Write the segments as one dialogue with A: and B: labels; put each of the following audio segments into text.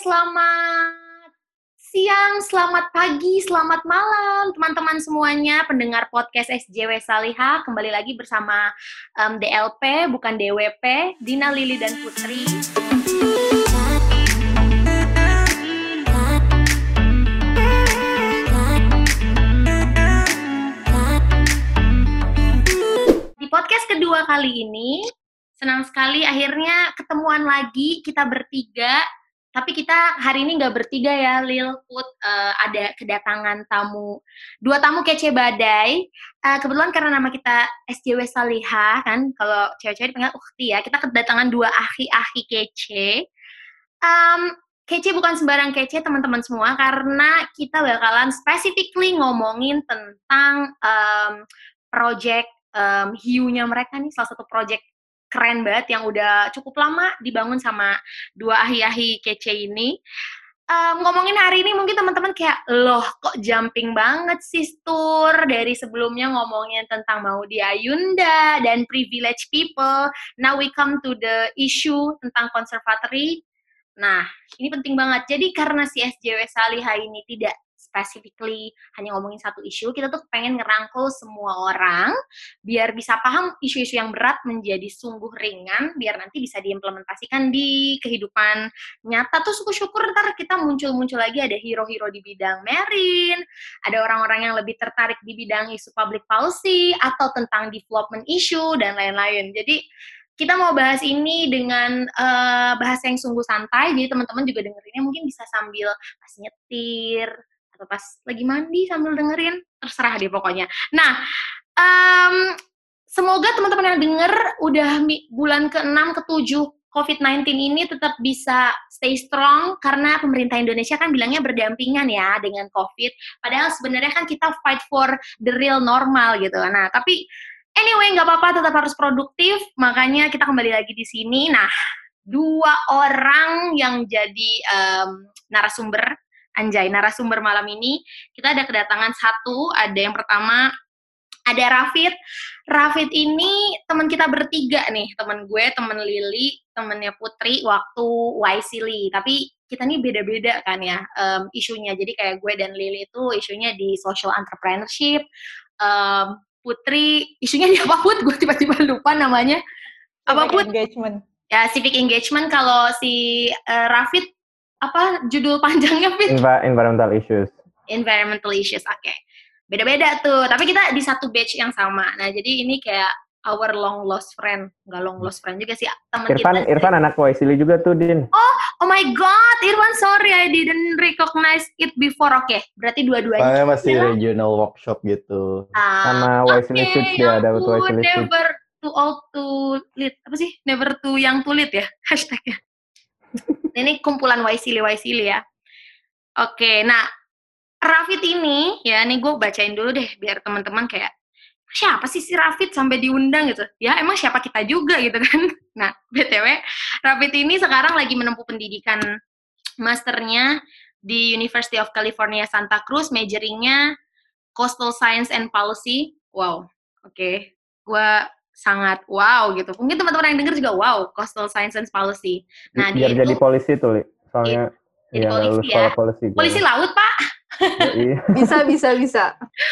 A: selamat siang, selamat pagi, selamat malam teman-teman semuanya pendengar podcast SJW Saliha kembali lagi bersama um, DLP bukan DWP Dina Lili dan Putri. Di podcast kedua kali ini senang sekali akhirnya ketemuan lagi kita bertiga tapi kita hari ini nggak bertiga ya, Lil Put. Uh, ada kedatangan tamu, dua tamu kece badai. Uh, kebetulan karena nama kita SJW Saliha, kan, kalau cewek-cewek dipanggil ukti ya, kita kedatangan dua ahi-ahi kece. Um, kece bukan sembarang kece, teman-teman semua, karena kita bakalan specifically ngomongin tentang um, project um, hiunya mereka nih, salah satu project keren banget yang udah cukup lama dibangun sama dua ahi-ahi kece ini. Um, ngomongin hari ini mungkin teman-teman kayak loh kok jumping banget sih tour dari sebelumnya ngomongin tentang mau di Ayunda dan privilege people. Now we come to the issue tentang conservatory. Nah, ini penting banget. Jadi karena si SJW Salihah ini tidak specifically hanya ngomongin satu isu, kita tuh pengen ngerangkul semua orang biar bisa paham isu-isu yang berat menjadi sungguh ringan, biar nanti bisa diimplementasikan di kehidupan nyata. Tuh syukur-syukur ntar kita muncul-muncul lagi ada hero-hero di bidang marine, ada orang-orang yang lebih tertarik di bidang isu public policy, atau tentang development issue, dan lain-lain. Jadi, kita mau bahas ini dengan uh, bahasa yang sungguh santai, jadi teman-teman juga dengerinnya mungkin bisa sambil pas nyetir, atau pas lagi mandi sambil dengerin terserah deh pokoknya nah um, semoga teman-teman yang denger udah bulan ke-6 ke-7 COVID-19 ini tetap bisa stay strong karena pemerintah Indonesia kan bilangnya berdampingan ya dengan COVID. Padahal sebenarnya kan kita fight for the real normal gitu. Nah, tapi anyway nggak apa-apa tetap harus produktif. Makanya kita kembali lagi di sini. Nah, dua orang yang jadi um, narasumber Anjay, narasumber malam ini kita ada kedatangan satu, ada yang pertama ada Rafid. Rafid ini teman kita bertiga nih, teman gue, teman Lili, temennya Putri waktu Wisely. Tapi kita nih beda-beda kan ya um, isunya. Jadi kayak gue dan Lili itu isunya di social entrepreneurship. Um, Putri isunya di apa Put? Gue tiba-tiba lupa namanya. Apa Put?
B: Engagement.
A: Ya, civic engagement. Kalau si uh, Rafid apa judul panjangnya Fit?
C: Enva environmental issues.
A: Environmental issues, oke. Okay. Beda-beda tuh, tapi kita di satu batch yang sama. Nah, jadi ini kayak our long lost friend, nggak long lost friend juga sih teman
C: Irfan,
A: kita.
C: Irfan anak Waisili juga tuh, Din.
A: Oh, oh my God, Irfan, sorry I didn't recognize it before. Oke, okay, berarti dua-duanya.
D: Soalnya masih ya? regional workshop gitu.
C: Ah, Sama Waisili okay, Switch ya, ada Waisili
A: Switch. Never too old to lead, apa sih? Never too young to lead ya, hashtagnya ini kumpulan Waisili Waisili ya. Oke, nah Rafid ini ya, nih gue bacain dulu deh biar teman-teman kayak siapa sih si Rafid sampai diundang gitu? Ya emang siapa kita juga gitu kan? Nah, btw Rafid ini sekarang lagi menempuh pendidikan masternya di University of California Santa Cruz, majoringnya Coastal Science and Policy. Wow, oke. Okay. Gue sangat wow gitu. Mungkin teman-teman yang dengar juga wow, coastal science and policy.
C: Nah, biar dia jadi itu, polisi tuh, Li. Soalnya
A: jadi ya, polisi ya. polisi. Polisi laut, Pak.
B: iya. bisa, bisa, bisa.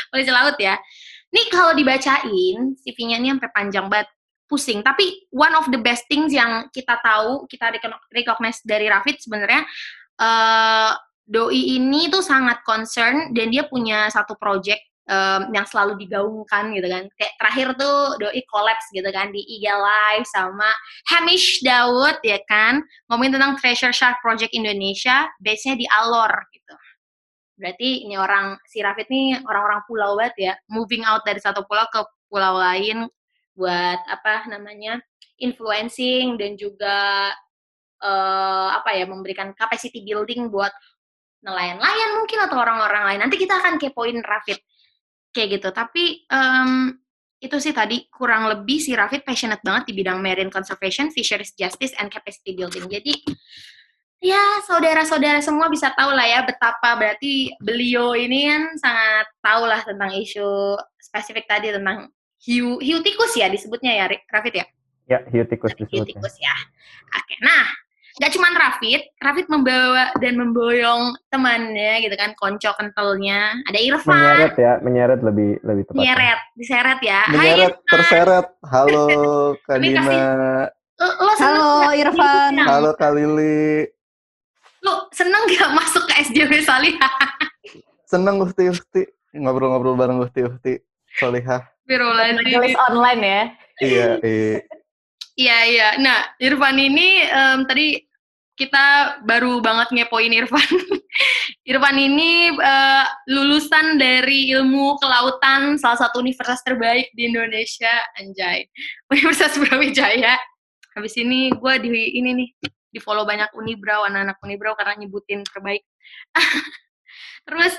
A: polisi laut ya. Nih kalau dibacain CV-nya ini sampai panjang banget pusing. Tapi one of the best things yang kita tahu, kita recognize dari Rafid sebenarnya uh, doi ini tuh sangat concern dan dia punya satu project um, yang selalu digaungkan gitu kan. Kayak terakhir tuh doi collapse gitu kan di IG Live sama Hamish Daud ya kan ngomongin tentang Treasure Shark Project Indonesia, base-nya di Alor gitu. Berarti ini orang si Rafid nih orang-orang pulau banget ya, moving out dari satu pulau ke pulau lain buat apa namanya influencing dan juga uh, apa ya memberikan capacity building buat nelayan-nelayan mungkin atau orang-orang lain. Nanti kita akan kepoin Rafid kayak gitu tapi um, itu sih tadi kurang lebih si Rafid passionate banget di bidang marine conservation, fisheries justice, and capacity building. Jadi ya saudara-saudara semua bisa tahu lah ya betapa berarti beliau ini kan sangat tahu lah tentang isu spesifik tadi tentang hiu hiu tikus ya disebutnya ya Rafid ya?
C: Ya hiu tikus disebutnya.
A: Hiu tikus ya. Oke, nah nggak cuman Rafid, Rafid membawa dan memboyong temannya gitu kan, konco kentalnya. Ada Irfan,
C: Menyeret ya, menyeret lebih lebih tepat.
A: nyeret, diseret ya. Hai
D: Menyeret,
A: Irfan,
D: terseret. Halo, Kak
A: Kami
D: Dina.
A: lo, lo seneng
B: Halo, Irfan.
D: Halo, Kak Lili.
A: Lo seneng gak masuk ke SJW Salihah?
D: Seneng Uhti Uhti. Ngobrol-ngobrol bareng Uhti Uhti. Solihah.
B: Majelis online ya.
D: Iya, iya.
A: Iya, iya. Nah, Irfan ini em, tadi kita baru banget ngepoin Irfan. Irfan ini eh, lulusan dari ilmu kelautan salah satu universitas terbaik di Indonesia, anjay. Universitas Brawijaya. Habis ini gue di ini nih di follow banyak Unibrau, anak-anak Unibrau karena nyebutin terbaik. Terus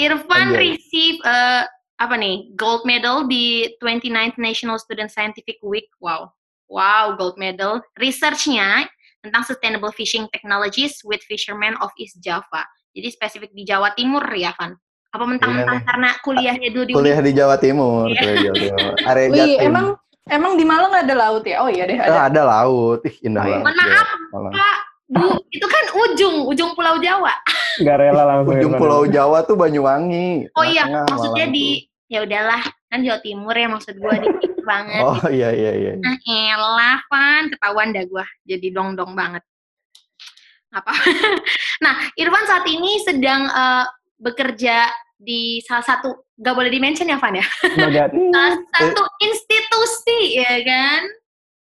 A: Irfan
D: Anjay.
A: receive eh, apa nih gold medal di 29th National Student Scientific Week. Wow, wow gold medal. Researchnya tentang sustainable fishing technologies with fishermen of East Java. Jadi spesifik di Jawa Timur ya, Van? Apa mentang-mentang
D: Iya.
A: karena kuliahnya dulu di
D: Kuliah di Jawa Timur.
A: Iya.
D: Kuliah di Jawa Timur. Area
B: Wih,
D: Jatim.
B: emang emang di Malang ada laut ya? Oh iya deh
D: Eh,
B: ada.
D: ada laut. Ih, indah
B: Oh, iya.
D: banget.
A: Maaf,
D: Malang.
A: Pak, Bu, itu kan ujung, ujung Pulau Jawa.
C: Nggak rela langsung.
D: Ujung
C: Irfan.
D: Pulau Jawa tuh Banyuwangi.
A: Oh iya, maksudnya
D: Malang
A: di
D: tuh.
A: ya udahlah, kan Jawa Timur ya maksud gua di banget.
D: Oh iya iya iya.
A: Nah, elah, Van. Ketahuan dah gua. Jadi dong-dong banget. Apa? nah, Irfan saat ini sedang eh, bekerja di salah satu, gak boleh dimention ya, Van ya? Salah satu institusi, ya kan?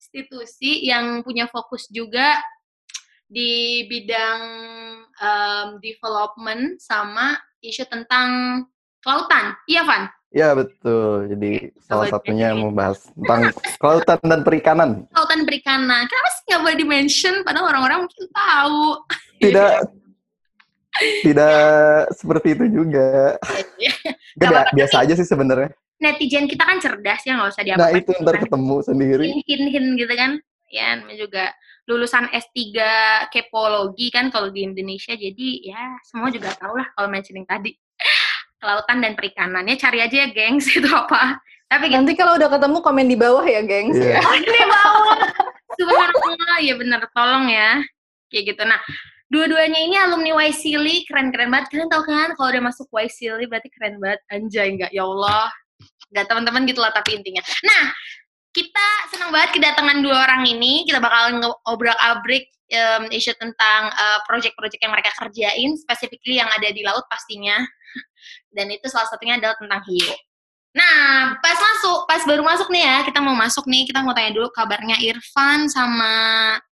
A: Institusi yang punya fokus juga di bidang em, development sama isu tentang kelautan. Iya, Van?
D: Ya betul. Jadi salah
A: boleh
D: satunya membahas tentang kelautan dan perikanan.
A: Kelautan perikanan. Kenapa sih nggak boleh dimention? Padahal orang-orang mungkin tahu.
D: Tidak tidak seperti itu juga. Nggak
A: apa-apa,
D: biasa aja sih sebenarnya.
A: Netizen kita kan cerdas ya, nggak usah
D: Nah
A: diapa-apain.
D: itu ntar ketemu sendiri.
A: hin-hin gitu kan. Ya, juga lulusan S3 kepologi kan kalau di Indonesia. Jadi ya semua juga tahu lah kalau mentioning tadi. Kelautan dan perikanan. Ya cari aja ya, gengs. Itu apa. Tapi gitu.
B: Nanti kalau udah ketemu komen di bawah ya, gengs.
D: Iya.
B: ya.
A: Oh, ini bawah. Subhanallah. Ya bener, tolong ya. Kayak gitu. Nah, dua-duanya ini alumni Waisili. Keren-keren banget. Kalian tahu kan kalau udah masuk Waisili berarti keren banget. Anjay, enggak. Ya Allah. Enggak, teman-teman gitu lah tapi intinya. Nah, kita senang banget kedatangan dua orang ini. Kita bakal ngobrol-abrik em, isu tentang eh, project-project yang mereka kerjain, specifically yang ada di laut pastinya. Dan itu salah satunya adalah tentang hiu. Nah, pas masuk, pas baru masuk nih ya, kita mau masuk nih, kita mau tanya dulu kabarnya Irfan sama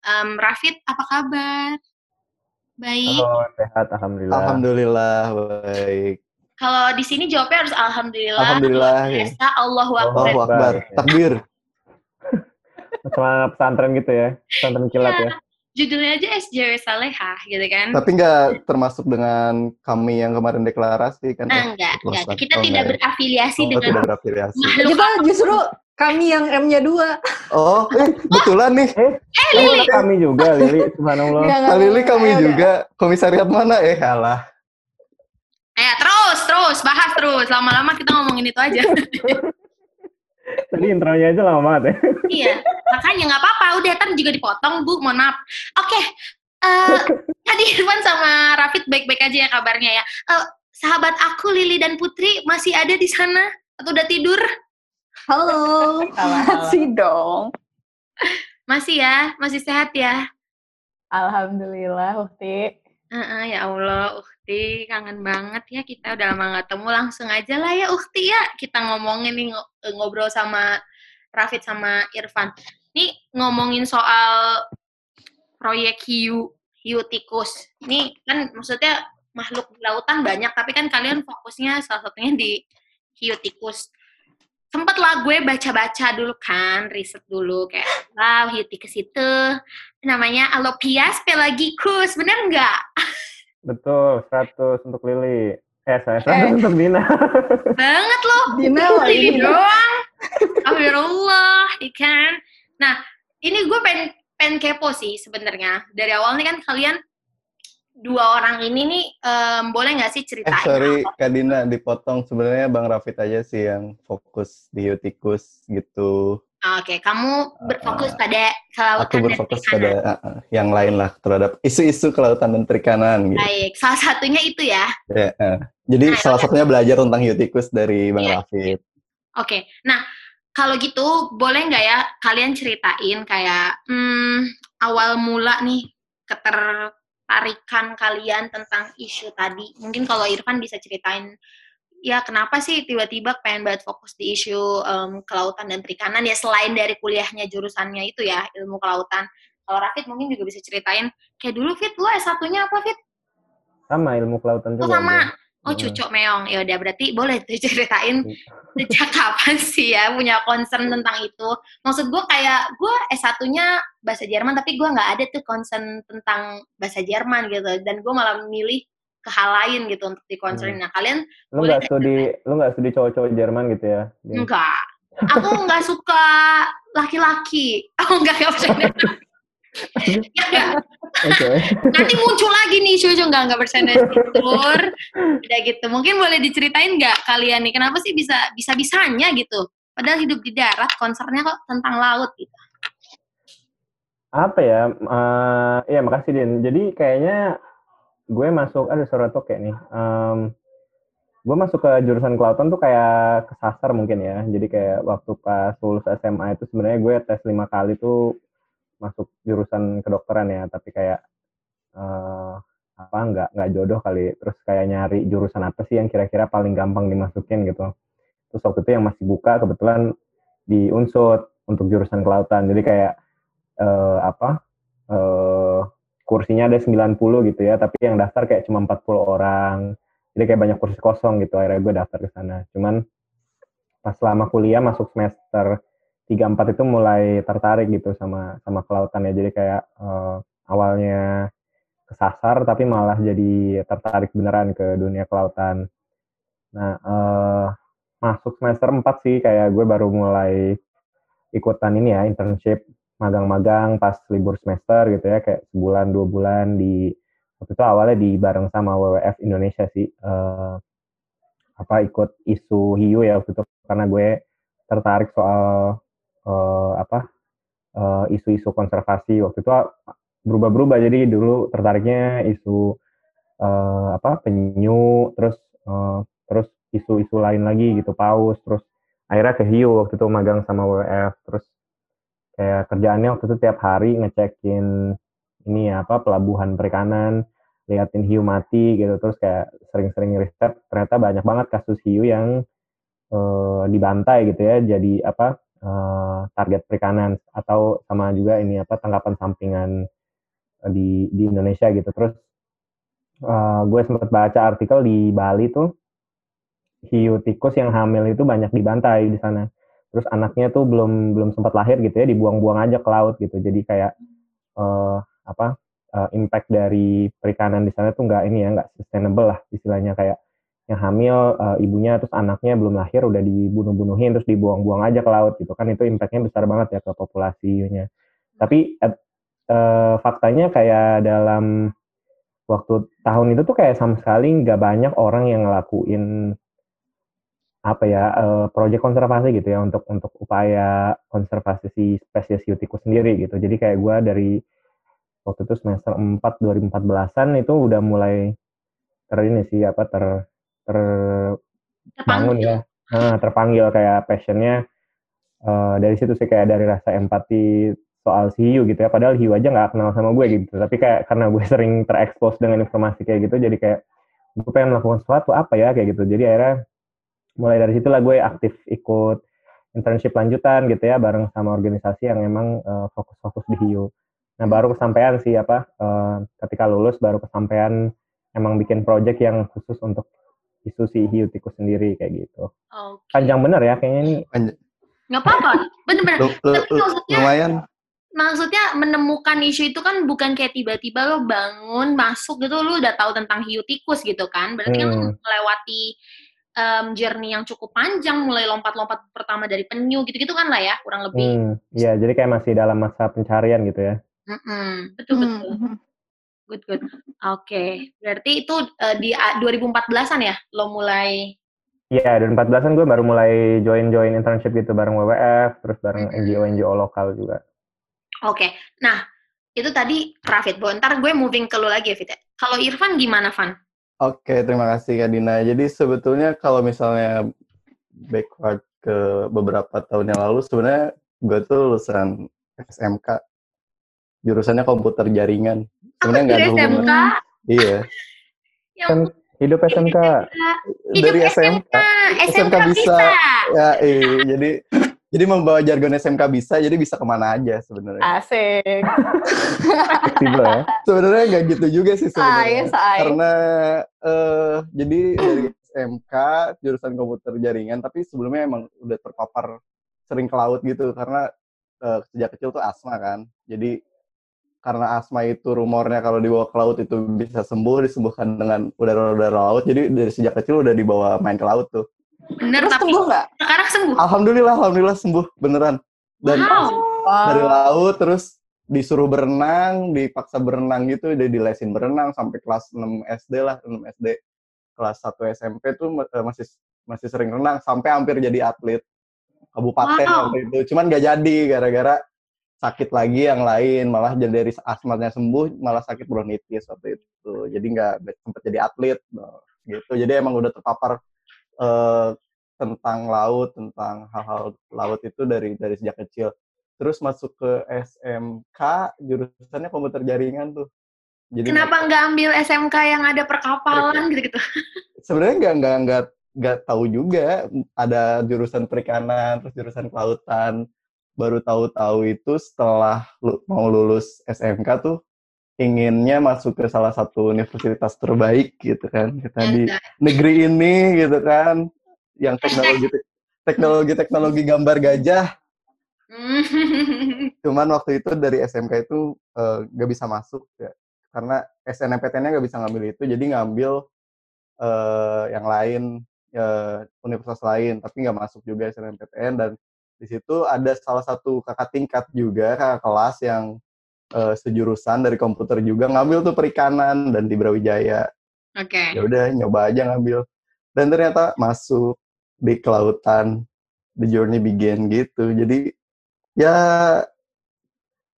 A: em, Rafid, apa kabar? Baik.
C: Halo, sehat, alhamdulillah.
D: Alhamdulillah baik.
A: Kalau di sini jawabnya harus alhamdulillah.
D: Alhamdulillah. Ya.
A: biasa Allahu Akbar.
D: Allahu Akbar. Takbir.
C: Sama pesantren gitu ya, pesantren kilat ya.
A: Judulnya aja SJW Salehah gitu kan.
D: Tapi nggak termasuk dengan kami yang kemarin deklarasi kan?
A: Nah, enggak, enggak. Kita
D: satu,
A: tidak
D: enggak ya?
A: berafiliasi
D: Oh,
A: dengan
D: tidak berafiliasi.
A: makhluk
B: Kita justru kami yang M-nya dua.
D: Oh, eh, betulan nih.
C: Eh, oh, kami juga, Lili, subhanallah.
D: Ini
B: nggak,
D: kami
B: nggak,
D: juga. Komisariat mana? Eh, alah.
A: Eh, terus, terus, bahas terus. Lama-lama kita ngomongin itu aja.
C: Tadi intronya aja lama banget ya.
A: iya, makanya nggak apa-apa. Udah, ntar juga dipotong, Bu. Mohon maaf. Oke, eh, tadi Irfan sama Rafid baik-baik aja ya kabarnya ya. Eh, sahabat aku, Lili dan Putri, masih ada di sana? Atau udah tidur?
B: Halo. Masih dong.
A: Masih ya? Masih sehat ya?
B: Alhamdulillah, Ukti.
A: Heeh, ya Allah, Ukti, kangen banget ya kita udah lama nggak ketemu. Langsung aja lah ya, Ukti ya. Kita ngomongin nih, ngo- ngobrol sama Rafid sama Irfan. Nih, ngomongin soal proyek hiu, hiu tikus. Ini kan maksudnya makhluk di lautan banyak, tapi kan kalian fokusnya salah satunya di hiu tikus. Sempet lah gue baca-baca dulu kan, riset dulu kayak, wow, hiu tikus itu namanya Alopias pelagicus, bener nggak?
C: Betul, 100 untuk Lili. Eh, saya 100
B: Eh.
C: untuk Dina.
A: Banget loh.
B: Dina lagi.
A: doang. Astagfirullah, ikan. Nah, ini gue pengen, pengen kepo sih sebenarnya. Dari awal nih kan kalian dua orang ini nih em, boleh nggak sih
D: Eh,
A: ceritain?
D: sorry,
A: apa-
D: Kak Dina dipotong. Sebenarnya Bang Rafid aja sih yang fokus di Utikus gitu.
A: Oke, kamu berfokus
D: Uh,
A: pada
D: Aku
A: kelautan dan
D: berfokus
A: perikanan.
D: pada uh, yang lain lah terhadap isu-isu kelautan dan perikanan gitu.
A: Baik, salah satunya itu ya.
D: Ya, uh. Jadi
A: Nah,
D: salah satunya belajar tentang hiu tikus dari Bang
A: Iya.
D: Rafid.
A: Oke, nah kalau gitu boleh nggak ya kalian ceritain kayak hmm, awal mula nih ketertarikan kalian tentang isu tadi. Mungkin kalau Irfan bisa ceritain ya kenapa sih tiba-tiba pengen banget fokus di isu em, kelautan dan perikanan ya selain dari kuliahnya jurusannya itu ya ilmu kelautan. Kalau Rafid mungkin juga bisa ceritain kayak dulu Fit, lu S1-nya apa Fit?
C: Sama ilmu kelautan
A: Oh
C: juga.
A: sama. Oh
C: Hmm.
A: cucok meong. Ya udah berarti boleh tuh ceritain sejak kapan sih ya punya concern tentang itu. Maksud gue kayak gue S1-nya bahasa Jerman tapi gue nggak ada tuh concern tentang bahasa Jerman gitu dan gue malah memilih ke hal lain gitu untuk di concern. Nah kalian
C: Lu nggak studi, lu nggak studi cowok-cowok Jerman gitu ya?
A: Enggak. Aku nggak suka laki-laki. Enggak enggak bercanda. Ya, enggak.
C: Oke.
A: Nanti muncul lagi nih cucu enggak enggak bercanda tidur. Udah gitu. Mungkin boleh diceritain nggak kalian nih kenapa sih bisa bisa bisanya gitu? Padahal hidup di darat, concernnya kok tentang laut gitu.
C: Apa ya? eh ya makasih Din. Jadi kayaknya gue masuk, ada suara toke nih. Em, gue masuk ke jurusan kelautan tuh kayak kesasar mungkin ya. Jadi kayak waktu pas lulus SMA itu sebenarnya gue tes lima kali tuh masuk jurusan kedokteran ya. Tapi kayak eh apa nggak nggak jodoh kali. Terus kayak nyari jurusan apa sih yang kira-kira paling gampang dimasukin gitu. Terus waktu itu yang masih buka kebetulan di Unsut untuk jurusan kelautan. Jadi kayak eh, apa eh, kursinya ada 90 gitu ya, tapi yang daftar kayak cuma 40 orang. Jadi kayak banyak kursi kosong gitu, akhirnya gue daftar ke sana. Cuman pas selama kuliah masuk semester 3 4 itu mulai tertarik gitu sama sama kelautan ya. Jadi kayak eh, awalnya kesasar tapi malah jadi tertarik beneran ke dunia kelautan. Nah, eh, masuk semester 4 sih kayak gue baru mulai ikutan ini ya, internship magang-magang pas libur semester gitu ya kayak sebulan dua bulan di waktu itu awalnya di bareng sama WWF Indonesia sih eh, apa ikut isu hiu ya waktu itu karena gue tertarik soal eh, apa eh, isu-isu konservasi waktu itu berubah-berubah. Jadi dulu tertariknya isu eh, apa penyu terus eh, terus isu-isu lain lagi gitu paus terus akhirnya ke hiu waktu itu magang sama WWF terus kayak kerjaannya waktu itu tiap hari ngecekin ini ya apa pelabuhan perikanan liatin hiu mati gitu terus kayak sering-sering riset ternyata banyak banget kasus hiu yang eh, dibantai gitu ya jadi apa eh, target perikanan atau sama juga ini apa tangkapan sampingan eh, di di Indonesia gitu. Terus eh, gue sempat baca artikel di Bali tuh hiu tikus yang hamil itu banyak dibantai di sana. Terus anaknya tuh belum belum sempat lahir gitu ya dibuang-buang aja ke laut gitu. Jadi kayak eh, apa eh, impact dari perikanan di sana tuh nggak ini ya nggak sustainable lah istilahnya. Kayak yang hamil eh, ibunya terus anaknya belum lahir udah dibunuh-bunuhin terus dibuang-buang aja ke laut gitu kan. Itu impactnya besar banget ya ke populasi hiunya tapi eh, faktanya kayak dalam waktu tahun itu tuh kayak sama sekali nggak banyak orang yang ngelakuin apa ya eh, proyek konservasi gitu ya untuk untuk upaya konservasi si spesies hiu tikus sendiri gitu. Jadi kayak gue dari waktu itu semester 4 2014an itu udah mulai ter ini sih apa ter terbangun ya. Nah, terpanggil kayak passionnya. Eh, dari situ sih kayak dari rasa empati soal si hiu gitu ya. Padahal hiu aja nggak kenal sama gue gitu. Tapi kayak karena gue sering terekspos dengan informasi kayak gitu jadi kayak gue pengen melakukan sesuatu apa ya kayak gitu. Jadi akhirnya mulai dari situlah gue aktif ikut internship lanjutan gitu ya bareng sama organisasi yang emang eh, fokus-fokus di hiu. Nah baru kesampaian sih apa eh, ketika lulus baru kesampaian emang bikin project yang khusus untuk isu si hiu tikus sendiri kayak gitu.
A: Oke.
C: Panjang bener ya kayaknya ini.
A: Nggak apa-apa. Bener-bener. Tapi maksudnya
D: lumayan
A: maksudnya menemukan isu itu kan bukan kayak tiba-tiba lo bangun masuk gitu lo udah tahu tentang hiu tikus gitu kan berarti kan lo
C: Hmm.
A: melewati em, journey yang cukup panjang mulai lompat-lompat pertama dari penyu gitu-gitu kan lah ya kurang lebih
C: Hmm, iya jadi kayak masih dalam masa pencarian gitu ya.
A: Mm-mm. betul betul
B: Hmm.
A: Good good oke berarti itu eh, di a- 2014an ya lo mulai
C: Iya, dan 14-an gue baru mulai join-join internship gitu bareng WWF, terus bareng NGO-NGO lokal juga.
A: Oke, nah itu tadi Rafid. Bo, ntar gue moving ke lu lagi ya, Fit. Kalau Irfan gimana, Van?
D: Oke, terima kasih Kak Dina. Jadi sebetulnya kalau misalnya backward ke beberapa tahun yang lalu, sebenarnya gue tuh lulusan SMK. Jurusannya komputer jaringan. Sebenarnya nggak ada
A: SMK?
D: Iya.
C: Yang Hidup SMK.
D: Hidup Dari SMK.
A: SMK, SMK bisa.
D: Ya, iya. Jadi jadi membawa jargon SMK bisa, jadi bisa ke mana aja sebenarnya.
B: Asik.
C: Fleksibel ya.
D: Sebenarnya nggak gitu juga sih
B: Saya,
D: sebenarnya.
B: saya.
D: Karena uh, jadi dari SMK jurusan komputer jaringan, tapi sebelumnya emang udah terpapar sering ke laut gitu karena uh, sejak kecil tuh asma kan. Jadi karena asma itu rumornya kalau dibawa ke laut itu bisa sembuh disembuhkan dengan udara-udara laut. Jadi dari sejak kecil udah dibawa main ke laut tuh.
A: Bener Terus tapi
B: sembuh nggak?
A: sekarang sembuh.
D: Alhamdulillah alhamdulillah sembuh beneran. Dan
A: wow.
D: dari laut terus disuruh berenang dipaksa berenang gitu udah dilesin berenang sampai kelas 6 SD lah 6 SD kelas 1 SMP tuh eh, masih masih sering renang sampai hampir jadi atlet kabupaten wow. waktu itu. Cuman gak jadi gara-gara sakit lagi yang lain malah jadi dari asmatnya sembuh malah sakit bronkitis waktu itu. Jadi nggak sempat jadi atlet gitu. Jadi emang udah terpapar uh, tentang laut tentang hal-hal laut itu dari dari sejak kecil. Terus masuk ke SMK jurusannya komputer jaringan tuh.
A: Jadi kenapa nggak ambil SMK yang ada perkapalan gitu gitu
D: sebenarnya nggak nggak nggak nggak tahu juga. Ada jurusan perikanan terus jurusan kelautan baru tahu-tahu itu setelah mau lulus SMK tuh inginnya masuk ke salah satu universitas terbaik gitu kan. Kita di negeri ini gitu kan yang teknologi teknologi teknologi gambar gajah. Cuman waktu itu dari SMK itu uh, eh, gak bisa masuk ya karena SNMPTN-nya gak bisa ngambil itu jadi ngambil uh, yang lain uh, universitas lain tapi nggak masuk juga SNMPTN dan di situ ada salah satu kakak tingkat juga kakak kelas yang uh, sejurusan dari komputer juga ngambil tuh perikanan dan di Brawijaya.
A: Oke. Okay.
D: Ya udah nyoba aja ngambil dan ternyata masuk di kelautan the journey begin gitu. Jadi ya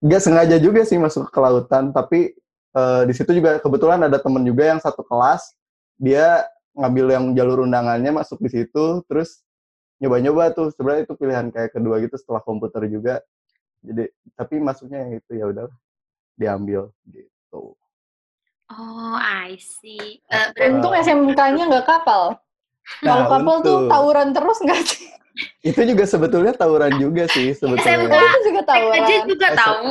D: nggak sengaja juga sih masuk ke kelautan tapi uh, di situ juga kebetulan ada temen juga yang satu kelas dia ngambil yang jalur undangannya masuk di situ terus nyoba-nyoba tuh. Sebenarnya itu pilihan kayak kedua gitu setelah komputer juga. Jadi tapi masuknya yang itu ya udah diambil gitu.
A: Oh I see.
B: Uh, untung SMK-nya nggak kapal. Nah, kalau kapal tuh tawuran terus nggak sih?
D: Itu juga sebetulnya tawuran juga sih sebetulnya.
A: SMK itu juga tawuran. juga tahu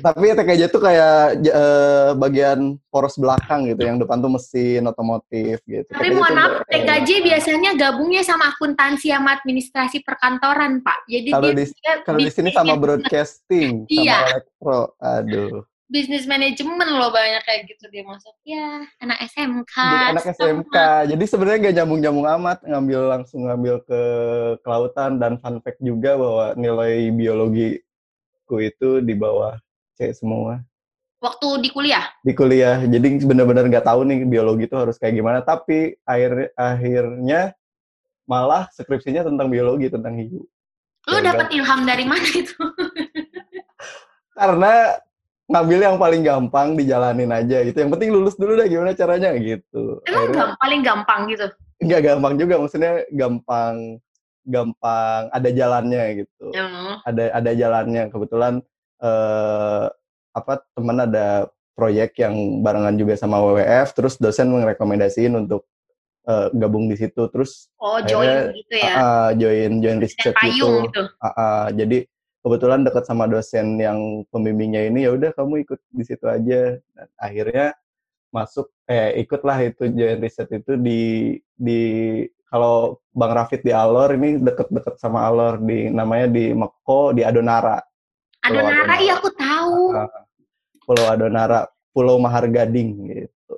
D: tapi TKJ tuh kayak uh, bagian poros belakang gitu, yang depan tuh mesin otomotif gitu.
A: Tapi TKJ mohon maaf, TKJ eh, biasanya gabungnya sama akuntansi sama administrasi perkantoran, Pak. Jadi
D: kalau di kalau di sini sama broadcasting, iya. sama elektro, aduh.
A: Bisnis manajemen loh banyak kayak gitu dia masuk. Ya, anak SMK.
D: Jadi anak SMK. Jadi sebenarnya gak nyambung-nyambung amat ngambil langsung ngambil ke kelautan dan fun fact juga bahwa nilai biologiku itu di bawah C semua.
A: Waktu di kuliah?
D: Di kuliah. Jadi benar-benar nggak tahu nih biologi itu harus kayak gimana. Tapi akhir akhirnya malah skripsinya tentang biologi, tentang hiu.
A: Lu dapat ilham dari mana itu?
D: Karena ngambil yang paling gampang dijalanin aja gitu. Yang penting lulus dulu dah gimana caranya gitu.
A: Emang Akhirnya, paling gampang gitu?
D: Enggak gampang juga, maksudnya gampang gampang ada jalannya gitu.
A: Mm.
D: Ada ada jalannya. Kebetulan uh, apa teman ada proyek yang barengan juga sama WWF terus dosen merekomendasiin untuk uh, gabung di situ terus
A: oh join gitu ya?
D: uh, join join research gitu, gitu. Uh, uh, jadi kebetulan dekat sama dosen yang pembimbingnya ini ya udah kamu ikut di situ aja. Dan akhirnya masuk eh ikutlah itu join riset itu di di kalau Bang Rafid di Alor ini deket-deket sama Alor di namanya di Meko di Adonara
A: Adonara, iya aku tahu.
D: Pulau Adonara, Pulau Mahar Gading gitu.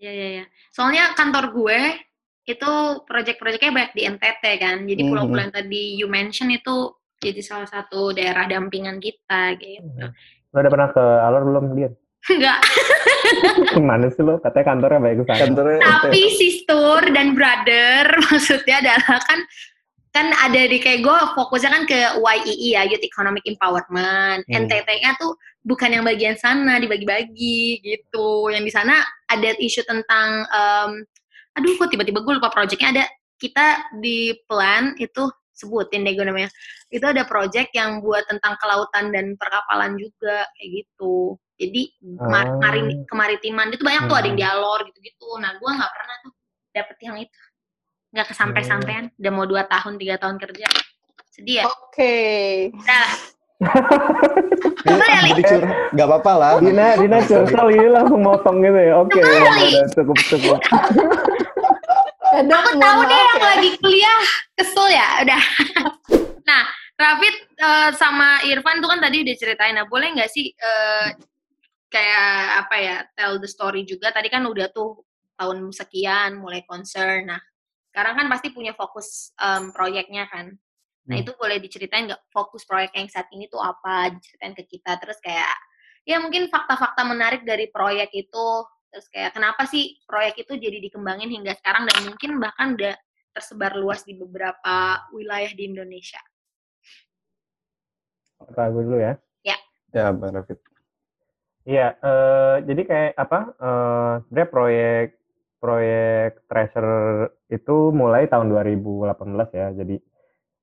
A: Iya, iya, iya. Soalnya kantor gue itu proyek-proyeknya banyak di NTT kan. Jadi pulau-pulau -hmm. yang tadi you mention itu jadi salah satu daerah dampingan kita gitu.
C: Lo udah pernah ke Alor belum, dia?
A: Enggak.
C: Mana sih lo? Katanya kantornya baik sana.
D: Kantornya
A: Tapi sister dan brother maksudnya adalah kan kan ada di kayak gue fokusnya kan ke YEE ya Youth Economic Empowerment.
C: Hmm.
A: NTT-nya tuh bukan yang bagian sana dibagi-bagi gitu. Yang di sana ada isu tentang em, aduh kok tiba-tiba gue lupa projectnya ada kita di plan itu sebutin deh gue namanya itu ada project yang buat tentang kelautan dan perkapalan juga kayak gitu jadi ma-
C: Ah.
A: mari- kemaritiman itu banyak tuh ada yang
C: Hmm.
A: dialog gitu-gitu nah gue nggak pernah tuh dapet yang itu nggak kesampai-sampean udah mau dua tahun tiga tahun kerja sedih ya
B: Oke.
A: Betul ya, Li?
D: jadi curhat. Gak apa-apa lah.
C: Dina, Dina curcol ini langsung motong gitu ya. Oke, udah, udah, cukup, cukup.
A: Aku tahu deh yang
B: ya.
A: lagi kuliah kesel ya udah nah Rafid eh, sama Irfan tuh kan tadi udah ceritain nah boleh nggak sih eh, kayak apa ya tell the story juga tadi kan udah tuh tahun sekian mulai concern nah sekarang kan pasti punya fokus em, proyeknya kan nah
C: Hmm.
A: itu boleh diceritain nggak fokus proyek yang saat ini tuh apa diceritain ke kita terus kayak ya mungkin fakta-fakta menarik dari proyek itu terus kayak kenapa sih proyek itu jadi dikembangin hingga sekarang dan mungkin bahkan udah tersebar luas di beberapa wilayah di Indonesia.
C: Apa gue dulu ya?
D: Ya, Bang Rafid.
C: Iya, eh, jadi kayak apa? Eh, sebenarnya proyek proyek Treasure itu mulai tahun 2018 ya. Jadi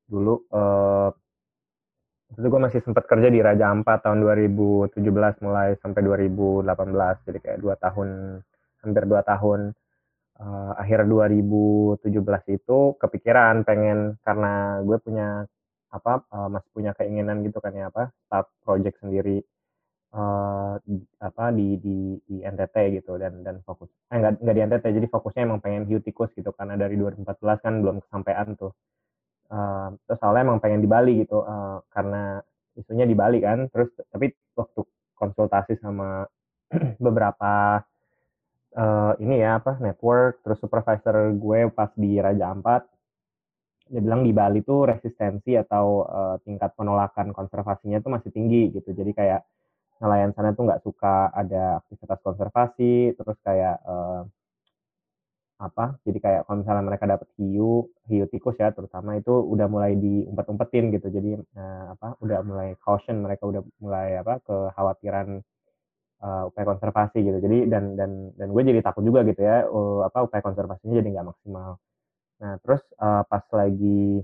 C: dulu eh itu gue masih sempat kerja di Raja Ampat tahun 2017 mulai sampai 2018. Jadi kayak dua tahun, hampir dua tahun. Eh, akhir 2017 itu kepikiran pengen karena gue punya apa eh, masih punya keinginan gitu kan ya apa start project sendiri di- apa di di di NTT gitu dan dan fokus eh enggak enggak di NTT jadi fokusnya emang pengen hiu tikus gitu karena dari 2014 kan belum kesampaian tuh. Eh, terus awalnya emang pengen di Bali gitu eh, karena isunya di Bali kan terus tapi waktu konsultasi sama beberapa eh, ini ya apa network terus supervisor gue pas di Raja Ampat dia bilang di Bali tuh resistensi atau eh, tingkat penolakan konservasinya tuh masih tinggi gitu jadi kayak nelayan sana tuh nggak suka ada aktivitas konservasi terus kayak eh, apa jadi kayak kalau misalnya mereka dapat hiu hiu tikus ya terutama itu udah mulai diumpet-umpetin gitu. Jadi eh, apa udah mulai caution mereka udah mulai apa kekhawatiran eh, upaya konservasi gitu. Jadi dan dan dan gue jadi takut juga gitu ya eh, apa upaya konservasinya jadi nggak maksimal. Nah terus eh, pas lagi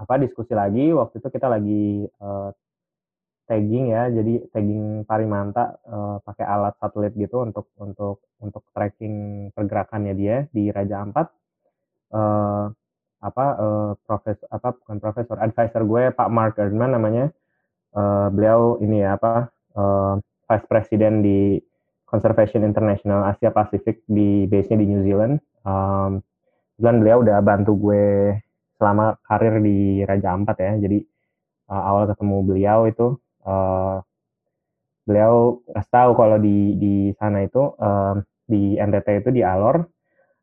C: apa diskusi lagi waktu itu kita lagi eh, tagging ya jadi tagging parimanta eh, pakai alat satelit gitu untuk untuk untuk tracking pergerakannya dia di Raja Ampat. Eh, apa eh, profesor apa bukan profesor advisor gue Pak Mark Erdman namanya. Eh, beliau ini ya apa eh, vice president di Conservation International Asia Pacific di base-nya di New Zealand. Um, dan beliau udah bantu gue selama karir di Raja Ampat ya jadi uh, awal ketemu beliau itu uh, beliau kasih tahu kalau di di sana itu um, di NTT itu di Alor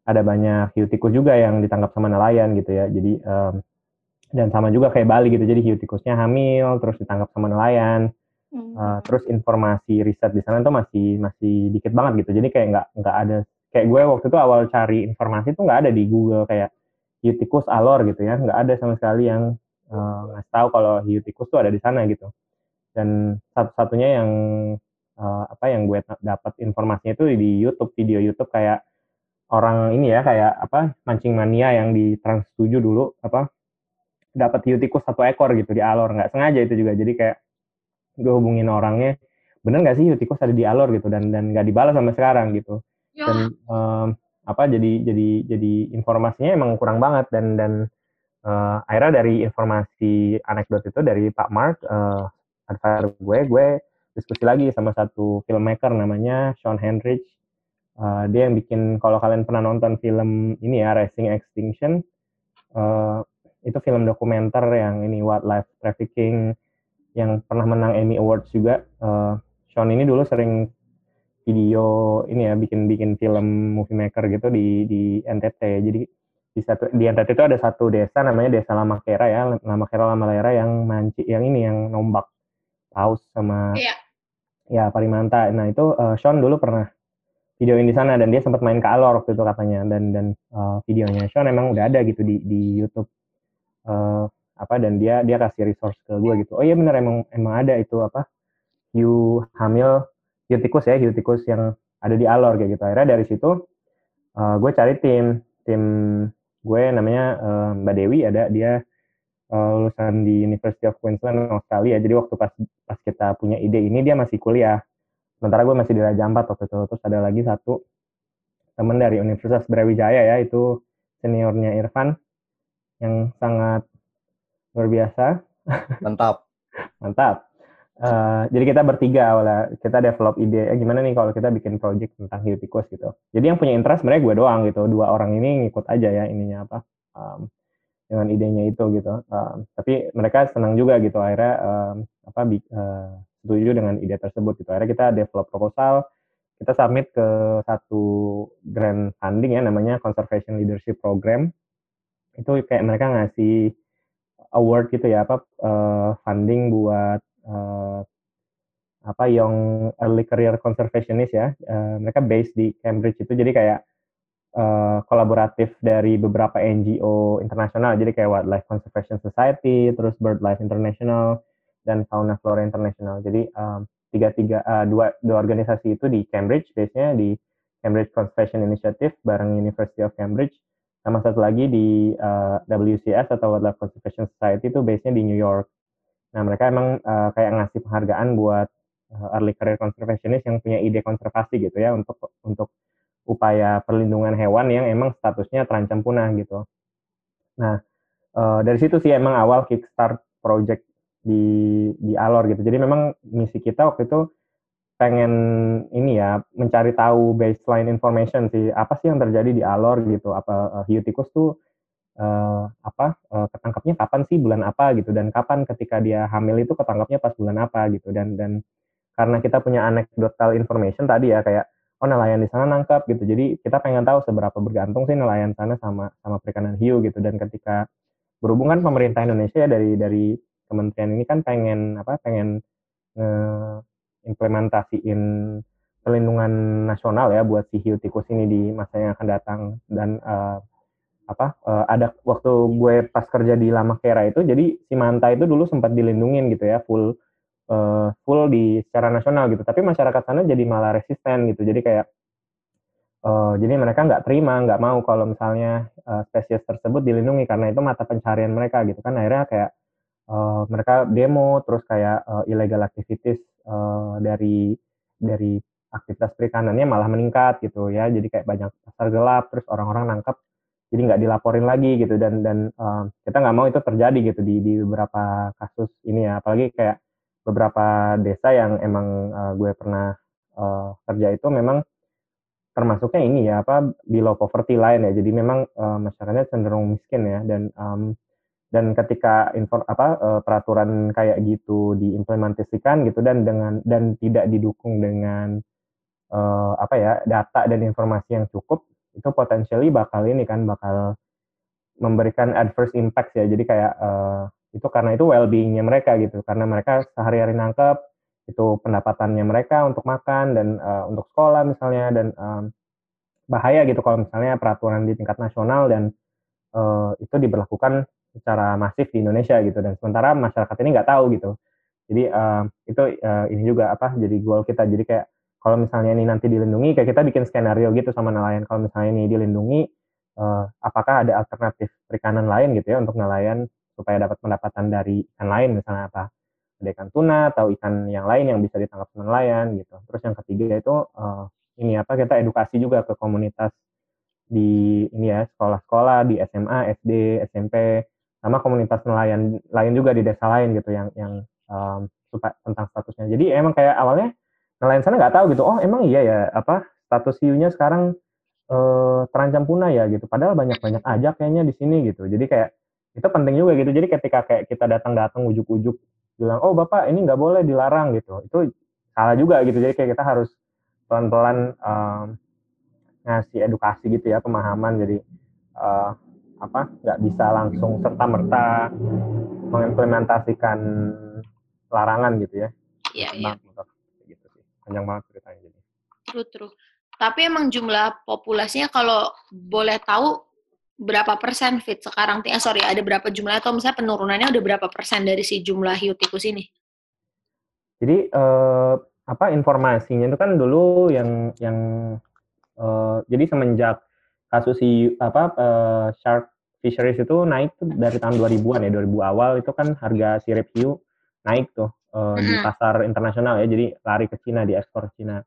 C: ada banyak hiu tikus juga yang ditangkap sama nelayan gitu ya. Jadi um, dan sama juga kayak Bali gitu. Jadi hiu tikusnya hamil terus ditangkap sama nelayan.
B: Hmm.
C: Uh, terus informasi riset di sana tuh masih masih dikit banget gitu. Jadi kayak nggak nggak ada kayak gue waktu itu awal cari informasi tuh nggak ada di Google kayak hiu tikus alor gitu ya. Nggak ada sama sekali yang uh, ngasih tahu kalau hiu tikus tuh ada di sana gitu dan satu-satunya yang uh, apa yang gue dapat informasinya itu di YouTube video YouTube kayak orang ini ya kayak apa mancing mania yang di Trans 7 dulu apa dapat hiu tikus satu ekor gitu di alor. Nggak sengaja itu juga. Jadi kayak gue hubungin orangnya bener nggak sih hiu tikus ada di alor? gitu. Dan dan nggak dibalas sampai sekarang gitu.
A: Ya,
C: dan em, apa jadi jadi jadi informasinya emang kurang banget. Dan dan eh, akhirnya dari informasi anekdot itu dari Pak Mark eh advisor gue gue diskusi lagi sama satu filmmaker namanya Sean Henrich. Eh, dia yang bikin kalau kalian pernah nonton film ini ya Racing Extinction eh, itu film dokumenter yang ini wildlife trafficking yang pernah menang Emmy Awards juga. Eh, Sean ini dulu sering video ini ya bikin bikin film movie maker gitu di di NTT jadi di satu di NTT itu ada satu desa namanya desa Lamakera ya Lamakera Lamalera yang manci yang ini yang nombak paus sama
A: Iya.
C: ya parimanta. Nah itu eh, Sean dulu pernah videoin di sana dan dia sempat main ke Alor waktu itu katanya dan dan uh, videonya. Sean emang udah ada gitu di di YouTube. Uh, apa dan dia dia kasih resource ke gue gitu. Oh iya bener emang emang ada itu apa hiu hamil hiu tikus ya hiu tikus yang ada di Alor kayak gitu. Akhirnya dari situ uh, gue cari tim tim gue namanya uh, Mbak Dewi ada dia uh, lulusan di University of Queensland Australia jadi waktu pas pas kita punya ide ini dia masih kuliah. Sementara gue masih di Raja Ampat waktu itu. Terus ada lagi satu teman dari Universitas Brawijaya ya itu seniornya Irfan yang sangat luar biasa.
D: Mantap.
C: Mantap. Uh, jadi kita bertiga awalnya kita develop ide eh, gimana nih kalau kita bikin project tentang hiu tikus? gitu. Jadi yang punya interest sebenarnya gue doang gitu. Dua orang ini ngikut aja ya ininya apa um, dengan idenya itu gitu. Um, tapi mereka senang juga gitu akhirnya um, apa uh, setuju dengan ide tersebut gitu. Akhirnya kita develop proposal, kita submit ke satu grant funding ya namanya Conservation Leadership Program. Itu kayak mereka ngasih award gitu ya apa uh, funding buat uh, apa yang early career conservationist ya. Uh, mereka based di Cambridge itu jadi kayak uh, kolaboratif dari beberapa NGO internasional jadi kayak Wildlife Conservation Society, terus BirdLife International, dan Fauna Flora International. Jadi um, tiga tiga uh, dua dua organisasi itu di Cambridge, biasanya di Cambridge Conservation Initiative bareng University of Cambridge, sama satu lagi di uh, WCS atau Wildlife Conservation Society itu base-nya di New York. Nah mereka emang uh, kayak ngasih penghargaan buat uh, early career conservationist yang punya ide konservasi gitu ya untuk untuk upaya perlindungan hewan yang emang statusnya terancam punah gitu. Nah uh, dari situ sih emang awal kickstart project di di Alor gitu. Jadi memang misi kita waktu itu pengen ini ya mencari tahu baseline information sih apa sih yang terjadi di Alor gitu apa uh, hiu tikus tuh uh, apa uh, ketangkapnya kapan sih bulan apa gitu dan kapan ketika dia hamil itu ketangkapnya pas bulan apa gitu dan dan karena kita punya anecdotal information tadi ya kayak oh nelayan di sana nangkap gitu. Jadi kita pengen tahu seberapa bergantung sih nelayan sana sama sama perikanan hiu gitu. Dan ketika berhubungan pemerintah Indonesia ya dari dari kementerian ini kan pengen apa pengen uh, implementasiin perlindungan nasional ya buat si hiu tikus ini di masa yang akan datang. Dan uh, apa uh, ada waktu gue pas kerja di Lama Kera itu jadi si Manta itu dulu sempat dilindungin gitu ya full uh, full di secara nasional gitu. Tapi masyarakat sana jadi malah resisten gitu. Jadi kayak uh, jadi mereka nggak terima nggak mau kalau misalnya uh, spesies tersebut dilindungi karena itu mata pencarian mereka gitu kan. Akhirnya kayak uh, mereka demo terus kayak uh, illegal activities uh, dari dari aktivitas perikanannya malah meningkat gitu ya. Jadi kayak banyak pasar gelap terus orang-orang nangkep jadi nggak dilaporin lagi gitu. Dan dan uh, kita nggak mau itu terjadi gitu di di beberapa kasus ini ya. Apalagi kayak beberapa desa yang emang uh, gue pernah uh, kerja itu memang termasuknya ini ya apa below poverty line ya. Jadi memang uh, masyarakatnya cenderung miskin ya. Dan um, dan ketika info, apa uh, peraturan kayak gitu diimplementasikan gitu dan dengan dan tidak didukung dengan uh, apa ya data dan informasi yang cukup itu potensially bakal ini kan bakal memberikan adverse impact ya. Jadi kayak uh, itu karena itu well beingnya mereka gitu. Karena mereka sehari-hari nangkep itu pendapatannya mereka untuk makan dan uh, untuk sekolah misalnya dan um, bahaya gitu kalau misalnya peraturan di tingkat nasional dan uh, itu diberlakukan secara masif di Indonesia gitu. Dan sementara masyarakat ini nggak tahu gitu. Jadi uh, itu uh, ini juga apa jadi goal kita. Jadi kayak kalau misalnya ini nanti dilindungi kayak kita bikin skenario gitu sama nelayan. Kalau misalnya ini dilindungi uh, apakah ada alternatif perikanan lain gitu ya untuk nelayan supaya dapat pendapatan dari ikan lain misalnya apa ada ikan tuna atau ikan yang lain yang bisa ditangkap nelayan gitu terus yang ketiga itu uh, ini apa kita edukasi juga ke komunitas di ini ya sekolah-sekolah di SMA, SD, SMP sama komunitas nelayan lain juga di desa lain gitu yang yang um, tentang statusnya. Jadi emang kayak awalnya nelayan sana nggak tahu gitu. Oh emang iya ya apa status hiunya sekarang uh, terancam punah ya gitu. Padahal banyak-banyak aja kayaknya di sini gitu. Jadi kayak itu penting juga gitu. Jadi ketika kayak kita datang-datang ujuk-ujuk bilang oh bapak ini nggak boleh dilarang gitu. Itu salah juga gitu. Jadi kayak kita harus pelan-pelan um, ngasih edukasi gitu ya pemahaman. Jadi uh, apa nggak bisa langsung serta merta mengimplementasikan larangan gitu ya.
A: Iya, iya.
C: Gitu sih. Panjang banget ceritanya jadi.
A: True, true. Tapi emang jumlah populasinya kalau boleh tahu berapa persen fit sekarang? Eh sorry, ada berapa jumlah atau misalnya penurunannya udah berapa persen dari si jumlah hiu tikus ini?
C: Jadi uh, apa informasinya itu kan dulu yang yang uh, jadi semenjak kasus si apa uh, shark fisheries itu naik tuh dari tahun 2000-an ya 2000 awal itu kan harga sirip hiu naik tuh uh, di pasar internasional ya jadi lari ke Cina di ekspor Cina.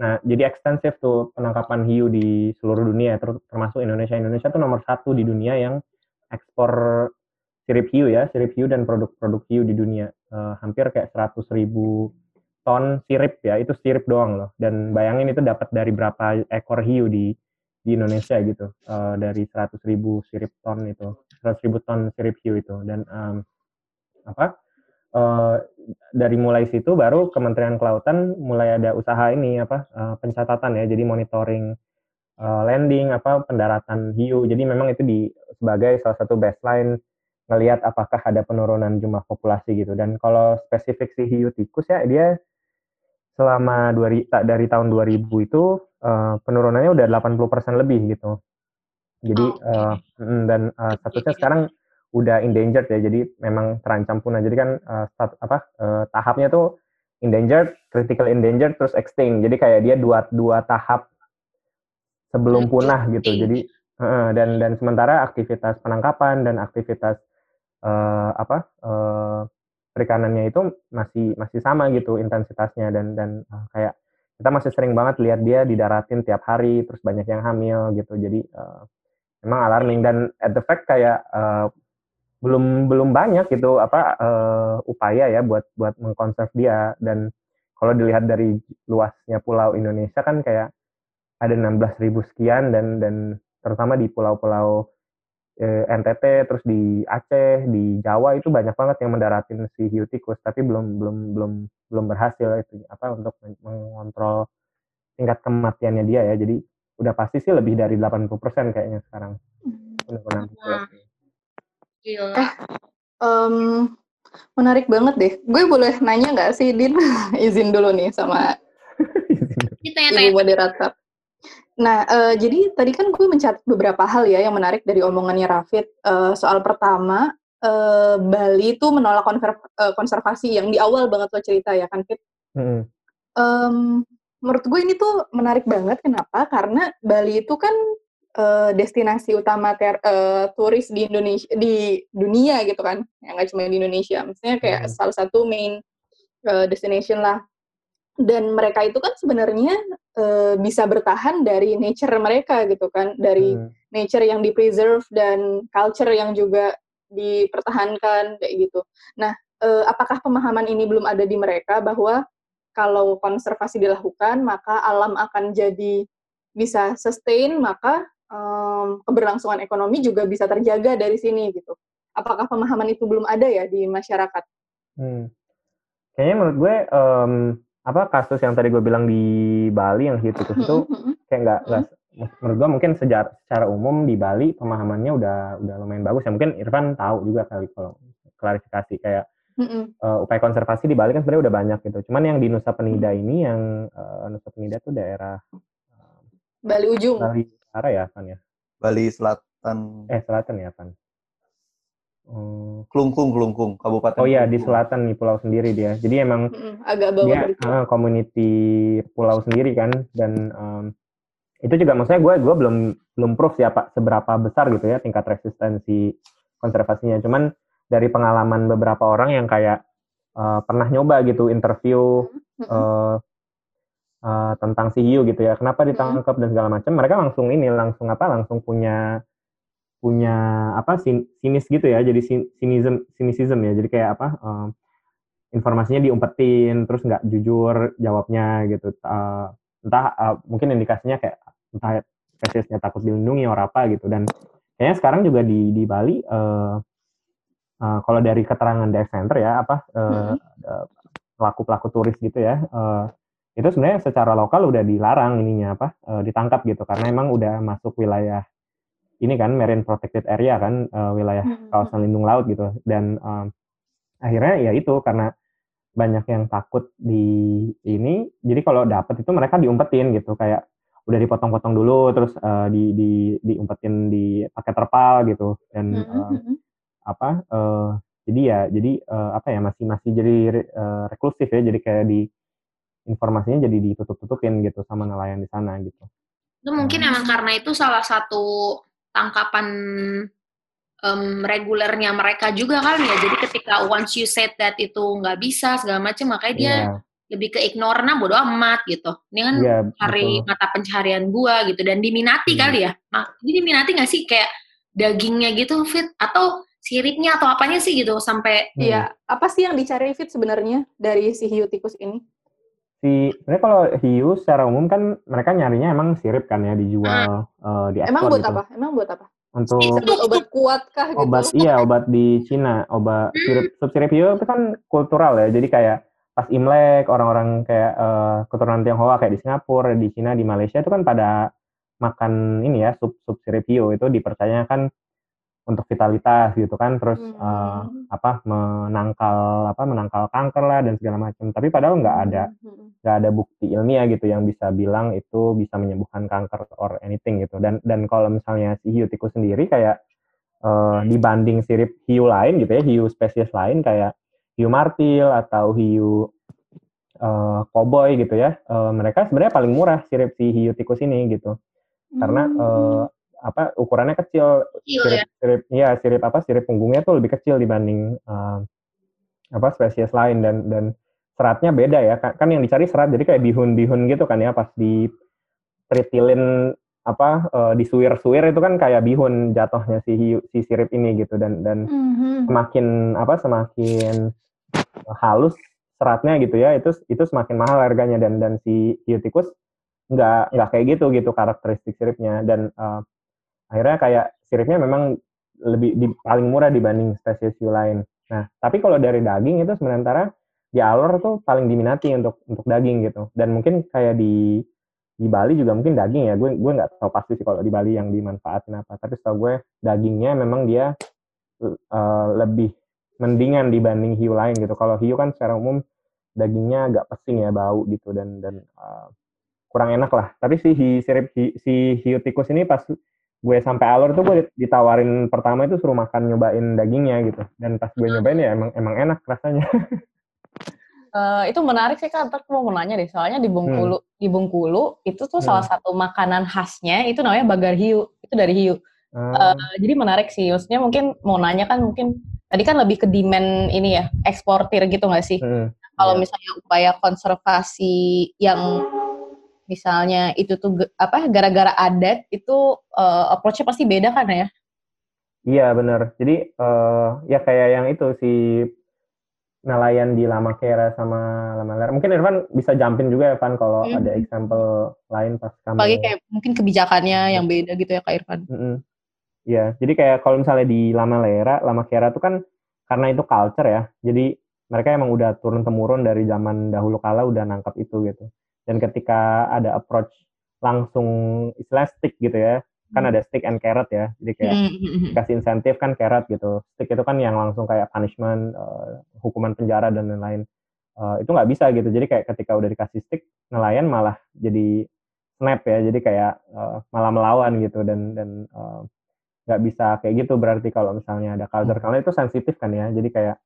C: Nah, jadi ekstensif tuh penangkapan hiu di seluruh dunia, termasuk Indonesia. Indonesia tuh nomor satu di dunia yang ekspor sirip hiu ya, sirip hiu dan produk-produk hiu di dunia. Uh, hampir kayak 100 ribu ton sirip ya, itu sirip doang loh. Dan bayangin itu dapat dari berapa ekor hiu di di Indonesia gitu, uh, dari 100 ribu sirip ton itu, 100 ribu ton sirip hiu itu. Dan um, apa? Uh, dari mulai situ baru Kementerian Kelautan mulai ada usaha ini apa uh, pencatatan ya. Jadi monitoring uh, landing apa pendaratan hiu. Jadi memang itu di sebagai salah satu baseline ngelihat apakah ada penurunan jumlah populasi gitu. Dan kalau spesifik si hiu tikus ya dia selama dua, dari tahun 2000 itu uh, penurunannya udah 80% lebih gitu. Jadi uh, dan uh, statusnya sekarang udah endangered ya jadi memang terancam punah. Jadi kan uh, start, apa uh, tahapnya tuh endangered critical endangered terus extinct. Jadi kayak dia dua dua tahap sebelum punah gitu. Jadi uh, dan dan sementara aktivitas penangkapan dan aktivitas uh, apa uh, perikanannya itu masih masih sama gitu intensitasnya. Dan dan uh, kayak kita masih sering banget lihat dia didaratin tiap hari terus banyak yang hamil gitu. Jadi uh, memang alarming. Dan at the fact kayak uh, belum belum banyak gitu apa uh, upaya ya buat buat mengkonserv dia dan kalau dilihat dari luasnya pulau Indonesia kan kayak ada 16 ribu sekian dan dan terutama di pulau-pulau eh, NTT terus di Aceh di Jawa itu banyak banget yang mendaratin si hiu tikus tapi belum belum belum belum berhasil itu apa untuk mengontrol tingkat kematiannya dia ya jadi udah pasti sih lebih dari 80% kayaknya sekarang hmm. penurunan populasi.
B: Gila. Eh, um, menarik banget deh. Gue boleh nanya nggak sih, Din? Izin dulu nih sama ibu moderator. Nah, uh, jadi tadi kan gue mencatat beberapa hal ya yang menarik dari omongannya Rafid. Uh, soal pertama, uh, Bali itu menolak konservasi yang di awal banget lo cerita ya kan, Fit? Mm. Um, menurut gue ini tuh menarik banget. Kenapa? Karena Bali itu kan uh, destinasi utama ter, uh, turis di Indonesia di dunia gitu kan. Yang nggak cuma di Indonesia. Maksudnya kayak hmm. salah satu main uh, destination lah. Dan mereka itu kan sebenarnya uh, bisa bertahan dari nature mereka gitu kan. Dari hmm. nature yang di preserve dan culture yang juga dipertahankan kayak gitu. Nah uh, apakah pemahaman ini belum ada di mereka bahwa kalau konservasi dilakukan maka alam akan jadi bisa sustain maka um, keberlangsungan ekonomi juga bisa terjaga dari sini gitu. Apakah pemahaman itu belum ada ya di masyarakat?
C: Hmm. Kayaknya menurut gue um, apa kasus yang tadi gue bilang di Bali yang tikus itu kayak nggak nggak menurut gue mungkin secara secara umum di Bali pemahamannya udah udah lumayan bagus ya. Mungkin Irfan tahu juga kali kalau klarifikasi kayak uh, upaya konservasi di Bali kan sebenarnya udah banyak gitu. Cuman yang di Nusa Penida ini yang uh, Nusa Penida tuh daerah
B: uh, Bali ujung.
C: Bali Utara ya, Pan ya?
D: Bali Selatan.
C: Eh, Selatan ya, Pan?
D: Hmm. Kelungkung, Kelungkung, Kabupaten.
C: Oh iya, di selatan nih pulau sendiri dia. Jadi emang
B: hmm, agak bawah
C: dia uh, community pulau sendiri kan dan um, itu juga maksudnya gue gue belum belum proof ya Pak seberapa besar gitu ya tingkat resistensi konservasinya. Cuman dari pengalaman beberapa orang yang kayak uh, pernah nyoba gitu interview uh, uh, tentang si hiu gitu ya. Kenapa ditangkap dan segala macam? Mereka langsung ini langsung apa? Langsung punya punya apa? Sin, sinis gitu ya. Jadi sin, sinism sinisism ya. Jadi kayak apa? Uh, informasinya diumpetin terus nggak jujur jawabnya gitu. Uh, entah uh, mungkin indikasinya kayak entah spesiesnya takut dilindungi atau apa gitu. Dan kayaknya sekarang juga di di Bali uh, uh, kalau dari keterangan dive center ya apa uh, pelaku pelaku turis gitu ya uh, itu sebenarnya secara lokal udah dilarang ininya apa e, ditangkap gitu. Karena emang udah masuk wilayah ini kan marine protected area kan e, wilayah hmm. kawasan lindung laut gitu. Dan e, akhirnya ya itu karena banyak yang takut di ini jadi kalau dapet itu mereka diumpetin gitu. Kayak udah dipotong-potong dulu terus uh, di di diumpetin di pakai terpal gitu. Dan uh, apa uh, jadi ya jadi uh, apa ya masih masih jadi uh, reklusif ya. Jadi kayak di informasinya jadi ditutup-tutupin gitu sama nelayan di sana gitu.
A: Itu mungkin emang karena itu salah satu tangkapan um, regulernya mereka juga kan ya. Jadi ketika once you said that itu nggak bisa segala macam, makanya dia yeah. lebih ke ignore nah bodo amat gitu. Ini kan yeah, cari mata pencaharian gua gitu dan diminati hmm. kali ya. Nah, ini diminati nggak sih kayak dagingnya gitu fit atau siripnya atau apanya sih gitu sampai
B: Iya, hmm. apa sih yang dicari fit sebenarnya dari si hiu tikus ini?
C: Si sebenarnya kalau hiu secara umum kan mereka nyarinya emang sirip kan ya dijual hmm. uh, di
B: Emang buat
C: gitu.
B: apa? Emang buat apa?
C: untuk
B: obat kuat kah
C: gitu? Obat iya, obat di Cina, obat hmm. sirip sub sirip hiu itu kan kultural ya. Jadi kayak pas Imlek orang-orang kayak uh, keturunan Tionghoa kayak di Singapura, di Cina, di Malaysia itu kan pada makan ini ya sup sup sirip hiu itu dipercaya kan untuk vitalitas gitu kan terus hmm. uh, apa menangkal apa menangkal kanker lah dan segala macam tapi padahal nggak ada hmm, hmm, hmm. nggak ada bukti ilmiah gitu yang bisa bilang itu bisa menyembuhkan kanker or anything gitu. Dan dan kalau misalnya si hiu tikus sendiri kayak uh, dibanding sirip hiu lain gitu ya hiu spesies lain kayak hiu martil atau hiu uh, koboi gitu ya uh, mereka sebenarnya paling murah sirip si hiu tikus ini gitu. Karena uh, apa ukurannya kecil, kecil sirip, ya? sirip ya sirip apa sirip punggungnya tuh lebih kecil dibanding uh, apa spesies lain. Dan dan seratnya beda ya. Kan, kan yang dicari serat jadi kayak bihun-bihun gitu kan ya pas di tritilin apa uh, disuir-suir itu kan kayak bihun jatuhnya si hiu, si sirip ini gitu. Dan dan mm-hmm. semakin apa semakin halus seratnya gitu ya itu itu semakin mahal harganya. Dan dan si hiu tikus nggak nggak kayak gitu gitu karakteristik siripnya. Dan uh, akhirnya kayak siripnya memang lebih di, paling murah dibanding spesies hiu lain. Nah, tapi kalau dari daging itu sementara di alur tuh paling diminati untuk untuk daging gitu. Dan mungkin kayak di di Bali juga mungkin daging ya. Gue gue nggak tahu pasti sih kalau di Bali yang dimanfaatin apa. Tapi setahu gue dagingnya memang dia uh, lebih mendingan dibanding hiu lain gitu. Kalau hiu kan secara umum dagingnya agak pesing ya bau gitu dan dan uh, kurang enak lah. Tapi si hi, sirip si hiu tikus ini pas gue sampai alur tuh gue ditawarin pertama itu suruh makan nyobain dagingnya gitu dan pas gue hmm. nyobain ya emang emang enak rasanya
B: uh, itu menarik sih kan aku mau nanya deh soalnya di Bengkulu hmm. di Bengkulu itu tuh hmm. salah satu makanan khasnya itu namanya bagar hiu itu dari hiu hmm. uh, jadi menarik sih maksudnya mungkin mau nanya kan mungkin tadi kan lebih ke demand ini ya eksportir gitu nggak sih hmm. kalau yeah. misalnya upaya konservasi yang misalnya itu tuh apa gara-gara adat itu uh, approach-nya pasti beda kan ya?
C: Iya benar. Jadi uh, ya kayak yang itu si nelayan di Lama Kera sama Lama Lera. Mungkin Irfan bisa jumpin juga ya Irfan kalau hmm. ada example lain pas kamu.
B: Bagi kayak mungkin kebijakannya yang beda gitu ya Kak Irfan.
C: Iya. Mm -hmm. jadi kayak kalau misalnya di Lama Lera, Lama Kera itu kan karena itu culture ya. Jadi mereka emang udah turun temurun dari zaman dahulu kala udah nangkap itu gitu dan ketika ada approach langsung istilah stick gitu ya kan ada stick and carrot ya. Jadi kayak hmm, hmm, hmm. kasih insentif kan carrot gitu. Stick itu kan yang langsung kayak punishment uh, hukuman penjara dan lain-lain. Uh, itu nggak bisa gitu. Jadi kayak ketika udah dikasih stick nelayan malah jadi snap ya. Jadi kayak uh, malah melawan gitu dan dan nggak uh, bisa kayak gitu. Berarti kalau misalnya ada culture karena itu sensitif kan ya. Jadi kayak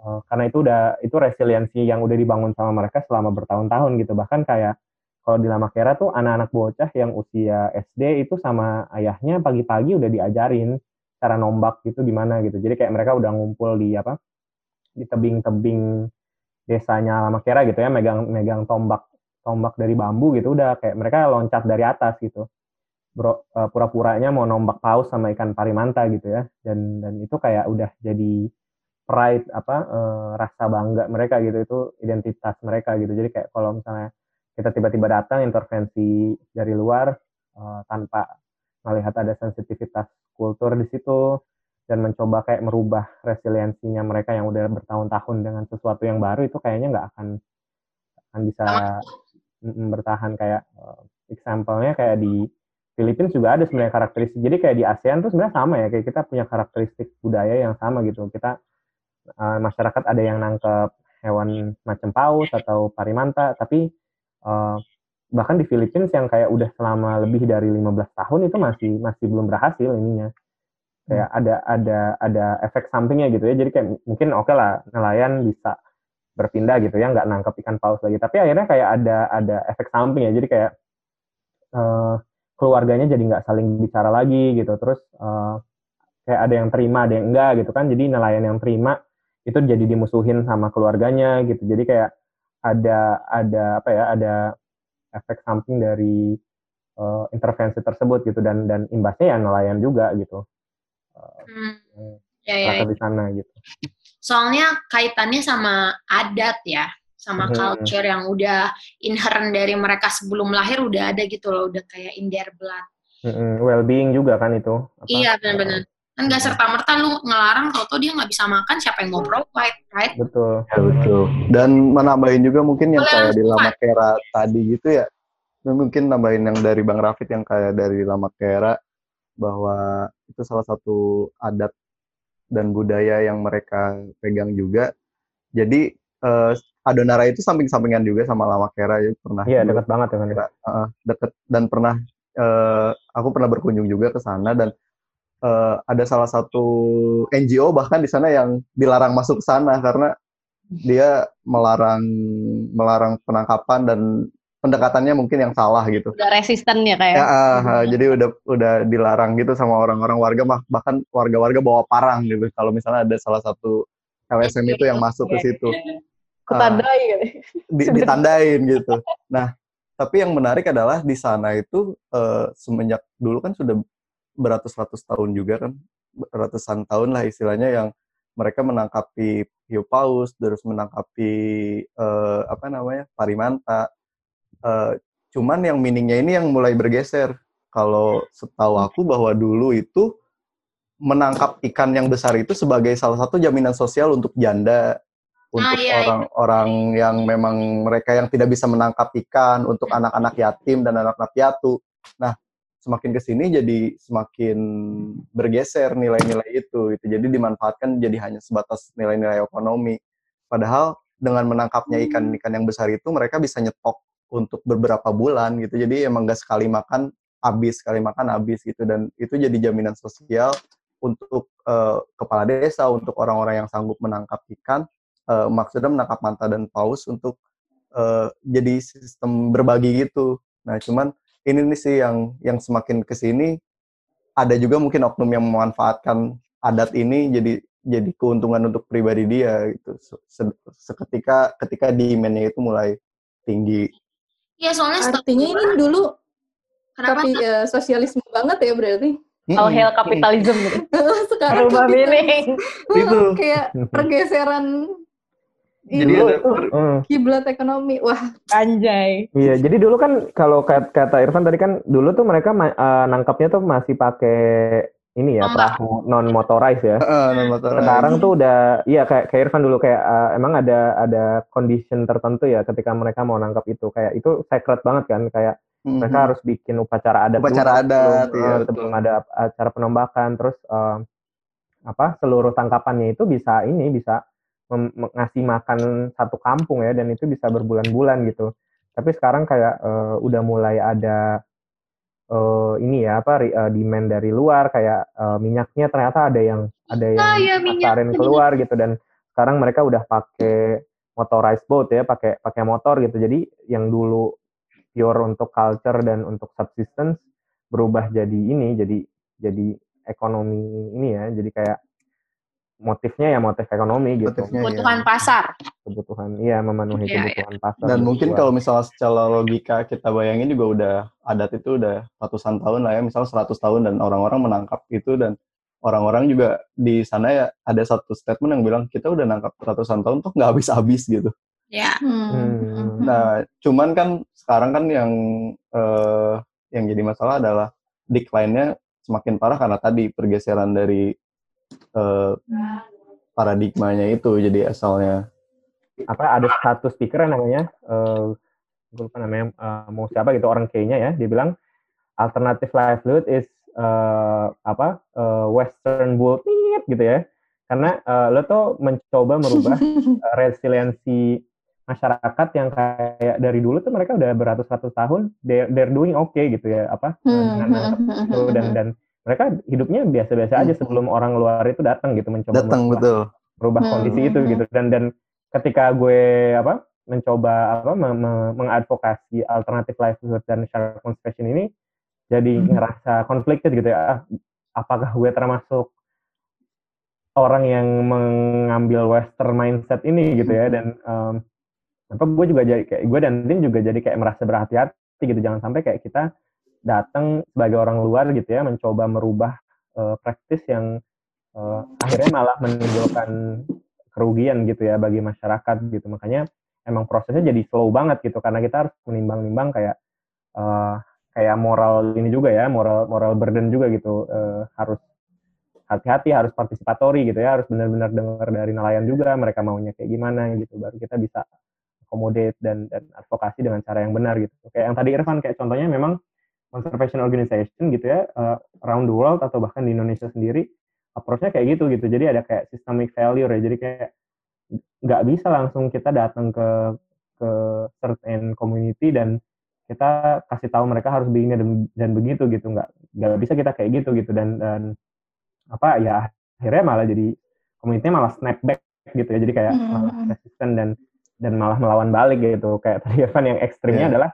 C: Uh, karena itu udah itu resiliensi yang udah dibangun sama mereka selama bertahun-tahun gitu. Bahkan kayak kalau di Lama Kera tuh anak-anak bocah yang usia SD itu sama ayahnya pagi-pagi udah diajarin cara nombak gitu di mana gitu. Jadi kayak mereka udah ngumpul di apa? di tebing-tebing desanya Lama Kera gitu ya, megang megang tombak tombak dari bambu gitu udah kayak mereka loncat dari atas gitu. Bro, uh, pura-puranya mau nombak paus sama ikan parimanta gitu ya. Dan dan itu kayak udah jadi pride apa uh, rasa bangga mereka gitu itu identitas mereka gitu. Jadi kayak kalau misalnya kita tiba-tiba datang intervensi dari luar uh, tanpa melihat ada sensitivitas kultur di situ dan mencoba kayak merubah resiliensinya mereka yang udah bertahun-tahun dengan sesuatu yang baru itu kayaknya nggak akan akan bisa bertahan. Kayak uh, example-nya kayak di Filipina juga ada sebenarnya karakteristik. Jadi kayak di ASEAN tuh sebenarnya sama ya kayak kita punya karakteristik budaya yang sama gitu. Kita uh, masyarakat ada yang nangkep hewan macam paus atau parimanta, tapi uh, bahkan di Filipina yang kayak udah selama lebih dari 15 tahun itu masih masih belum berhasil ininya. Kayak hmm. ada ada ada efek sampingnya gitu ya. Jadi kayak mungkin oke okay lah nelayan bisa berpindah gitu ya nggak nangkep ikan paus lagi. Tapi akhirnya kayak ada ada efek samping ya. Jadi kayak uh, keluarganya jadi nggak saling bicara lagi gitu. Terus uh, kayak ada yang terima ada yang enggak gitu kan. Jadi nelayan yang terima itu jadi dimusuhin sama keluarganya gitu jadi kayak ada ada apa ya ada efek samping dari uh, intervensi tersebut gitu dan dan imbasnya ya nelayan juga gitu uh, hmm. ya, ya, ya. di sana gitu
A: soalnya kaitannya sama adat ya sama hmm. culture yang udah inherent dari mereka sebelum lahir udah ada gitu loh udah kayak in their blood
C: hmm. well being juga kan itu
A: apa? iya benar-benar kan nggak serta merta lu ngelarang kalau dia nggak bisa makan siapa yang mau provide right?
C: Betul.
D: Ya betul. Dan menambahin juga mungkin yang kayak di lama kera tadi gitu ya. Mungkin nambahin yang dari Bang Rafid yang kayak dari Lama Kera bahwa itu salah satu adat dan budaya yang mereka pegang juga. Jadi uh, Adonara itu samping-sampingan juga sama Lama Kera ya pernah.
C: Iya dekat banget dengan ya,
D: uh, deket. Dan pernah uh, aku pernah berkunjung juga ke sana dan uh, ada salah satu NGO bahkan di sana yang dilarang masuk ke sana karena dia melarang melarang penangkapan dan pendekatannya mungkin yang salah gitu.
A: Udah resisten ya kayak.
D: Ya, uh, jadi udah udah dilarang gitu sama orang-orang warga bahkan warga-warga bawa parang gitu kalau misalnya ada salah satu LSM itu yang masuk ke situ.
B: Ketandai uh,
D: di, ditandain gitu. Nah, tapi yang menarik adalah di sana itu uh, semenjak dulu kan sudah beratus-ratus tahun juga kan ratusan tahun lah istilahnya yang mereka menangkapi hiu paus, terus menangkapi uh, apa namanya parimanta, Uh, cuman yang meaningnya ini yang mulai bergeser. Kalau setahu hmm. aku bahwa dulu itu menangkap ikan yang besar itu sebagai salah satu jaminan sosial untuk janda, untuk ah, iya, iya. orang-orang iya. yang memang mereka yang tidak bisa menangkap ikan, untuk anak-anak yatim dan anak-anak piatu. Nah, semakin ke sini jadi semakin bergeser nilai-nilai itu. Itu jadi dimanfaatkan jadi hanya sebatas nilai-nilai ekonomi. Padahal dengan menangkapnya hmm. ikan-ikan yang besar itu mereka bisa nyetok untuk beberapa bulan gitu. Jadi emang gak sekali makan habis, sekali makan habis gitu dan itu jadi jaminan sosial untuk uh, kepala desa, untuk orang-orang yang sanggup menangkap ikan, uh, maksudnya menangkap manta dan paus untuk uh, jadi sistem berbagi gitu. Nah, cuman ini nih sih yang yang semakin ke sini ada juga mungkin oknum yang memanfaatkan adat ini jadi jadi keuntungan untuk pribadi dia gitu. Seketika ketika demand-nya itu mulai tinggi.
A: Iya, soalnya
B: artinya ini dulu Kenapa? Kapi, uh, sosialisme banget ya berarti.
A: All hail kapitalisme gitu.
B: Sekarang Berubah meaning. itu kayak pergeseran jadi ada uh. kiblat ekonomi. Wah,
A: anjay.
C: Iya, jadi dulu kan kalau kata Irfan tadi kan dulu tuh mereka uh, nangkapnya tuh masih pakai ini ya perahu non motorized ya. Uh, non motorized. Sekarang tuh udah iya kayak kayak Irfan dulu kayak uh, emang ada ada condition tertentu ya ketika mereka mau nangkap itu kayak itu sacred banget kan kayak mm-hmm. mereka harus bikin upacara adat
D: upacara dulu, adat sebelum,
C: iya, uh, sebelum ada acara penembakan terus uh, apa seluruh tangkapannya itu bisa ini bisa ngasih makan satu kampung ya dan itu bisa berbulan-bulan gitu. Tapi sekarang kayak uh, udah mulai ada uh, ini ya apa uh, demand dari luar kayak uh, minyaknya ternyata ada yang ada yang oh, ya, keluar gitu. Dan sekarang mereka udah pakai motorized boat ya pakai pakai motor gitu. Jadi yang dulu pure untuk culture dan untuk subsistence berubah jadi ini jadi jadi ekonomi ini ya. Jadi kayak motifnya ya motif ekonomi gitu. Motifnya,
A: kebutuhan ya. pasar.
C: Kebutuhan, iya memenuhi yeah, kebutuhan yeah. pasar.
D: Dan mungkin kalau misalnya secara logika kita bayangin juga udah adat itu udah ratusan tahun lah ya, misalnya 100 tahun dan orang-orang menangkap itu dan orang-orang juga di sana ya ada satu statement yang bilang kita udah nangkap ratusan tahun tuh nggak habis-habis gitu.
A: Ya. Hmm.
D: hmm. Nah, cuman kan sekarang kan yang uh, yang jadi masalah adalah decline-nya semakin parah karena tadi pergeseran dari uh, paradigmanya itu jadi asalnya
C: apa ada satu speaker yang namanya? Uh, gue lupa namanya uh, mau siapa gitu orang kayaknya ya. Dia bilang alternative livelihood is uh, apa uh, western bull gitu ya. Karena uh, lo tuh mencoba merubah uh, resiliensi masyarakat yang kayak dari dulu tuh mereka udah beratus-ratus tahun they're, they're doing okay gitu ya apa hmm. dengan itu dan dan mereka hidupnya biasa-biasa aja sebelum orang luar itu datang gitu mencoba
D: datang merubah, betul.
C: merubah hmm. kondisi itu gitu. dan dan ketika gue apa mencoba apa mengadvokasi alternatif livelihood dan share conservation ini jadi hmm. ngerasa conflicted gitu ya. Ah, apakah gue termasuk orang yang mengambil western mindset ini gitu ya? Dan um, apa gue juga jadi kayak gue dan tim juga jadi kayak merasa berhati-hati gitu. Jangan sampai kayak kita datang sebagai orang luar gitu ya mencoba merubah uh, praktis yang uh, akhirnya malah menimbulkan kerugian gitu ya bagi masyarakat gitu makanya emang prosesnya jadi slow banget gitu karena kita harus menimbang-nimbang kayak uh, kayak moral ini juga ya moral moral burden juga gitu uh, harus hati-hati harus partisipatori gitu ya harus benar-benar dengar dari nelayan juga mereka maunya kayak gimana gitu baru kita bisa accommodate dan dan advokasi dengan cara yang benar gitu. Kayak yang tadi Irfan kayak contohnya memang conservation organization gitu ya uh, around the world atau bahkan di Indonesia sendiri approach-nya kayak gitu gitu. Jadi ada kayak systemic failure ya. Jadi kayak nggak bisa langsung kita datang ke ke certain community dan kita kasih tahu mereka harus begini dan, dan begitu gitu nggak nggak bisa kita kayak gitu gitu dan dan apa ya akhirnya malah jadi komunitasnya malah snap back gitu ya jadi kayak mm malah resisten dan dan malah melawan balik gitu kayak tadi Evan yang ekstrimnya yeah. adalah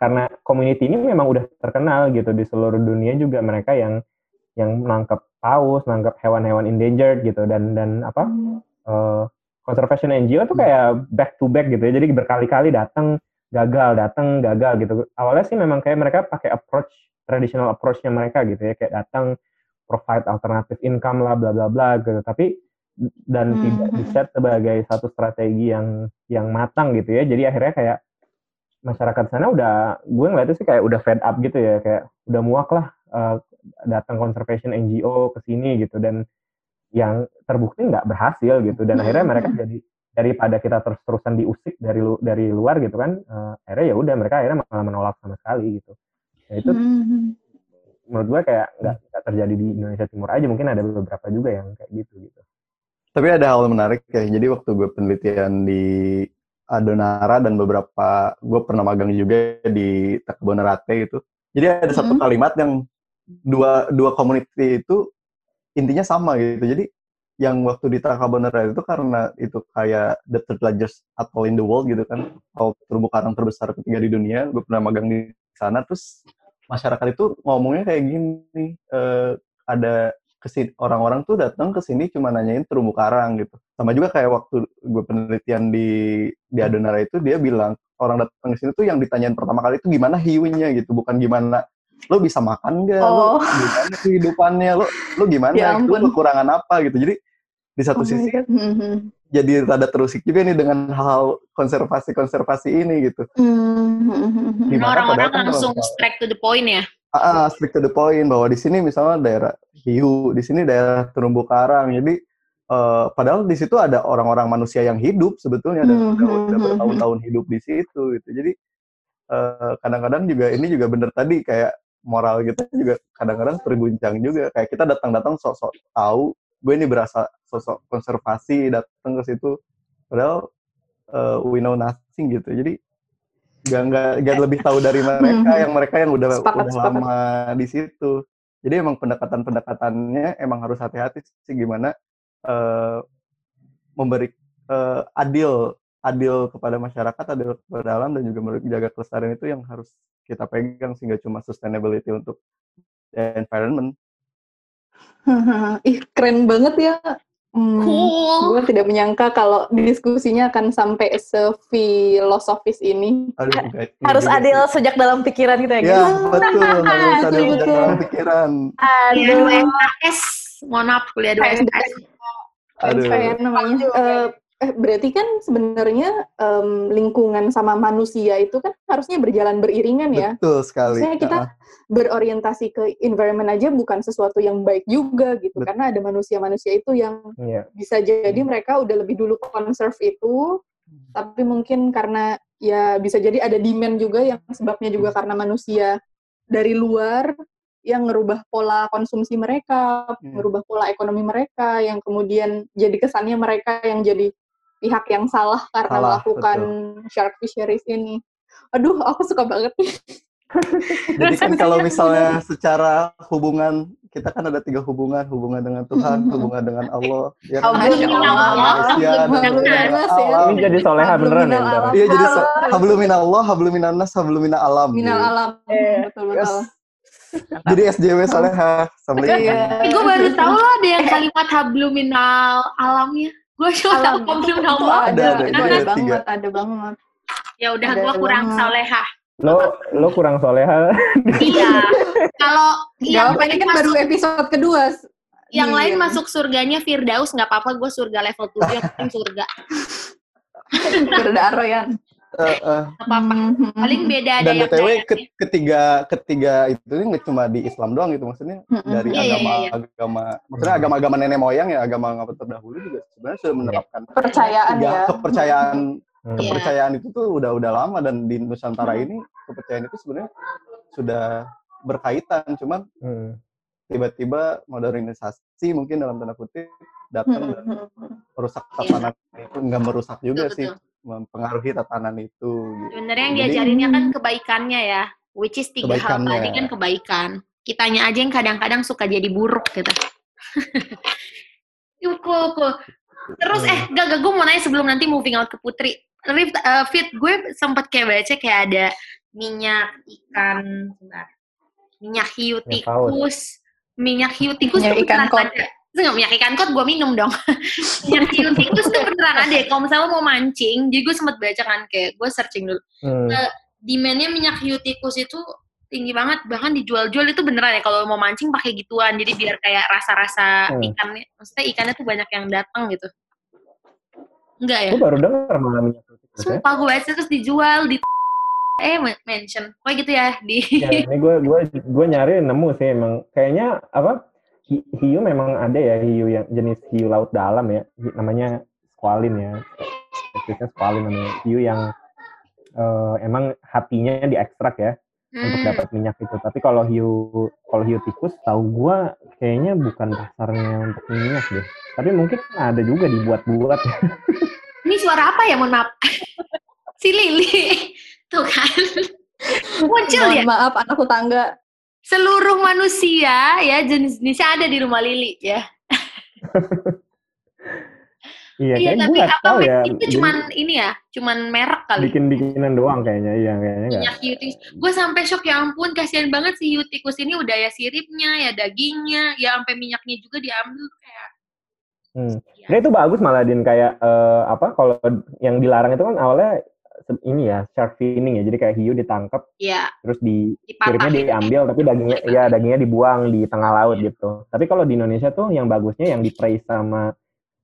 C: karena community ini memang udah terkenal gitu di seluruh dunia juga mereka yang yang menangkap paus, menangkap hewan-hewan endangered gitu dan dan apa hmm. uh, conservation NGO tuh kayak back to back gitu ya jadi berkali-kali datang gagal datang gagal gitu awalnya sih memang kayak mereka pakai approach traditional approachnya mereka gitu ya kayak datang provide alternative income lah bla bla bla gitu tapi dan hmm. tidak diset sebagai satu strategi yang yang matang gitu ya. Jadi akhirnya kayak masyarakat sana udah gue ngeliatnya sih kayak udah fed up gitu ya, kayak udah muak lah uh, datang conservation NGO ke sini gitu dan yang terbukti nggak berhasil gitu dan akhirnya mereka hmm. jadi daripada kita terus-terusan diusik dari lu, dari luar gitu kan uh, akhirnya ya udah mereka akhirnya malah menolak sama sekali gitu nah itu hmm. menurut gue kayak nggak terjadi di Indonesia Timur aja mungkin ada beberapa juga yang kayak gitu gitu
D: tapi ada hal menarik ya. Jadi waktu gue penelitian di Adonara dan beberapa gue pernah magang juga di Takbonerate itu. Jadi ada satu hmm. kalimat yang dua dua community itu intinya sama gitu. Jadi yang waktu di Takbonerate itu karena itu kayak the third largest atoll in the world gitu kan, atau terumbu karang terbesar ketiga di dunia. Gue pernah magang di sana terus masyarakat itu ngomongnya kayak gini, uh, ada ke sini orang-orang tuh datang ke sini cuma nanyain terumbu karang gitu. Sama juga kayak waktu gue penelitian di di Adonara itu dia bilang orang datang ke sini tuh yang ditanyain pertama kali itu gimana hiunya gitu, bukan gimana lo bisa makan gak, oh. lo gimana kehidupannya, lo lo gimana, ya itu kekurangan apa gitu. Jadi di satu oh sisi mm-hmm. jadi rada terusik juga nih dengan hal konservasi-konservasi ini gitu.
A: Mm-hmm. Orang-orang langsung straight to the point ya?
D: Ah, uh, straight to the point bahwa di sini misalnya daerah hiu, di sini daerah terumbu karang. Jadi uh, padahal di situ ada orang-orang manusia yang hidup sebetulnya dan mm -hmm. udah bertahun-tahun hidup di situ gitu. Jadi kadang kadang-kadang juga ini juga bener tadi kayak moral kita juga kadang-kadang terguncang juga kayak kita datang-datang sok-sok tahu gue ini berasa sosok konservasi datang ke situ padahal uh, we know nothing gitu jadi gak, gak, gak lebih tahu dari mereka yang mereka yang udah, sepakat, udah sepakat. lama di situ jadi emang pendekatan-pendekatannya emang harus hati-hati sih gimana uh, memberi uh, adil adil kepada masyarakat, adil kepada alam dan juga menjaga kelestarian itu yang harus kita pegang sehingga cuma sustainability untuk environment.
B: Ih keren banget ya Hmm, cool. Gue tidak menyangka kalau diskusinya akan sampai sefilosofis ini. Aduh, enggak, harus enggak, adil enggak. sejak dalam pikiran kita ya.
D: Ya betul, harus adil sejak dalam pikiran.
A: Aduh. USKS, mohon maaf kuliah dua SKS.
B: Aduh. namanya. Uh, eh berarti kan sebenarnya um, lingkungan sama manusia itu kan harusnya berjalan beriringan ya.
D: Betul sekali.
B: Saya kita uh berorientasi ke environment aja bukan sesuatu yang baik juga gitu Betul. karena ada manusia-manusia itu yang yeah. bisa jadi mereka udah lebih dulu conserve itu hmm. tapi mungkin karena ya bisa jadi ada demand juga yang sebabnya juga hmm. karena manusia dari luar yang ngerubah pola konsumsi mereka, yeah. ngerubah pola ekonomi mereka yang kemudian jadi kesannya mereka yang jadi pihak yang salah karena salah, melakukan betul. shark fisheries ini. Aduh, aku suka banget nih.
D: Jadi kan kalau misalnya secara hubungan kita kan ada tiga hubungan, hubungan dengan Tuhan, hubungan dengan Allah,
B: ya kan? manusia
C: dan Ini jadi soleha beneran ya?
D: Iya jadi so, hablumin Allah, hablumin nas, hablumin alam.
B: Minal alam, betul betul.
D: Jadi SJW soleha,
A: sama Iya. Gue baru tahu lah ada yang kalimat habluminal alamnya. Gue cuma tahu habluminal Allah.
B: Ada, ada, ada, banget, ada banget.
A: Ya udah, gue kurang soleha.
C: Lo lo kurang soleha.
A: Iya. Kalau
B: yang apa ini kan baru episode kedua.
A: Yang lain iya. masuk surganya Firdaus nggak apa-apa gue surga level tujuh yang penting surga.
B: Surga Aroyan
D: Uh, uh.
A: apa-apa mm-hmm. paling beda ada
D: dan btw ketiga ketiga itu nggak cuma di Islam doang itu maksudnya dari yeah, iya, agama yeah, yeah. agama maksudnya agama-agama nenek moyang ya agama agama terdahulu juga sebenarnya sudah menerapkan
B: kepercayaan ya
D: kepercayaan Hmm. Kepercayaan itu tuh udah udah lama dan di Nusantara hmm. ini kepercayaan itu sebenarnya sudah berkaitan, cuman hmm. tiba-tiba modernisasi mungkin dalam tanda kutip datang dan merusak tatanan itu nggak merusak juga betul, sih, betul. Mempengaruhi tatanan itu.
A: Gitu. Sebenarnya yang diajarinnya kan kebaikannya ya, which is tiga hal tadi kan kebaikan. Kitanya aja yang kadang-kadang suka jadi buruk gitu. Yuk, Terus eh gak, gak gue mau nanya sebelum nanti moving out ke Putri tapi uh, fit gue sempat kayak baca kayak ada minyak ikan sebentar minyak hiu tikus minyak hiu tikus
B: minyak ikan kot
A: itu nggak minyak ikan kot gue minum dong minyak hiu tikus tuh beneran ada kalau misalnya mau mancing jadi gue sempat baca kan kayak gue searching dulu hmm. uh, demandnya minyak hiu tikus itu tinggi banget bahkan dijual-jual itu beneran ya kalau mau mancing pakai gituan jadi biar kayak rasa-rasa hmm. ikannya maksudnya ikannya tuh banyak yang datang gitu Enggak ya?
C: Gue baru dengar malah minyak
A: Sumpah gue baca terus dijual di eh mention. Kayak gitu ya di
C: Ya, ini gue gue gue nyari nemu sih emang kayaknya apa hiu memang ada ya hiu yang jenis hiu laut dalam ya namanya squalin ya spesiesnya squalin namanya hiu yang uh, emang hatinya diekstrak ya hmm. untuk dapat minyak itu tapi kalau hiu kalau hiu tikus tahu gue kayaknya bukan dasarnya untuk minyak deh tapi mungkin ada juga dibuat-buat
A: Ini suara apa ya? Mohon maaf. si Lili. Tuh kan. Muncul
B: Mohon ya? maaf, anak tetangga.
A: Seluruh manusia ya jenis-jenisnya ada di rumah Lili ya.
C: Iya, iya tapi apa tahu ya.
A: itu cuman ini ya, cuman merek kali.
C: Bikin-bikinan doang kayaknya, iya kayaknya
A: Minyak tikus. Gue sampai shock ya ampun, kasihan banget si hiu tikus ini udah ya siripnya, ya dagingnya, ya sampai minyaknya juga diambil kayak
C: Hmm. Ya. Nah itu bagus malah din kayak uh, apa kalau yang dilarang itu kan awalnya ini ya shark finning ya. Jadi kayak hiu ditangkap
A: ya.
C: terus di siripnya diambil tapi dagingnya ya dagingnya dibuang di tengah laut ya. gitu. Tapi kalau di Indonesia tuh yang bagusnya yang di sama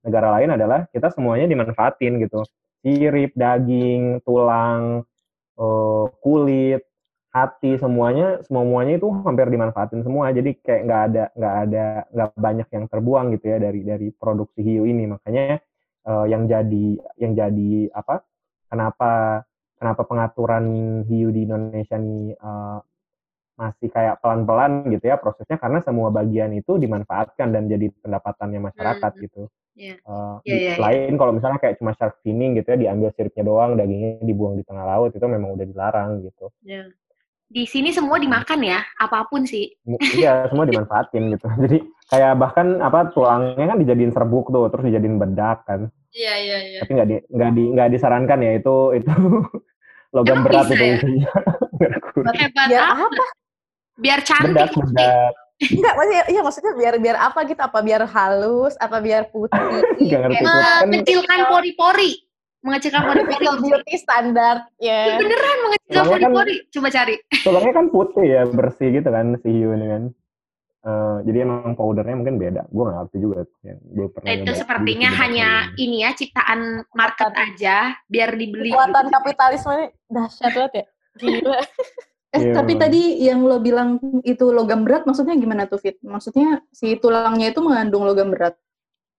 C: negara lain adalah kita semuanya dimanfaatin gitu. Sirip daging tulang uh, kulit hati semuanya semuanya itu hampir dimanfaatin semua. Jadi kayak nggak ada nggak ada nggak banyak yang terbuang gitu ya dari dari produksi hiu ini. Makanya uh, yang jadi yang jadi apa kenapa kenapa pengaturan hiu di Indonesia ini uh, masih kayak pelan-pelan gitu ya prosesnya karena semua bagian itu dimanfaatkan dan jadi pendapatannya masyarakat hmm. gitu. Yeah. Uh, yeah, yeah, selain yeah. kalau misalnya kayak cuma shark finning gitu ya diambil siripnya doang, dagingnya dibuang di tengah laut itu memang udah dilarang gitu.
A: Yeah di sini semua dimakan ya, apa pun sih.
C: Iya, semua dimanfaatin gitu. Jadi kayak bahkan apa tulangnya kan dijadiin serbuk tuh, terus dijadiin bedak kan.
A: Iya, iya, iya.
C: Tapi nggak di nggak di nggak disarankan ya itu itu logam Emang berat itu ya? isinya.
A: Hebat biar apa? Biar cantik. Bedak, bedak.
B: Enggak, maksudnya iya maksudnya biar biar apa gitu? Apa biar halus, apa biar putih?
C: Gak ngerti.
A: Mengecilkan pori-pori mengecilkan pori-pori
B: beauty standar ya.
A: Yeah. Beneran mengecilkan kan pori-pori. Kan, Coba cari.
C: Tulangnya kan putih ya, bersih gitu kan si hiu ini kan. Uh, jadi emang powdernya mungkin beda. Gue gak ngerti juga. Yang
A: gue pernah itu sepertinya hanya ini ya ciptaan market aja biar dibeli.
B: Kekuatan gitu. kapitalisme ini dahsyat banget ya. Gila. eh yeah, tapi tadi yang lo bilang itu logam berat maksudnya gimana tuh Fit? Maksudnya si tulangnya itu mengandung logam berat?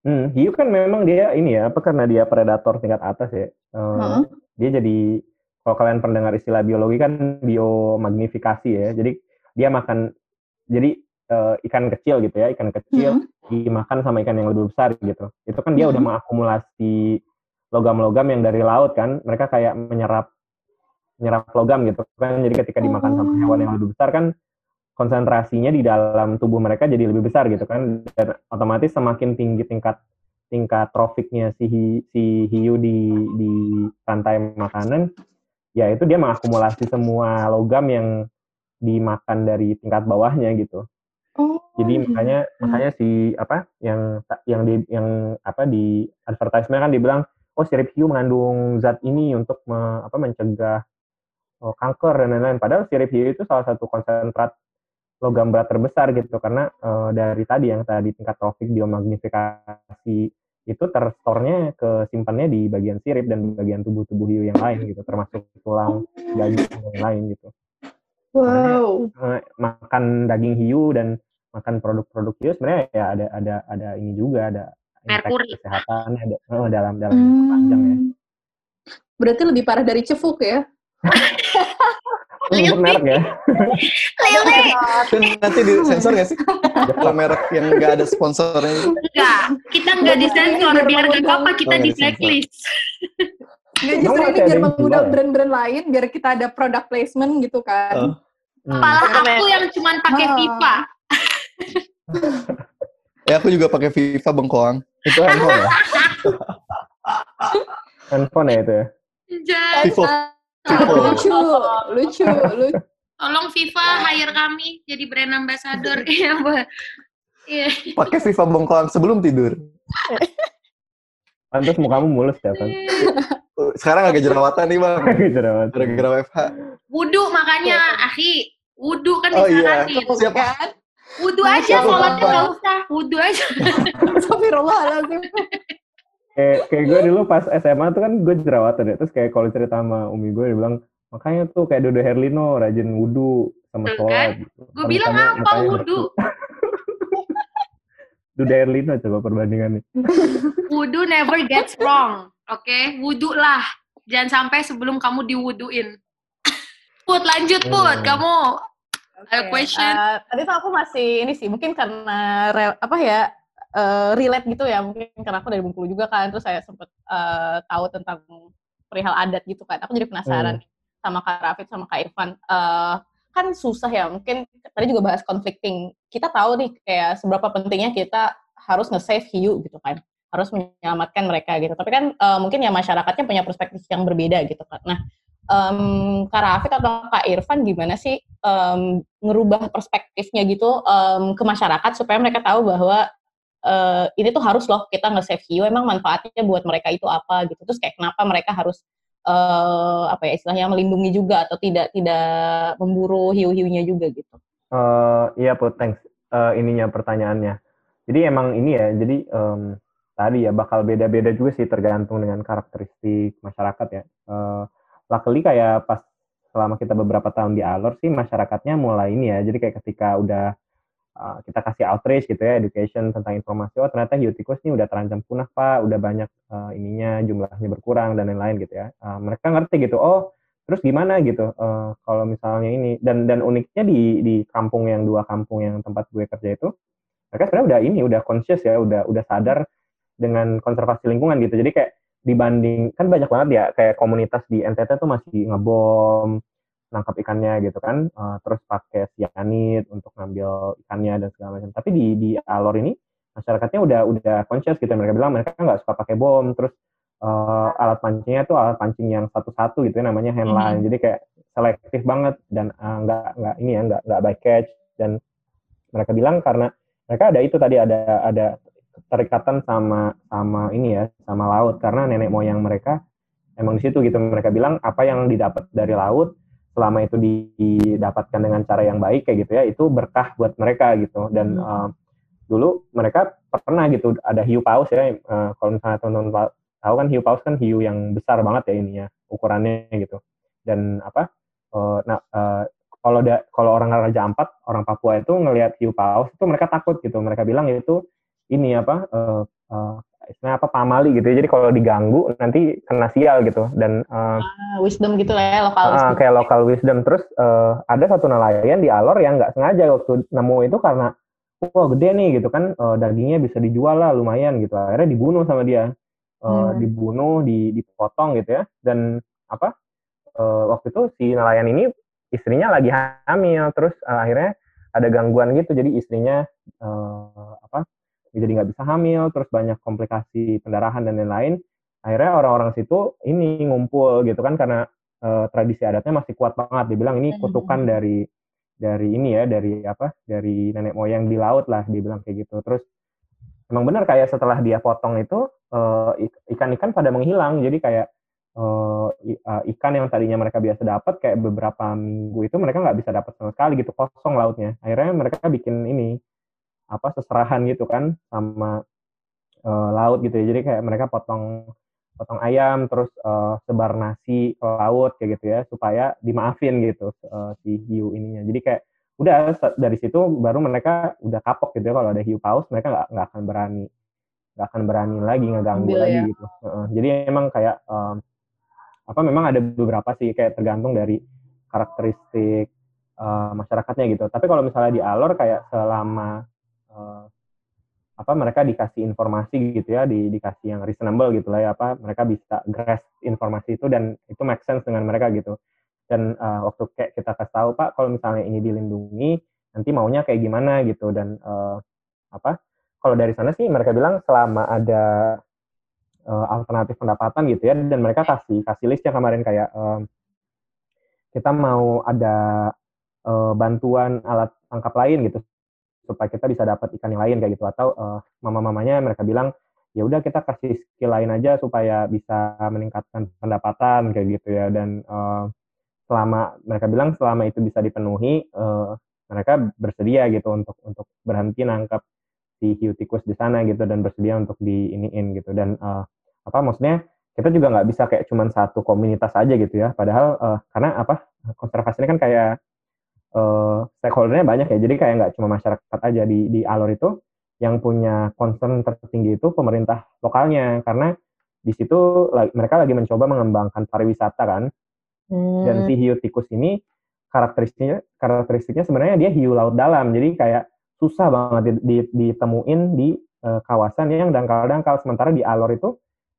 C: Hmm, hiu kan memang dia ini ya, apa karena dia predator tingkat atas ya. Um, uh-huh. Dia jadi kalau kalian pendengar istilah biologi kan biomagnifikasi ya. Jadi dia makan jadi uh, ikan kecil gitu ya, ikan kecil uh-huh. dimakan sama ikan yang lebih besar gitu. Itu kan dia uh-huh. udah mengakumulasi logam-logam yang dari laut kan mereka kayak menyerap menyerap logam gitu kan jadi ketika dimakan sama oh. hewan yang lebih besar kan konsentrasinya di dalam tubuh mereka jadi lebih besar gitu kan dan otomatis semakin tinggi tingkat tingkat trofiknya si si hiu di di rantai makanan ya itu dia mengakumulasi semua logam yang dimakan dari tingkat bawahnya gitu Oh. Jadi makanya hmm. makanya si apa yang yang di yang apa di advertisement kan dibilang oh sirip hiu mengandung zat ini untuk me, apa mencegah oh, kanker dan lain-lain. Padahal sirip hiu itu salah satu konsentrat logam berat terbesar gitu karena uh, dari tadi yang tadi tingkat trofik biomagnifikasi itu terstornya ke simpannya di bagian sirip dan bagian tubuh-tubuh hiu yang lain gitu termasuk tulang daging yang lain gitu.
B: Wow.
C: Makanya, uh, makan daging hiu dan makan produk-produk hiu sebenarnya ya ada ada ada ini juga ada
A: Merkuri.
C: kesehatan ada oh, dalam dalam hmm. panjang ya.
B: Berarti lebih parah dari cefuk ya?
C: Lihat merek ya.
D: Nanti di sensor gak sih? Kalau merek yang nggak ada sponsornya.
A: Enggak, kita nggak di sensor biar nggak apa kita oh, di blacklist.
B: Nggak justru ini biar mengundang brand-brand lain biar kita ada product placement gitu kan. Uh.
A: Hmm. aku yang cuma pakai pipa
D: ya aku juga pakai FIFA bengkoang.
C: Itu handphone ya? handphone ya itu ya?
A: Vivo.
B: Vivo. Lucu, lucu, lucu.
A: Tolong FIFA hire kami jadi brand ambassador. Iya,
D: Iya. Pakai FIFA bengkoang sebelum tidur.
C: Pantas mukamu mulus ya, kan?
D: Sekarang agak jerawatan nih, Bang. Agak
C: jerawatan.
D: Gara-gara WFH.
A: Wudhu makanya, Ahi. Wudhu kan oh,
D: iya. Siapa? Kan?
A: Wudhu aja, sholatnya nggak usah. Wudhu aja.
B: Astagfirullahaladzim.
C: kayak, kayak gue dulu pas SMA tuh kan gue jerawatan ya. Terus kayak kalau cerita sama umi gue, dia bilang, makanya tuh kayak Dodo Herlino rajin wudhu sama sholat. Kan?
A: Gitu. Gue bilang apa wudhu?
C: Dodo Herlino coba perbandingannya.
A: wudhu never gets wrong. Oke, okay? wudhu lah. Jangan sampai sebelum kamu diwuduin. Put, lanjut Put. Kamu Okay. question. Uh,
B: tadi tuh aku masih ini sih, mungkin karena re, apa ya uh, relate gitu ya, mungkin karena aku dari Bengkulu juga kan, terus saya sempat uh, tahu tentang perihal adat gitu kan. Aku jadi penasaran hmm. sama Kak Rafid sama Kak Irfan. Uh, kan susah ya, mungkin tadi juga bahas conflicting. Kita tahu nih kayak seberapa pentingnya kita harus nge-save hiu gitu kan harus menyelamatkan mereka gitu. Tapi kan uh, mungkin ya masyarakatnya punya perspektif yang berbeda gitu kan. Nah, um, Kak Rafid atau Kak Irfan gimana sih um, ngerubah perspektifnya gitu um, ke masyarakat supaya mereka tahu bahwa uh, ini tuh harus loh kita nge-save hiu emang manfaatnya buat mereka itu apa gitu. Terus kayak kenapa mereka harus uh, apa ya istilahnya melindungi juga atau tidak tidak memburu hiu-hiunya juga gitu?
C: Uh, iya put. Thanks. Uh, ininya pertanyaannya. Jadi emang ini ya jadi um, tadi ya bakal beda-beda juga sih tergantung dengan karakteristik masyarakat ya. Uh, luckily kayak pas selama kita beberapa tahun di Alor sih masyarakatnya mulai ini ya. Jadi kayak ketika udah uh, kita kasih outreach gitu ya, education tentang informasi, oh ternyata hiu tikus ini udah terancam punah pak, udah banyak uh, ininya jumlahnya berkurang dan lain-lain gitu ya. Uh, mereka ngerti gitu, oh terus gimana gitu uh, kalau misalnya ini dan dan uniknya di di kampung yang dua kampung yang tempat gue kerja itu mereka sebenarnya udah ini udah conscious ya udah udah sadar dengan konservasi lingkungan gitu jadi kayak dibanding kan banyak banget ya kayak komunitas di NTT tuh masih ngebom nangkap ikannya gitu kan uh, terus pakai sianid untuk ngambil ikannya dan segala macam. Tapi di di Alor ini masyarakatnya udah udah conscious gitu mereka bilang mereka nggak suka pakai bom terus uh, alat pancingnya tuh alat pancing yang satu-satu gitu ya namanya handline mm -hmm. jadi kayak selektif banget dan uh, nggak nggak ini ya nggak nggak by catch. Dan mereka bilang karena mereka ada itu tadi ada ada terikatan sama sama ini ya sama laut. Karena nenek moyang mereka emang di situ gitu. Mereka bilang apa yang didapat dari laut selama itu didapatkan dengan cara yang baik kayak gitu ya itu berkah buat mereka gitu. Dan hmm. uh, dulu mereka pernah gitu ada hiu paus ya uh, kalau misalnya teman-teman tahu kan hiu paus kan hiu yang besar banget ya ininya ukurannya gitu. Dan apa uh, nah uh, kalau da, kalau orang Raja Ampat orang Papua itu ngelihat hiu paus itu mereka takut gitu. Mereka bilang itu ini apa uh, uh, istilahnya apa pamali gitu ya. Jadi kalau diganggu nanti kena sial gitu dan uh,
B: uh, wisdom gitu lah ya lokal
C: uh, kayak lokal wisdom. Terus uh, ada satu nelayan di Alor yang nggak sengaja waktu nemu itu karena wah gede nih gitu kan uh, dagingnya bisa dijual lah lumayan gitu. Akhirnya dibunuh sama dia. uh, hmm. dibunuh, dipotong gitu ya. Dan apa? Uh, waktu itu si nelayan ini istrinya lagi hamil, terus uh, akhirnya ada gangguan gitu, jadi istrinya uh, apa? Jadi nggak bisa hamil, terus banyak komplikasi pendarahan dan lain-lain. Akhirnya orang-orang situ ini ngumpul gitu kan karena uh, tradisi adatnya masih kuat banget. Dibilang ini kutukan dari dari ini ya, dari apa? Dari nenek moyang di laut lah, dibilang kayak gitu. Terus emang benar kayak setelah dia potong itu uh, ikan-ikan pada menghilang jadi kayak uh, ikan yang tadinya mereka biasa dapat kayak beberapa minggu itu mereka nggak bisa dapat sama sekali gitu kosong lautnya akhirnya mereka bikin ini apa seserahan gitu kan sama uh, laut gitu ya. Jadi kayak mereka potong potong ayam terus uh, sebar nasi ke laut kayak gitu ya supaya dimaafin gitu uh, si hiu ininya. Jadi kayak udah dari situ baru mereka udah kapok gitu ya. Kalau ada hiu paus mereka nggak nggak akan berani nggak akan berani lagi ngeganggu Ambil, lagi ya. gitu. Uh, jadi emang kayak um, apa memang ada beberapa sih kayak tergantung dari karakteristik uh, masyarakatnya gitu. Tapi kalau misalnya di alor kayak selama uh, apa mereka dikasih informasi gitu ya di, dikasih yang reasonable gitu lah ya apa mereka bisa grasp informasi itu dan itu make sense dengan mereka gitu. Dan uh, waktu kayak kita kasih tahu pak kalau misalnya ini dilindungi nanti maunya kayak gimana? gitu. Dan uh, apa kalau dari sana sih mereka bilang selama ada uh, alternatif pendapatan gitu ya dan mereka kasih kasih list yang kemarin kayak uh, kita mau ada uh, bantuan alat tangkap lain gitu supaya kita bisa dapat ikan yang lain kayak gitu. Atau uh, mama-mamanya mereka bilang ya udah kita kasih skill lain aja supaya bisa meningkatkan pendapatan kayak gitu ya. Dan uh, selama mereka bilang selama itu bisa dipenuhi uh, mereka bersedia gitu untuk untuk berhenti nangkap si hiu tikus di sana gitu dan bersedia untuk diiniin gitu. Dan uh, apa maksudnya kita juga nggak bisa kayak cuman satu komunitas aja gitu ya. Padahal uh, karena apa konservasi kan kayak uh, stakeholdernya banyak ya jadi kayak nggak cuma masyarakat aja di di alor itu yang punya concern tertinggi itu pemerintah lokalnya karena di situ mereka lagi mencoba mengembangkan pariwisata kan Hmm. Dan si hiu tikus ini karakteristiknya karakteristiknya sebenarnya dia hiu laut dalam. Jadi kayak susah banget ditemuin di uh, kawasan yang dangkal-dangkal. Sementara di alor itu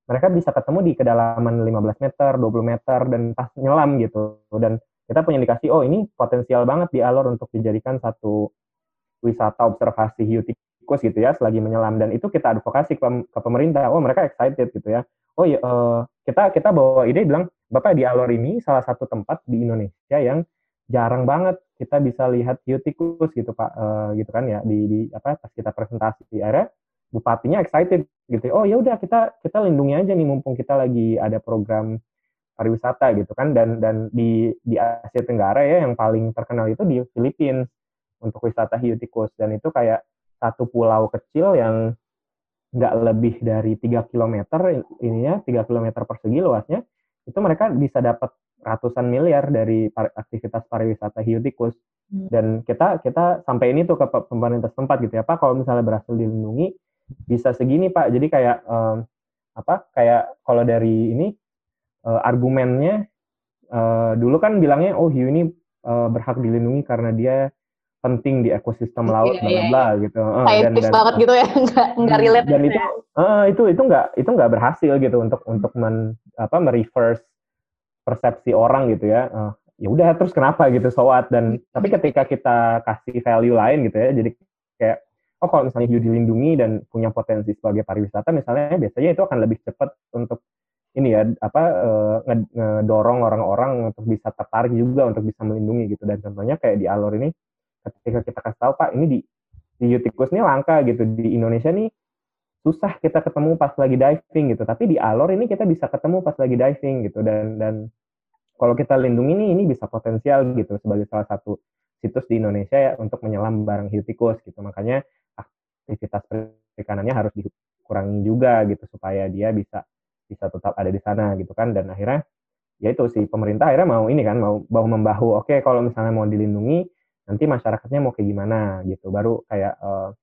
C: mereka bisa ketemu di kedalaman 15 meter, 20 meter dan pas nyelam gitu. Dan kita punya indikasi oh ini potensial banget di alor untuk dijadikan satu wisata observasi hiu tikus gitu ya selagi menyelam dan itu kita advokasi ke, ke pemerintah. Oh mereka excited gitu ya. Oh iya uh, kita kita bawa ide bilang Bapak di Alor ini salah satu tempat di Indonesia yang jarang banget kita bisa lihat hiu tikus gitu Pak uh, gitu kan ya di, di apa pas kita presentasi di area bupatinya excited gitu oh ya udah kita kita lindungi aja nih mumpung kita lagi ada program pariwisata gitu kan. Dan dan di di Asia Tenggara ya yang paling terkenal itu di Filipina untuk wisata hiu tikus dan itu kayak satu pulau kecil yang nggak lebih dari tiga kilometer ininya tiga kilometer persegi luasnya itu mereka bisa dapat ratusan miliar dari aktivitas pariwisata hiu tikus hmm. dan kita kita sampai ini tuh ke pemerintah setempat gitu ya pak. Kalau misalnya berhasil dilindungi bisa segini pak. Jadi kayak um, apa kayak kalau dari ini uh, argumennya uh, dulu kan bilangnya oh hiu ini uh, berhak dilindungi karena dia penting di ekosistem iya, laut bla iya, bla iya. gitu uh,
B: dan, dan banget gitu ya nggak nggak hmm, relate
C: dan itu uh, itu itu nggak itu nggak berhasil gitu untuk untuk men apa mereverse persepsi orang gitu ya. Uh, ya udah terus kenapa gitu soat dan tapi ketika kita kasih value lain gitu ya jadi kayak oh kalau misalnya hiu dilindungi dan punya potensi sebagai pariwisata misalnya biasanya itu akan lebih cepat untuk ini ya apa uh, ngedorong orang-orang untuk bisa tertarik juga untuk bisa melindungi gitu. Dan contohnya kayak di alur ini ketika kita kasih tahu pak ini di di Utikus ini langka gitu di Indonesia nih susah kita ketemu pas lagi diving gitu. Tapi di Alor ini kita bisa ketemu pas lagi diving gitu. Dan dan kalau kita lindungi ini ini bisa potensial gitu sebagai salah satu situs di Indonesia ya untuk menyelam barang hiu tikus gitu. Makanya aktivitas perikanannya harus dikurangi juga gitu supaya dia bisa bisa tetap ada di sana gitu kan. Dan akhirnya ya itu sih pemerintah akhirnya mau ini kan mau bahu membahu oke okay, kalau misalnya mau dilindungi nanti masyarakatnya mau kayak gimana gitu. Baru kayak uh,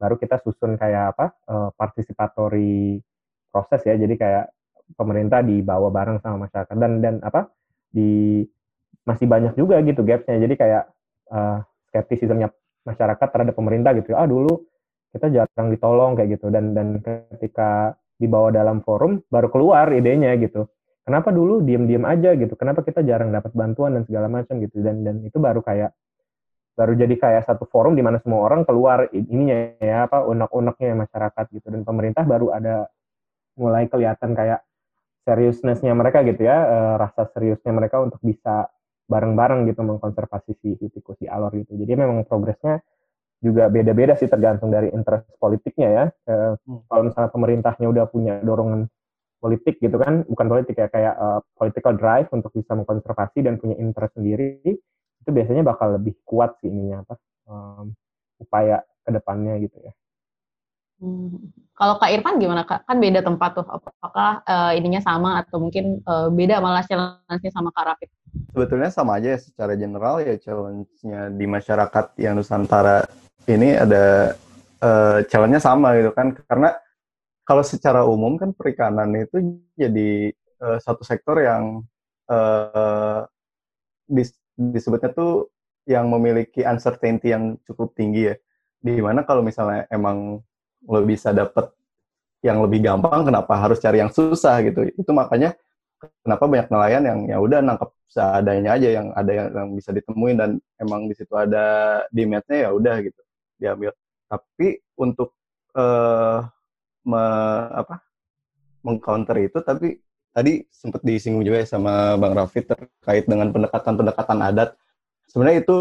C: baru kita susun kayak apa uh, partisipatory proses ya. Jadi kayak pemerintah dibawa bareng sama masyarakat dan dan apa di masih banyak juga gitu gapsnya. Jadi kayak uh, skeptisismnya masyarakat terhadap pemerintah gitu. Ah dulu kita jarang ditolong kayak gitu. Dan dan ketika dibawa dalam forum baru keluar idenya gitu. Kenapa dulu diem-diem aja gitu? Kenapa kita jarang dapat bantuan dan segala macam gitu? Dan dan itu baru kayak baru jadi kayak satu forum di mana semua orang keluar ininya ya apa unek-uneknya masyarakat gitu. Dan pemerintah baru ada mulai kelihatan kayak seriousnessnya mereka gitu ya uh, rasa seriusnya mereka untuk bisa bareng-bareng gitu mengkonservasi si tikus di alor gitu. Jadi memang progresnya juga beda-beda sih tergantung dari interest politiknya ya uh, hmm. kalau misalnya pemerintahnya udah punya dorongan politik gitu kan bukan politik ya kayak uh, political drive untuk bisa mengkonservasi dan punya interest sendiri itu biasanya bakal lebih kuat sih ininya apa um, upaya ke depannya gitu ya.
B: Hmm. Kalau Kak Irfan gimana Kak? Kan beda tempat tuh. Apakah uh, ininya sama atau mungkin uh, beda malah challenge-nya sama Kak Rafid?
D: Sebetulnya sama aja ya secara general ya challenge-nya di masyarakat yang Nusantara ini ada uh, challenge-nya sama gitu kan. Karena kalau secara umum kan perikanan itu jadi uh, satu sektor yang uh, disebutnya tuh yang memiliki uncertainty yang cukup tinggi ya. Di mana kalau misalnya emang lo bisa dapet yang lebih gampang, kenapa harus cari yang susah gitu? Itu makanya kenapa banyak nelayan yang ya udah nangkep seadanya aja yang ada yang, yang bisa ditemuin dan emang di situ ada demandnya ya udah gitu diambil. Tapi untuk uh, me, apa mengcounter itu tapi tadi sempat disinggung juga ya sama Bang Raffi terkait dengan pendekatan-pendekatan adat. Sebenarnya itu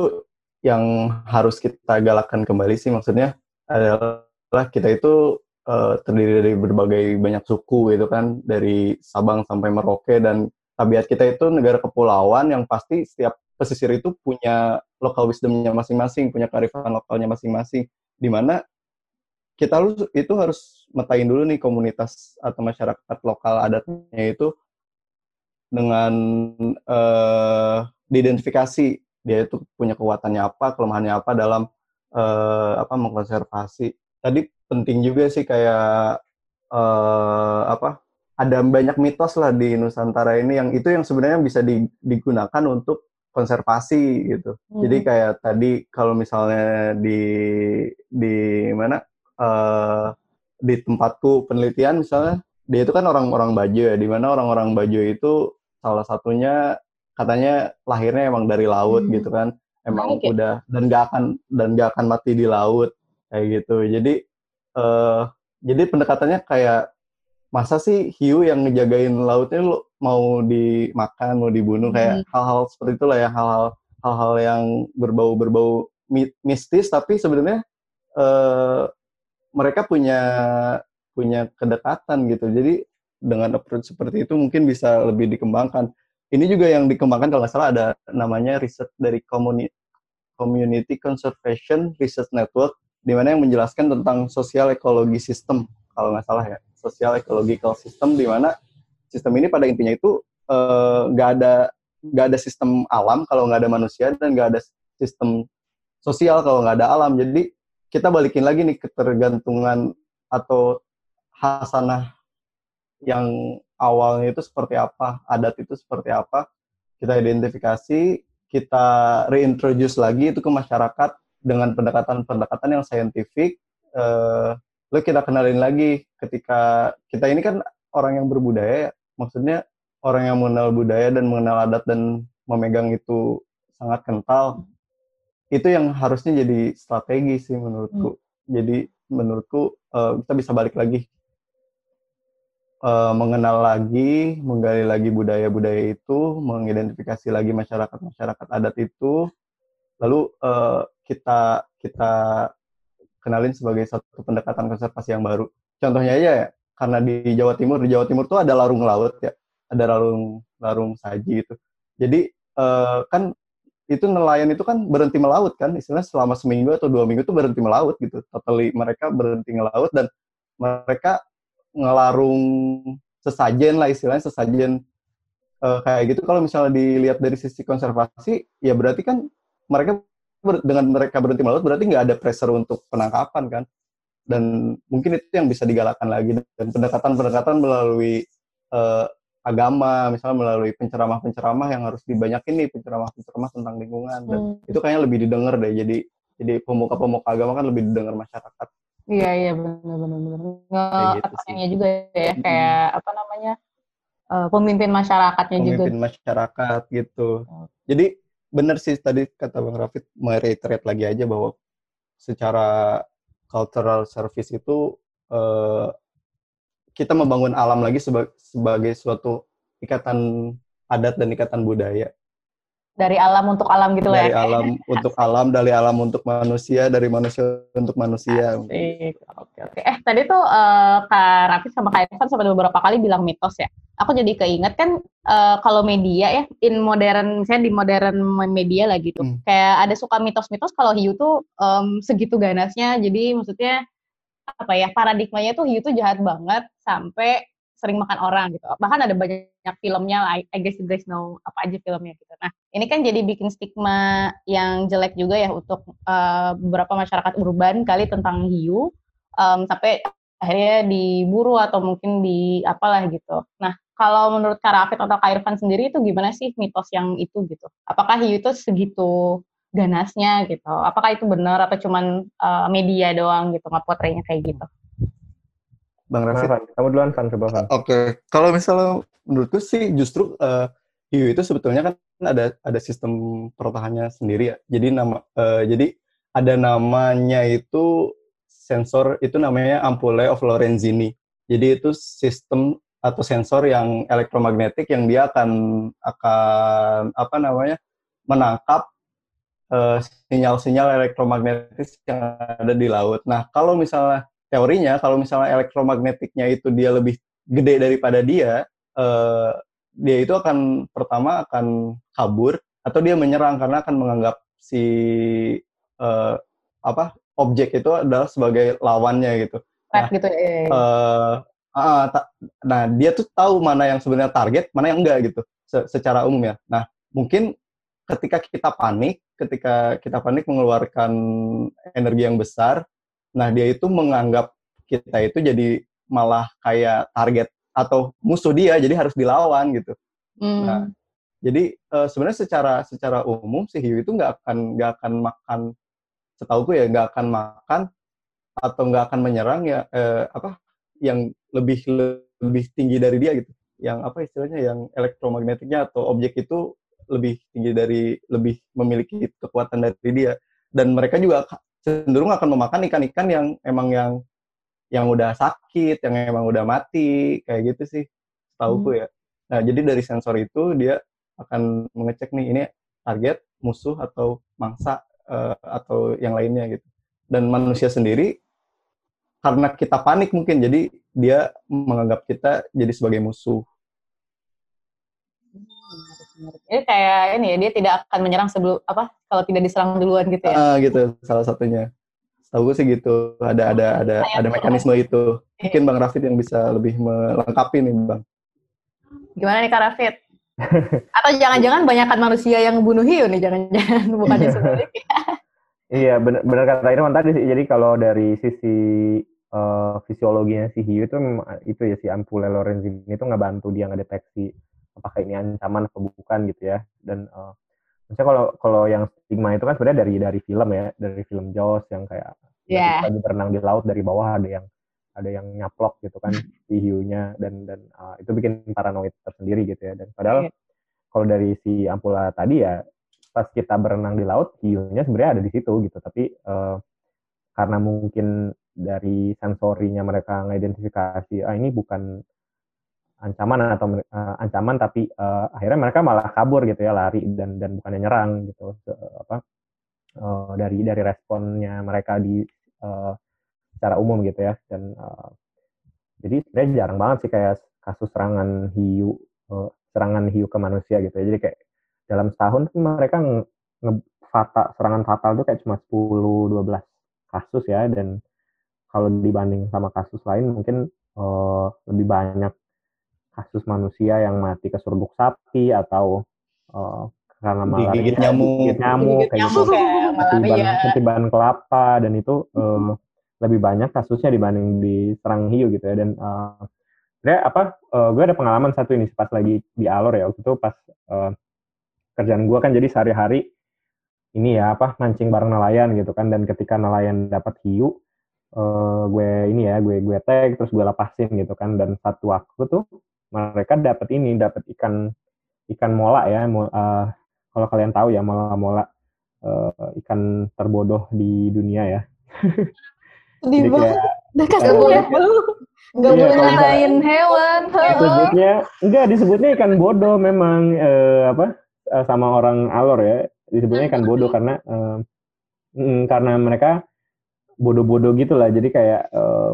D: yang harus kita galakkan kembali sih maksudnya adalah kita itu uh, terdiri dari berbagai banyak suku gitu kan dari Sabang sampai Merauke dan tabiat kita itu negara kepulauan yang pasti setiap pesisir itu punya local wisdomnya masing-masing, punya kearifan lokalnya masing-masing, di mana kita itu harus metain dulu nih komunitas atau masyarakat lokal adatnya itu dengan uh, diidentifikasi dia itu punya kekuatannya apa, kelemahannya apa dalam uh, apa mengkonservasi. Tadi penting juga sih kayak uh, apa ada banyak mitos lah di Nusantara ini yang itu yang sebenarnya bisa digunakan untuk konservasi gitu. Hmm. Jadi kayak tadi kalau misalnya di di mana uh, di tempatku penelitian misalnya dia itu kan orang-orang Bajo ya, di mana orang-orang Bajo itu salah satunya katanya lahirnya emang dari laut hmm. gitu kan, emang okay. udah dan gak akan dan gak akan mati di laut kayak gitu. Jadi uh, jadi pendekatannya kayak masa sih hiu yang ngejagain lautnya lu mau dimakan mau dibunuh kayak hmm. hal-hal seperti itulah ya hal-hal hal-hal yang berbau berbau mistis tapi sebenarnya uh, mereka punya punya kedekatan gitu. Jadi dengan approach seperti itu mungkin bisa lebih dikembangkan. Ini juga yang dikembangkan kalau nggak salah ada namanya riset dari Community, Community Conservation Research Network, di mana yang menjelaskan tentang sosial ekologi sistem kalau nggak salah ya, sosial ecological system di mana sistem ini pada intinya itu eh, nggak uh, ada nggak ada sistem alam kalau nggak ada manusia dan nggak ada sistem sosial kalau nggak ada alam. Jadi kita balikin lagi nih ketergantungan atau hasanah yang awalnya itu seperti apa, adat itu seperti apa, kita identifikasi, kita reintroduce lagi itu ke masyarakat dengan pendekatan-pendekatan yang saintifik, eh, lalu kita kenalin lagi ketika kita ini kan orang yang berbudaya, maksudnya orang yang mengenal budaya dan mengenal adat dan memegang itu sangat kental, itu yang harusnya jadi strategi sih menurutku. Hmm. Jadi menurutku uh, kita bisa balik lagi uh, mengenal lagi, menggali lagi budaya-budaya itu, mengidentifikasi lagi masyarakat-masyarakat adat itu, lalu uh, kita kita kenalin sebagai satu pendekatan konservasi yang baru. Contohnya aja ya, karena di Jawa Timur, di Jawa Timur tuh ada larung laut ya, ada larung larung saji itu. Jadi uh, kan itu nelayan itu kan berhenti melaut kan istilahnya selama seminggu atau dua minggu itu berhenti melaut gitu totally mereka berhenti melaut dan mereka ngelarung sesajen lah istilahnya sesajen uh, kayak gitu kalau misalnya dilihat dari sisi konservasi ya berarti kan mereka dengan mereka berhenti melaut berarti nggak ada pressure untuk penangkapan kan dan mungkin itu yang bisa digalakkan lagi dan pendekatan-pendekatan melalui uh, agama, misalnya melalui penceramah-penceramah yang harus dibanyakin nih penceramah-penceramah tentang lingkungan dan hmm. itu kayaknya lebih didengar deh. Jadi jadi pemuka-pemuka agama kan lebih didengar masyarakat.
E: Iya iya benar benar benar. Nge gitu juga ya hmm. kayak apa namanya uh, pemimpin masyarakatnya
D: pemimpin
E: juga.
D: Pemimpin masyarakat gitu. Oh. Jadi benar sih tadi kata Bang Rafid mereiterate lagi aja bahwa secara cultural service itu uh, kita membangun alam lagi sebagai, sebagai suatu ikatan adat dan ikatan budaya
E: dari alam untuk alam gitu
D: lah
E: ya.
D: Dari alam untuk alam, dari alam untuk manusia, dari manusia untuk manusia.
E: Asik. Oke, oke. Eh, tadi tuh uh, Kak Raffi sama Kak Irfan sempat beberapa kali bilang mitos ya. Aku jadi keinget kan uh, kalau media ya, in modern, misalnya di modern media lah gitu. Hmm. Kayak ada suka mitos-mitos kalau hiu tuh um, segitu ganasnya, jadi maksudnya apa ya, paradigmanya tuh hiu tuh jahat banget sampai sering makan orang gitu. Bahkan ada banyak filmnya, I, I guess you guys know apa aja filmnya gitu. Nah, ini kan jadi bikin stigma yang jelek juga ya untuk uh, beberapa masyarakat urban kali tentang hiu um, sampai akhirnya diburu atau mungkin di apalah gitu. Nah, kalau menurut Kak Rafid atau Kak Irfan sendiri itu gimana sih mitos yang itu gitu? Apakah hiu itu segitu ganasnya gitu? Apakah itu benar atau cuman uh, media doang gitu ngepotrenya kayak gitu?
C: Bang Raffi. Nah, kamu duluan kan coba kan.
D: Oke, okay. kalau misalnya menurutku sih justru uh, hiu itu sebetulnya kan ada ada sistem pertahanannya sendiri ya. Jadi nama uh, jadi ada namanya itu sensor itu namanya ampule of Lorenzini. Jadi itu sistem atau sensor yang elektromagnetik yang dia akan akan apa namanya menangkap sinyal-sinyal uh, elektromagnetis yang ada di laut. Nah, kalau misalnya teorinya kalau misalnya elektromagnetiknya itu dia lebih gede daripada dia, uh, dia itu akan pertama akan kabur atau dia menyerang karena akan menganggap si uh, apa objek itu adalah sebagai lawannya gitu.
E: Nah, gitu ya.
D: Uh, uh, nah dia tuh tahu mana yang sebenarnya target, mana yang enggak gitu se secara umum ya. Nah mungkin ketika kita panik, ketika kita panik mengeluarkan energi yang besar, Nah, dia itu menganggap kita itu jadi malah kayak target atau musuh dia, jadi harus dilawan gitu. Mm. Nah, jadi uh, sebenarnya secara secara umum si hiu itu nggak akan nggak akan makan, setahu gue ya nggak akan makan atau nggak akan menyerang ya eh, apa yang lebih lebih tinggi dari dia gitu. Yang apa istilahnya yang elektromagnetiknya atau objek itu lebih tinggi dari lebih memiliki kekuatan dari dia dan mereka juga cenderung akan memakan ikan-ikan yang emang yang yang udah sakit, yang emang udah mati, kayak gitu sih, tahu hmm. ya. Nah, jadi dari sensor itu dia akan mengecek nih ini target musuh atau mangsa uh, atau yang lainnya gitu. Dan manusia sendiri karena kita panik mungkin, jadi dia menganggap kita jadi sebagai musuh.
E: Ini kayak ini ya, dia tidak akan menyerang sebelum apa kalau tidak diserang duluan gitu ya.
D: Ah, gitu, salah satunya. Tahu gue sih gitu. Ada ada ada ada mekanisme itu. Mungkin Bang Rafid yang bisa lebih melengkapi nih, Bang.
E: Gimana nih Kak Rafid? Atau jangan-jangan banyakkan manusia yang bunuh hiu nih, jangan-jangan bukannya sebaliknya.
C: iya, benar, benar kata Irwan tadi sih. Jadi kalau dari sisi uh, fisiologinya si hiu itu itu ya si ampule Lorenzini itu nggak bantu dia ngedeteksi apakah ini ancaman atau bukan gitu ya dan uh, misalnya kalau kalau yang stigma itu kan sebenarnya dari dari film ya dari film Jaws yang kayak yeah. lagi berenang di laut dari bawah ada yang ada yang nyaplok gitu kan si hiunya dan dan uh, itu bikin paranoid tersendiri gitu ya dan padahal yeah. kalau dari si Ampula tadi ya pas kita berenang di laut hiunya sebenarnya ada di situ gitu tapi uh, karena mungkin dari sensorinya mereka mengidentifikasi ah ini bukan ancaman atau uh, ancaman tapi uh, akhirnya mereka malah kabur gitu ya lari dan dan bukannya nyerang gitu uh, apa uh, dari dari responnya mereka di uh, secara umum gitu ya dan uh, jadi sebenarnya jarang banget sih kayak kasus serangan hiu uh, serangan hiu ke manusia gitu ya. Jadi kayak dalam setahun mereka nge, nge fatal, serangan fatal tuh kayak cuma 10 12 kasus ya dan kalau dibanding sama kasus lain mungkin uh, lebih banyak kasus manusia yang mati keseruduk sapi atau uh, karena malaria
D: digigit nyamuk,
C: digigit nyamuk kayak gitu, ketiban, ketiban kelapa dan itu uh, lebih banyak kasusnya dibanding di serang hiu gitu ya. Dan uh, apa uh, gue ada pengalaman satu ini pas lagi di Alor ya waktu itu pas uh, kerjaan gue kan jadi sehari-hari ini ya apa mancing bareng nelayan gitu kan. Dan ketika nelayan dapat hiu uh, gue ini ya gue gue tag terus gue lepasin gitu kan. Dan satu waktu tuh mereka dapat ini dapat ikan ikan mola ya uh, kalau kalian tahu ya mola mola uh, ikan terbodoh di dunia ya.
B: Di bawah dekat ya Gak iya, boleh main hewan.
C: Disebutnya enggak disebutnya ikan bodoh memang eh, apa eh, sama orang alor ya. Disebutnya ikan bodoh karena eh, mm, karena mereka bodoh-bodoh gitu lah jadi kayak eh,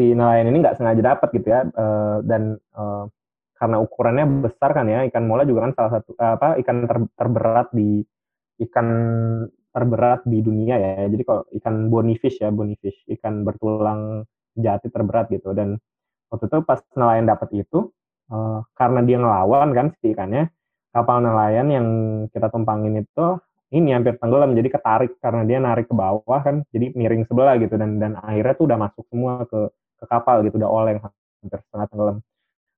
C: si nelayan ini nggak sengaja dapat gitu ya eh, dan eh, karena ukurannya besar kan ya ikan mola juga kan salah satu apa ikan ter, terberat di ikan terberat di dunia ya. Jadi kalau ikan bonifish ya bonifish ikan bertulang jati terberat gitu. Dan waktu itu pas nelayan dapat itu uh, karena dia ngelawan kan si ikannya kapal nelayan yang kita tumpangin itu ini hampir tenggelam. Jadi ketarik karena dia narik ke bawah kan jadi miring sebelah gitu. Dan dan airnya tuh udah masuk semua ke ke kapal gitu udah oleng hampir setengah tenggelam.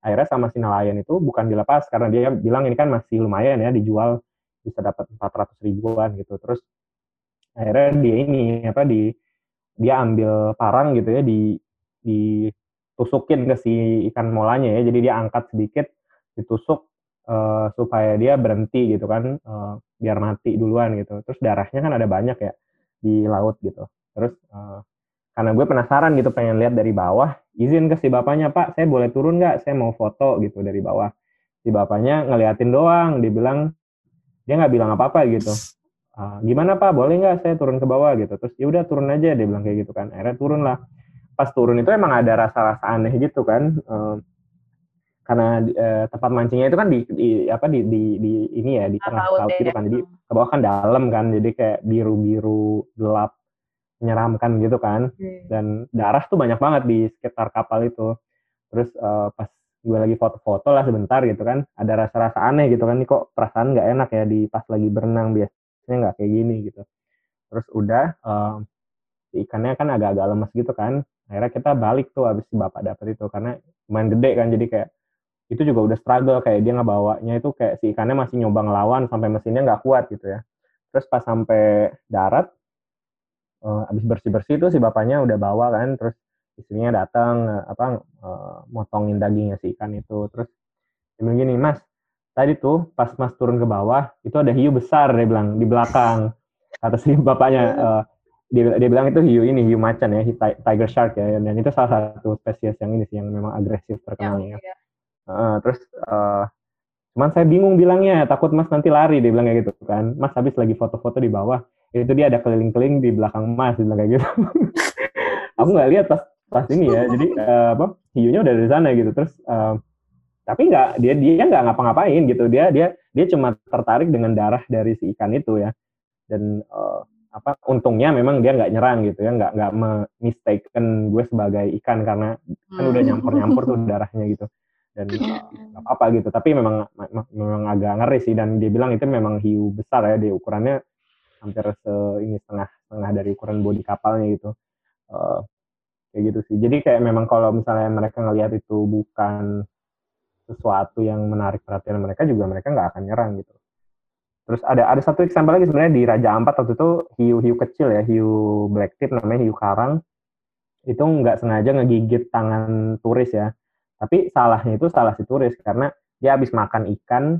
C: Akhirnya sama si nelayan itu bukan dilepas karena dia bilang ini kan masih lumayan ya dijual bisa dapat 400 ribuan gitu. Terus akhirnya dia ini apa di dia ambil parang gitu ya di ditusukin ke si ikan molanya ya. Jadi dia angkat sedikit ditusuk uh, supaya dia berhenti gitu kan uh, biar mati duluan gitu. Terus darahnya kan ada banyak ya di laut gitu. Terus uh, karena gue penasaran gitu pengen lihat dari bawah. Izin ke si bapaknya pak saya boleh turun nggak? Saya mau foto gitu dari bawah. Si bapaknya ngeliatin doang dia bilang dia nggak bilang apa apa gitu. Uh, gimana pak? Boleh nggak saya turun ke bawah? Gitu. Terus ya udah turun aja dia bilang kayak gitu kan. Akhirnya turun lah pas turun itu emang ada rasa-rasa aneh gitu kan uh, karena uh, tempat mancingnya itu kan di, di apa di, di di ini ya di tengah laut gitu kan. Jadi ke bawah kan dalam kan jadi kayak biru biru gelap menyeramkan gitu kan. Hmm. dan darah tuh banyak banget di sekitar kapal itu. Terus uh, pas gue lagi foto-foto lah sebentar gitu kan ada rasa-rasa aneh gitu kan. Ini kok perasaan nggak enak ya di pas lagi berenang biasa ikannya nggak kayak gini gitu. Terus udah um, ikannya kan agak-agak lemes gitu kan. Akhirnya kita balik tuh abis si bapak dapet itu karena main gede kan. Jadi kayak itu juga udah struggle kayak dia ngebawanya itu kayak si ikannya masih nyoba ngelawan sampai mesinnya nggak kuat gitu ya. Terus pas sampai darat uh, abis bersih bersih tuh si bapaknya udah bawa kan terus istrinya datang uh, apa uh, motongin dagingnya si ikan itu. Terus dia bilang gini mas tadi tuh pas mas turun ke bawah itu ada hiu besar dia bilang di belakang kata si bapaknya. Uh, dia, dia bilang itu hiu ini hiu macan ya tiger shark ya dan itu salah satu spesies yang ini sih yang memang agresif terkenal ya, ya. Uh, terus uh, cuman saya bingung bilangnya takut mas nanti lari dia bilang kayak gitu kan. Mas habis lagi foto-foto di bawah itu dia ada keliling-keliling di belakang mas bilang kayak gitu. Aku nggak lihat pas pas ini ya. Jadi uh, apa hiunya udah dari sana gitu. Terus uh, tapi nggak dia dia nggak ngapa-ngapain gitu. Dia dia dia cuma tertarik dengan darah dari si ikan itu ya. Dan uh, apa untungnya memang dia nggak nyerang gitu ya. Nggak nggak mistaken gue sebagai ikan karena kan udah nyampur nyampur tuh darahnya gitu. Dan iya. nggak apa-apa gitu. Tapi memang memang agak ngeri sih. Dan dia bilang itu memang hiu besar ya. Dia ukurannya hampir se ini setengah setengah dari ukuran bodi kapalnya gitu uh, kayak gitu sih jadi kayak memang kalau misalnya mereka ngelihat itu bukan sesuatu yang menarik perhatian mereka juga mereka nggak akan nyerang gitu. Terus ada ada satu example lagi sebenarnya di Raja Ampat waktu itu hiu-hiu kecil ya, hiu black tip namanya hiu karang. Itu nggak sengaja ngegigit tangan turis ya. Tapi salahnya itu salah si turis karena dia habis makan ikan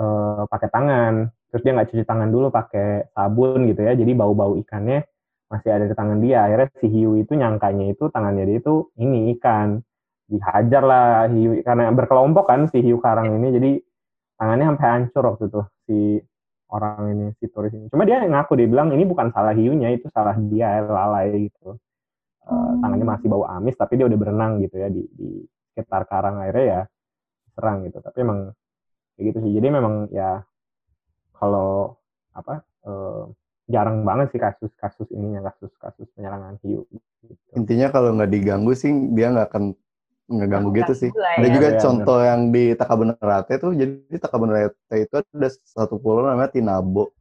C: uh, pakai tangan. Terus dia nggak cuci tangan dulu pakai sabun gitu ya. Jadi bau-bau ikannya masih ada di tangan dia. Akhirnya si hiu itu nyangkanya itu tangannya dia itu ini ikan. Dihajar lah hiu karena berkelompok kan si hiu karang ini. Jadi tangannya sampai hancur waktu itu si orang ini si turis ini. Cuma dia ngaku dia bilang ini bukan salah hiunya itu salah dia lalai gitu. Uh, tangannya masih bau amis tapi dia udah berenang gitu ya di, di sekitar karang. Airnya ya serang gitu. Tapi emang kayak gitu sih. Jadi memang ya kalau apa uh, jarang banget sih kasus-kasus ininya kasus-kasus penyerangan hiu gitu.
D: intinya kalau nggak diganggu sih dia nggak akan ngeganggu gitu sih. Ya. Ada juga ya, contoh bener. yang di Takabonerate tuh, jadi di Takabonerate itu ada satu pulau namanya Tinabo.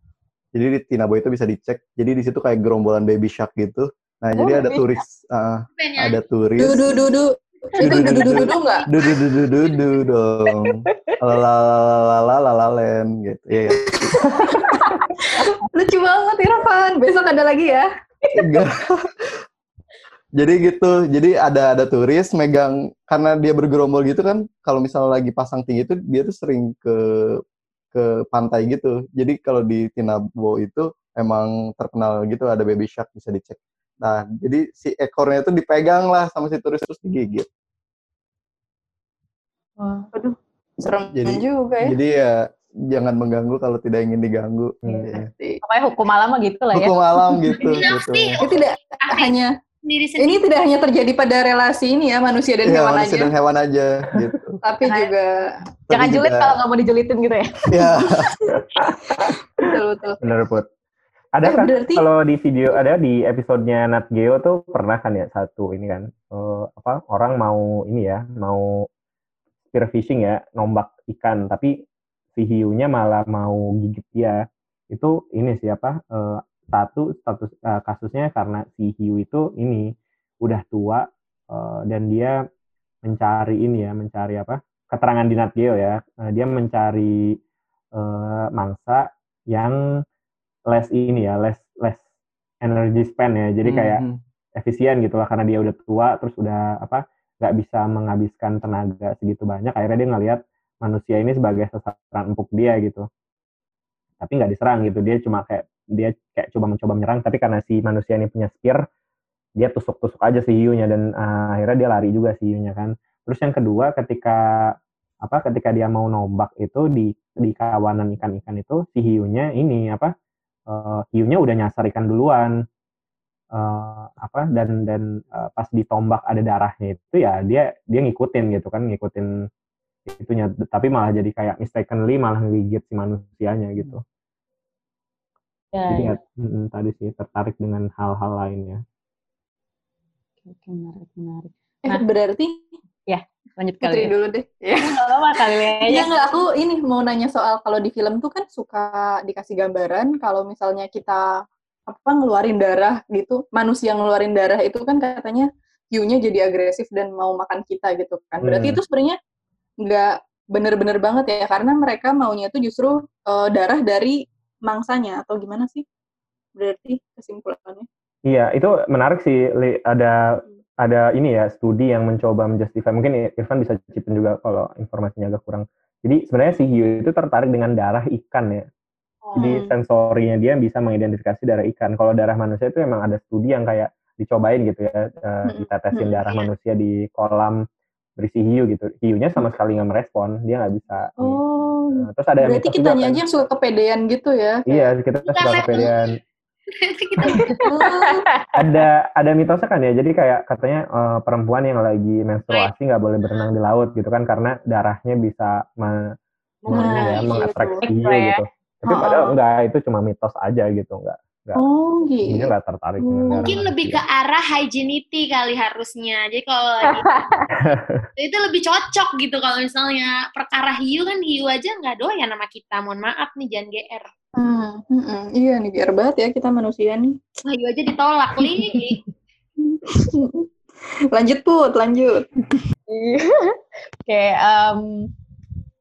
D: Jadi di Tinabo itu bisa dicek. Jadi di situ kayak gerombolan baby shark gitu. Nah, oh, jadi ada turis, uh, ada turis.
B: Du du du du. Itu
D: dudu-dudu nggak? Dudu-dudu-dudu dong. Lalalalalalalalen gitu. Iya,
B: Lucu banget Irfan. Besok ada lagi ya.
D: Jadi gitu, jadi ada ada turis megang karena dia bergerombol gitu kan, kalau misalnya lagi pasang tinggi itu dia tuh sering ke ke pantai gitu. Jadi kalau di Tinabo itu emang terkenal gitu ada baby shark bisa dicek nah jadi si ekornya itu dipegang lah sama si turis terus digigit
B: Wah, aduh serem
D: jadi,
B: juga ya
D: jadi ya jangan mengganggu kalau tidak ingin diganggu.
B: Hmm.
E: Ya. Pokoknya hukum alam gitu lah
D: ya. Hukum alam gitu.
A: gitu.
B: Ini tidak hanya ini tidak hanya terjadi pada relasi ini ya manusia dan ya, hewan
D: manusia
B: aja.
D: dan hewan aja gitu.
B: Tapi juga
E: jangan julid kalau nggak mau dijulitin gitu ya.
D: Iya.
B: betul betul.
C: Benar put. Ada eh, kan? berarti... kalau di video ada di episodenya Nat Geo tuh pernah kan ya satu ini kan? Uh, apa orang mau ini ya mau spear fishing ya nombak ikan tapi si hiunya malah mau gigit dia. Itu ini siapa uh, satu status uh, kasusnya karena si hiu itu ini udah tua uh, dan dia mencari ini ya mencari apa keterangan di Nat Geo ya. Uh, dia mencari uh, mangsa yang less ini ya less less energy spend ya. Jadi kayak mm -hmm. efisien gitu lah karena dia udah tua terus udah apa nggak bisa menghabiskan tenaga segitu banyak akhirnya dia ngelihat manusia ini sebagai sasaran empuk dia gitu. Tapi nggak diserang gitu dia cuma kayak dia kayak coba mencoba menyerang tapi karena si manusia ini punya spear dia tusuk-tusuk aja si hiunya dan uh, akhirnya dia lari juga si hiunya kan. Terus yang kedua ketika apa ketika dia mau nombak itu di di kawanan ikan-ikan itu si hiunya ini apa uh, hiunya udah nyasar ikan duluan. Uh, apa dan dan uh, pas ditombak ada darahnya itu ya dia dia ngikutin gitu kan ngikutin itunya. Tapi malah jadi kayak mistakenly malah ngegigit si manusianya gitu. Ya, jadi ya. Hmm, tadi sih tertarik dengan hal-hal lainnya.
E: Oke menarik menarik.
B: Eh, nah, berarti
E: ya lanjut kali
B: ya. dulu deh. Ya
E: lama kali ya.
B: Ya nggak aku ini mau nanya soal kalau di film tuh kan suka dikasih gambaran kalau misalnya kita apa ngeluarin darah gitu. Manusia ngeluarin darah itu kan katanya hiunya jadi agresif dan mau makan kita gitu kan. Berarti hmm. itu sebenarnya nggak bener-bener banget ya karena mereka maunya itu justru uh, darah dari mangsanya atau gimana sih? Berarti kesimpulannya.
C: Iya itu menarik sih. Ada ada ini ya studi yang mencoba menjustify. Mungkin Irfan bisa cipin juga kalau informasinya agak kurang. Jadi sebenarnya si hiu itu tertarik dengan darah ikan ya. Jadi hmm. sensorinya dia bisa mengidentifikasi darah ikan. Kalau darah manusia itu emang ada studi yang kayak dicobain gitu ya uh, ditetesin darah iya. manusia di kolam berisi hiu gitu. Hiunya sama sekali nggak merespon dia nggak bisa
B: oh.
C: Nah, terus ada
B: berarti kita kan, aja yang suka kepedean gitu ya.
C: Iya kita suka kepedean ada ada mitosnya kan ya? Jadi kayak katanya uh, perempuan yang lagi menstruasi nggak boleh berenang di laut gitu kan? Karena darahnya bisa me, nah, ya, mengatraksi hiu gitu. Tapi padahal enggak itu cuma mitos aja gitu enggak Gak,
B: oh gitu.
C: Ini gak tertarik.
A: Hmm. Mungkin lebih ke arah hygienity kali harusnya. Jadi kalau lagi, itu lebih cocok gitu kalau misalnya perkara hiu kan hiu aja nggak doyan nama kita. Mohon maaf nih jangan GR.
B: Hmm, hmm, hmm. Iya nih GR banget ya kita manusia nih.
A: Nah, hiu aja ditolak nih.
B: lanjut put, lanjut.
E: Oke, okay, um,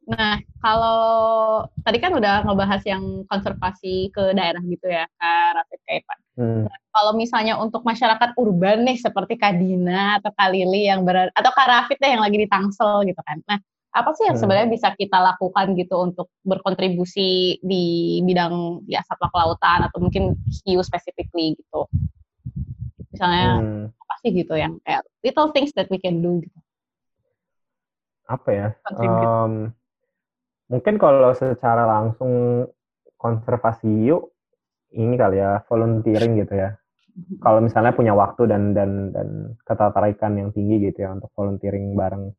E: Nah, kalau tadi kan udah ngebahas yang konservasi ke daerah gitu ya, Kak Rafid Kaipan. Hmm. Nah, kalau misalnya untuk masyarakat urban nih, seperti Kadina atau Kalili yang ber atau Kak Rafid deh yang lagi di Tangsel gitu kan. Nah, apa sih yang hmm. sebenarnya bisa kita lakukan gitu untuk berkontribusi di bidang ya satwa kelautan atau mungkin hiu specifically gitu? Misalnya hmm. apa sih gitu yang kayak little things that we can do gitu?
C: Apa ya? Um, Mungkin kalau secara langsung konservasi yuk ini kali ya volunteering gitu ya. Kalau misalnya punya waktu dan dan dan ketertarikan yang tinggi gitu ya untuk volunteering bareng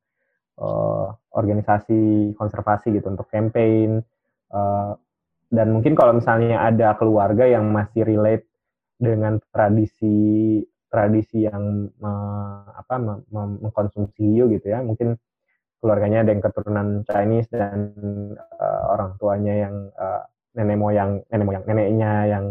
C: uh, organisasi konservasi gitu untuk campaign uh, dan mungkin kalau misalnya ada keluarga yang masih relate dengan tradisi tradisi yang uh, apa mengkonsumsi hiu gitu ya mungkin keluarganya ada yang keturunan Chinese dan uh, orang tuanya yang uh, nenek moyang nenek moyang neneknya yang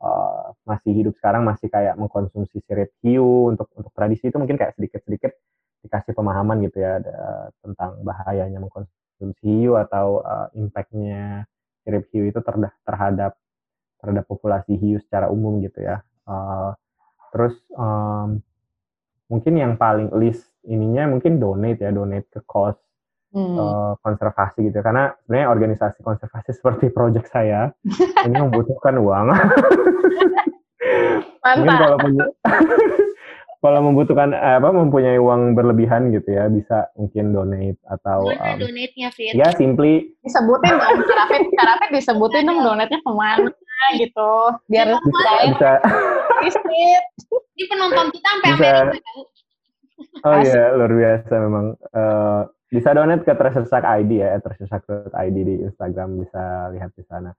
C: uh, masih hidup sekarang masih kayak mengkonsumsi sirip hiu untuk untuk tradisi itu mungkin kayak sedikit-sedikit dikasih pemahaman gitu ya ada, tentang bahayanya mengkonsumsi hiu atau uh, impactnya sirip hiu itu terhadap terhadap terhadap populasi hiu secara umum gitu ya. Uh, terus um, mungkin yang paling list ininya mungkin donate ya donate ke cause hmm. uh, konservasi gitu. Karena sebenarnya organisasi konservasi seperti project saya ini membutuhkan uang. Mungkin kalau punya kalau membutuhkan eh, apa mempunyai uang berlebihan gitu ya bisa mungkin donate atau
A: um, donate-nya Fit?
C: Ya simply.
E: Disebutin dong Karapit disebutin dong. donate-nya ke mana gitu. Biar
C: bisa, bisa.
A: Ini penonton kita sampai Amerika
C: Oh iya luar biasa memang. Uh, bisa donate ke Treasure Shack ID ya Treasure Shack ID di Instagram bisa lihat di sana.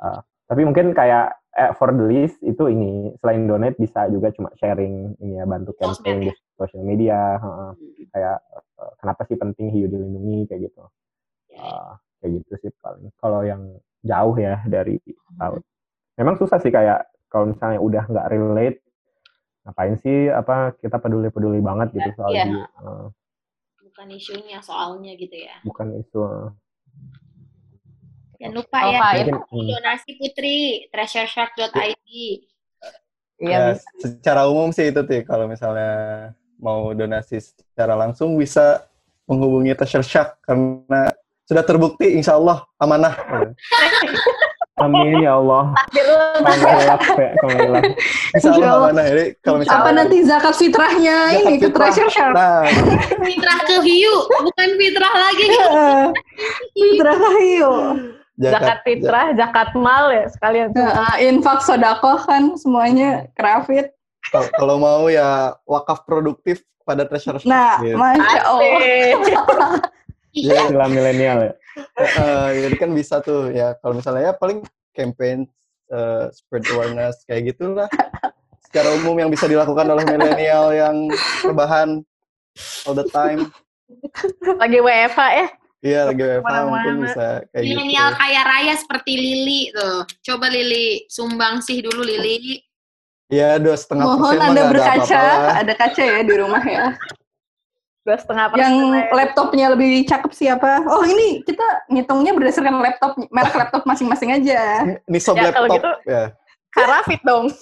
C: Uh, tapi mungkin kayak eh, for the list itu ini selain donate bisa juga cuma sharing ini ya bantu campaign di social media uh, kayak uh, kenapa sih penting hiu dilindungi kayak gitu. Uh, kayak gitu sih paling. Kalau yang jauh ya dari laut memang susah sih kayak kalau misalnya udah nggak relate ngapain sih apa kita peduli peduli banget gitu soal yeah. hiu uh,
A: bukan isunya soalnya gitu ya
C: bukan isu uh.
A: Jangan lupa oh, ya, ya. donasi Putri, treasureshark.id.
D: Iya, ya, secara umum sih itu tuh kalau misalnya mau donasi secara langsung bisa menghubungi Treasure Shark karena sudah terbukti insya Allah amanah.
C: Amin ya Allah. Alhamdulillah
D: ya, Insya Allah. Jadi kalau misalnya
B: apa nanti zakat fitrahnya zakat ini ke Treasure Shark? Nah.
A: fitrah ke hiu, bukan fitrah lagi.
B: fitrah ke hiu
E: zakat, zakat fitrah, zakat mal ya sekalian.
B: Uh, infak sodako kan semuanya kerafit.
D: Kalau mau ya wakaf produktif pada treasure
B: Nah, gitu. masya Allah.
C: Jadi istilah milenial ya.
D: Uh, jadi kan bisa tuh ya kalau misalnya ya paling campaign uh, spread awareness kayak gitulah. Secara umum yang bisa dilakukan oleh milenial yang rebahan all the time.
E: Lagi WFH ya.
D: Iya lagi WFH mungkin bisa kayak
A: gitu. Milenial kaya raya seperti Lili tuh. Coba Lili sumbang sih dulu Lili.
D: Iya dua setengah
B: Mohon anda berkaca, ada, ada kaca ya di rumah ya.
E: Dua setengah persen.
B: Yang laptopnya lebih cakep siapa? Oh ini kita ngitungnya berdasarkan laptop merek laptop masing-masing aja.
D: Ini sob ya, laptop. Kalau gitu, ya.
E: Karafit dong.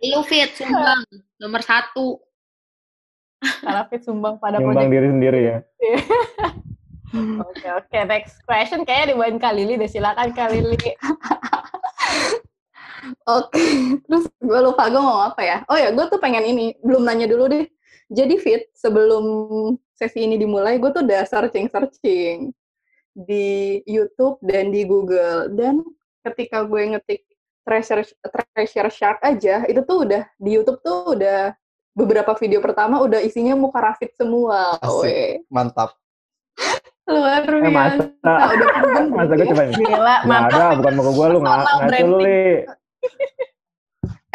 A: Lu fit sumbang nomor satu.
E: Karafit sumbang pada
C: Sumbang diri sendiri ya.
E: Oke oke okay. next question kayaknya dibuatin Kak Lili deh silakan Kak
B: Oke, terus gue lupa gue mau apa ya? Oh ya, gue tuh pengen ini, belum nanya dulu deh. Jadi Fit, sebelum sesi ini dimulai, gue tuh udah searching-searching di YouTube dan di Google. Dan ketika gue ngetik treasure, treasure shark aja, itu tuh udah, di YouTube tuh udah beberapa video pertama udah isinya muka Rafid semua.
D: Asik. Mantap.
B: Luar biasa. Eh, masa,
C: nah, udah masa gue coba Gila, mantap. ada, bukan muka gue lu nggak ngaco lu, Li.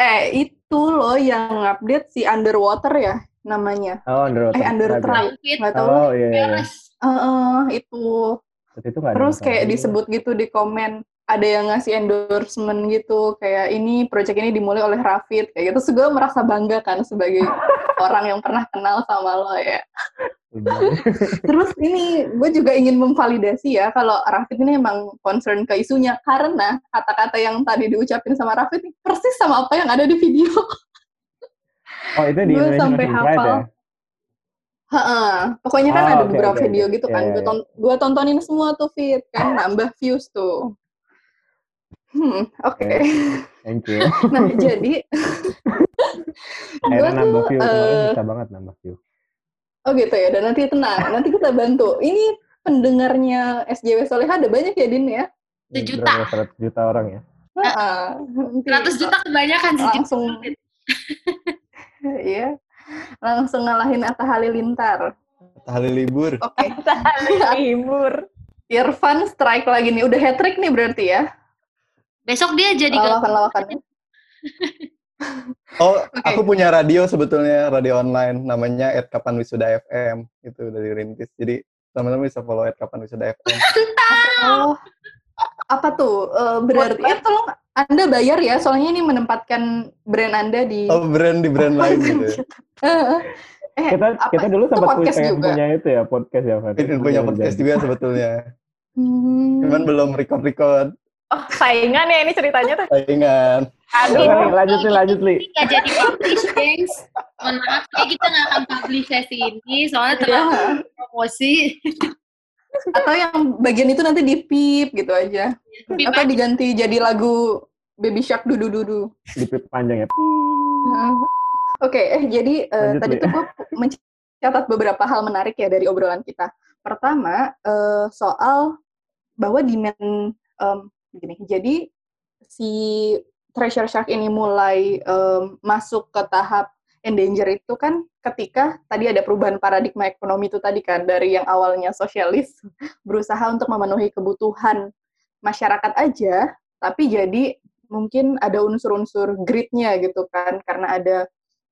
B: Eh, itu loh yang update si Underwater ya namanya.
C: Oh, Underwater.
B: Eh, Under Nggak tahu.
C: Oh, iya. iya.
B: Uh, uh, itu.
C: itu
B: Terus kayak disebut gitu di komen ada yang ngasih endorsement gitu kayak ini project ini dimulai oleh Rafid kayak gitu. Terus gue merasa bangga kan sebagai orang yang pernah kenal sama lo ya. Terus ini gue juga ingin memvalidasi ya kalau Rafid ini emang concern ke isunya karena kata-kata yang tadi diucapin sama Rafid persis sama apa yang ada di video.
C: Oh itu di gue sampai hafal. Ya?
B: Ha pokoknya kan oh, ada okay, beberapa okay, video okay. gitu kan. Yeah, gue ton gue tontonin semua tuh fit kan nambah views tuh. Hmm, oke. Okay.
C: Thank you.
B: nah, jadi
C: gue nambah view, uh, bisa banget nambah view.
B: Oh gitu ya, dan nanti tenang, nanti kita bantu. Ini pendengarnya SJW Soleha ada banyak ya, Din ya?
A: Sejuta.
C: 100 juta orang ya?
B: Nah,
A: 100 juta kebanyakan sih.
B: Langsung. Iya. Langsung ngalahin Atta Halilintar.
D: Atta Halilibur.
B: Oke. Okay.
E: Atta Halilibur.
B: Irfan strike lagi nih. Udah hat trick nih berarti ya?
A: Besok dia jadi
B: lawakan-lawakan.
D: oh, okay. aku punya radio sebetulnya, radio online namanya at Kapan Wisuda FM. Itu dari Rintis. Jadi teman-teman bisa follow at Kapan Wisuda FM.
B: oh, apa tuh? Uh, berarti ya tolong Anda bayar ya, soalnya ini menempatkan brand Anda di
D: Oh, brand di brand lain gitu.
C: Ya. eh, kita apa? kita dulu sempat punya, punya itu ya podcast ya,
D: Pak. Punya podcast juga sebetulnya. Hmm. Cuman belum record-record.
E: Oh, saingan ya ini ceritanya tuh.
D: Saingan.
C: Aduh, nih, lanjut nih, lanjut nih.
A: Nggak jadi publish, guys. Mohon maaf, ya kita nggak akan publish sesi ini, soalnya terlalu yeah. promosi.
B: Atau yang bagian itu nanti di pip gitu aja. Pip Atau diganti jadi lagu Baby Shark dudu dudu.
C: Di pip panjang ya.
B: Oke, okay, eh jadi uh, tadi tuh gue mencatat beberapa hal menarik ya dari obrolan kita. Pertama, uh, soal bahwa demand um, gini. Jadi si treasure shark ini mulai um, masuk ke tahap endanger itu kan ketika tadi ada perubahan paradigma ekonomi itu tadi kan dari yang awalnya sosialis berusaha untuk memenuhi kebutuhan masyarakat aja tapi jadi mungkin ada unsur-unsur gridnya gitu kan karena ada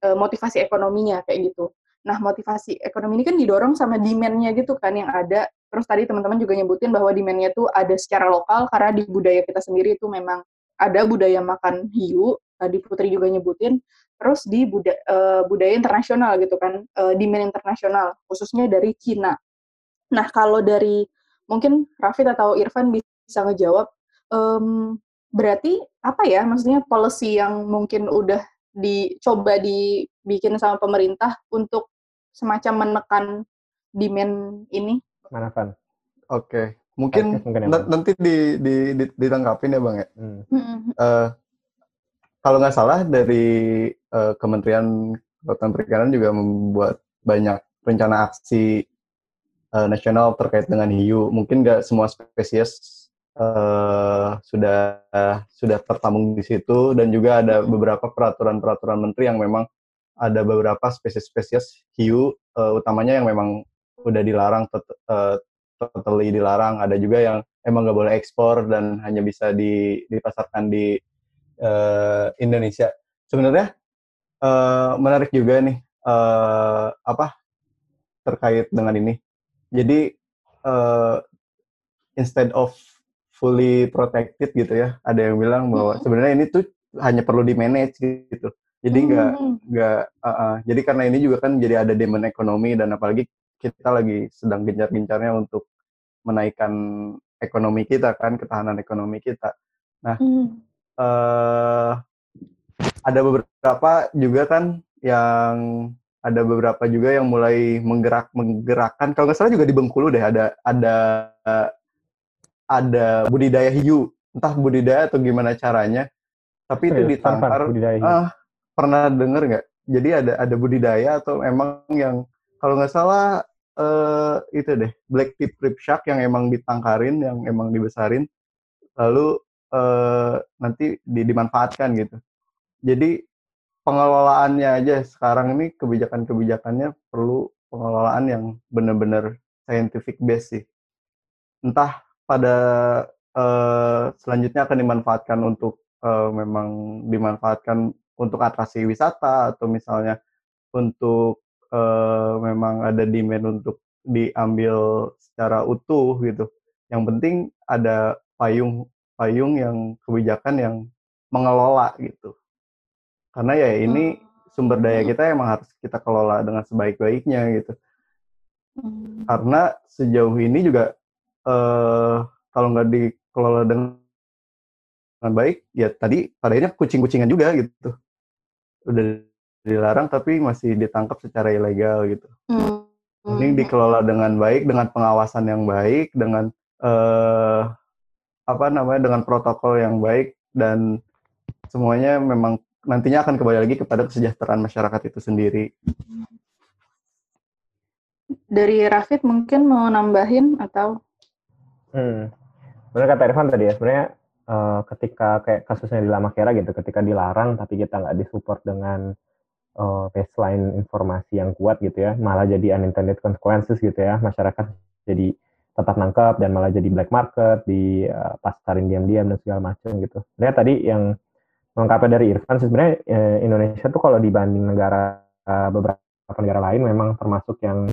B: uh, motivasi ekonominya kayak gitu. Nah motivasi ekonomi ini kan didorong sama demandnya gitu kan yang ada. Terus tadi teman-teman juga nyebutin bahwa demandnya tuh ada secara lokal karena di budaya kita sendiri itu memang ada budaya makan hiu. Tadi Putri juga nyebutin terus di buda, uh, budaya internasional gitu kan, uh, demand internasional, khususnya dari Cina. Nah, kalau dari mungkin Rafid atau Irfan bisa ngejawab, um, berarti apa ya, maksudnya policy yang mungkin udah dicoba dibikin sama pemerintah untuk semacam menekan demand ini?
C: Mana Van?
D: Oke, okay. mungkin, mungkin ya, nanti di, di, di, ditangkapin ya bang ya. Hmm. Uh, kalau nggak salah dari uh, Kementerian Kelautan Perikanan juga membuat banyak rencana aksi uh, nasional terkait dengan hiu. Mungkin nggak semua spesies uh, sudah uh, sudah tertampung di situ dan juga ada beberapa peraturan-peraturan menteri yang memang ada beberapa spesies-spesies hiu uh, utamanya yang memang udah dilarang uh, totally dilarang. Ada juga yang emang nggak boleh ekspor dan hanya bisa di, dipasarkan di uh, Indonesia. Sebenarnya uh, menarik juga nih uh, apa terkait dengan ini. Jadi uh, instead of fully protected gitu ya, ada yang bilang bahwa hmm. sebenarnya ini tuh hanya perlu di manage gitu. Jadi nggak hmm. nggak uh, uh, jadi karena ini juga kan jadi ada demand ekonomi dan apalagi kita lagi sedang gencar-gencarnya untuk menaikkan ekonomi kita kan ketahanan ekonomi kita. Nah, hmm. uh, ada beberapa juga kan yang ada beberapa juga yang mulai menggerak menggerakkan. Kalau nggak salah juga di Bengkulu deh ada ada ada budidaya hiu entah budidaya atau gimana caranya tapi itu ditangkar ah pernah dengar nggak? Jadi ada ada budidaya atau emang yang kalau nggak salah uh, itu deh black tip rip shark yang emang ditangkarin yang emang dibesarin lalu uh, nanti di, dimanfaatkan gitu. Jadi pengelolaannya aja sekarang ini kebijakan-kebijakannya perlu pengelolaan yang benar-benar scientific base sih. Entah pada uh, selanjutnya akan dimanfaatkan untuk uh, memang dimanfaatkan untuk atraksi wisata atau misalnya untuk uh, memang ada demand untuk diambil secara utuh gitu. Yang penting ada payung payung yang kebijakan yang mengelola gitu. Karena ya ini hmm. sumber daya hmm. kita emang harus kita kelola dengan sebaik-baiknya gitu. Hmm. Karena sejauh ini juga eh, kalau nggak dikelola dengan baik, ya tadi padanya kucing-kucingan juga gitu. Udah dilarang tapi masih ditangkap secara ilegal gitu. Hmm. Ini dikelola dengan baik, dengan pengawasan yang baik, dengan eh, apa namanya dengan protokol yang baik dan semuanya memang nantinya akan kembali lagi kepada kesejahteraan masyarakat itu sendiri.
B: Dari Rafid mungkin mau nambahin atau?
C: Hmm, benar kata Irfan tadi ya sebenarnya uh, ketika kayak kasusnya di Lama Kera gitu, ketika dilarang tapi kita nggak disupport dengan uh, baseline informasi yang kuat gitu ya, malah jadi unintended consequences gitu ya, masyarakat jadi tetap nangkep dan malah jadi black market di uh, pasarin diam-diam dan segala macam gitu. Sebenarnya tadi yang lengkapnya dari Irfan sebenarnya eh, Indonesia tuh kalau dibanding negara uh, beberapa negara lain memang termasuk yang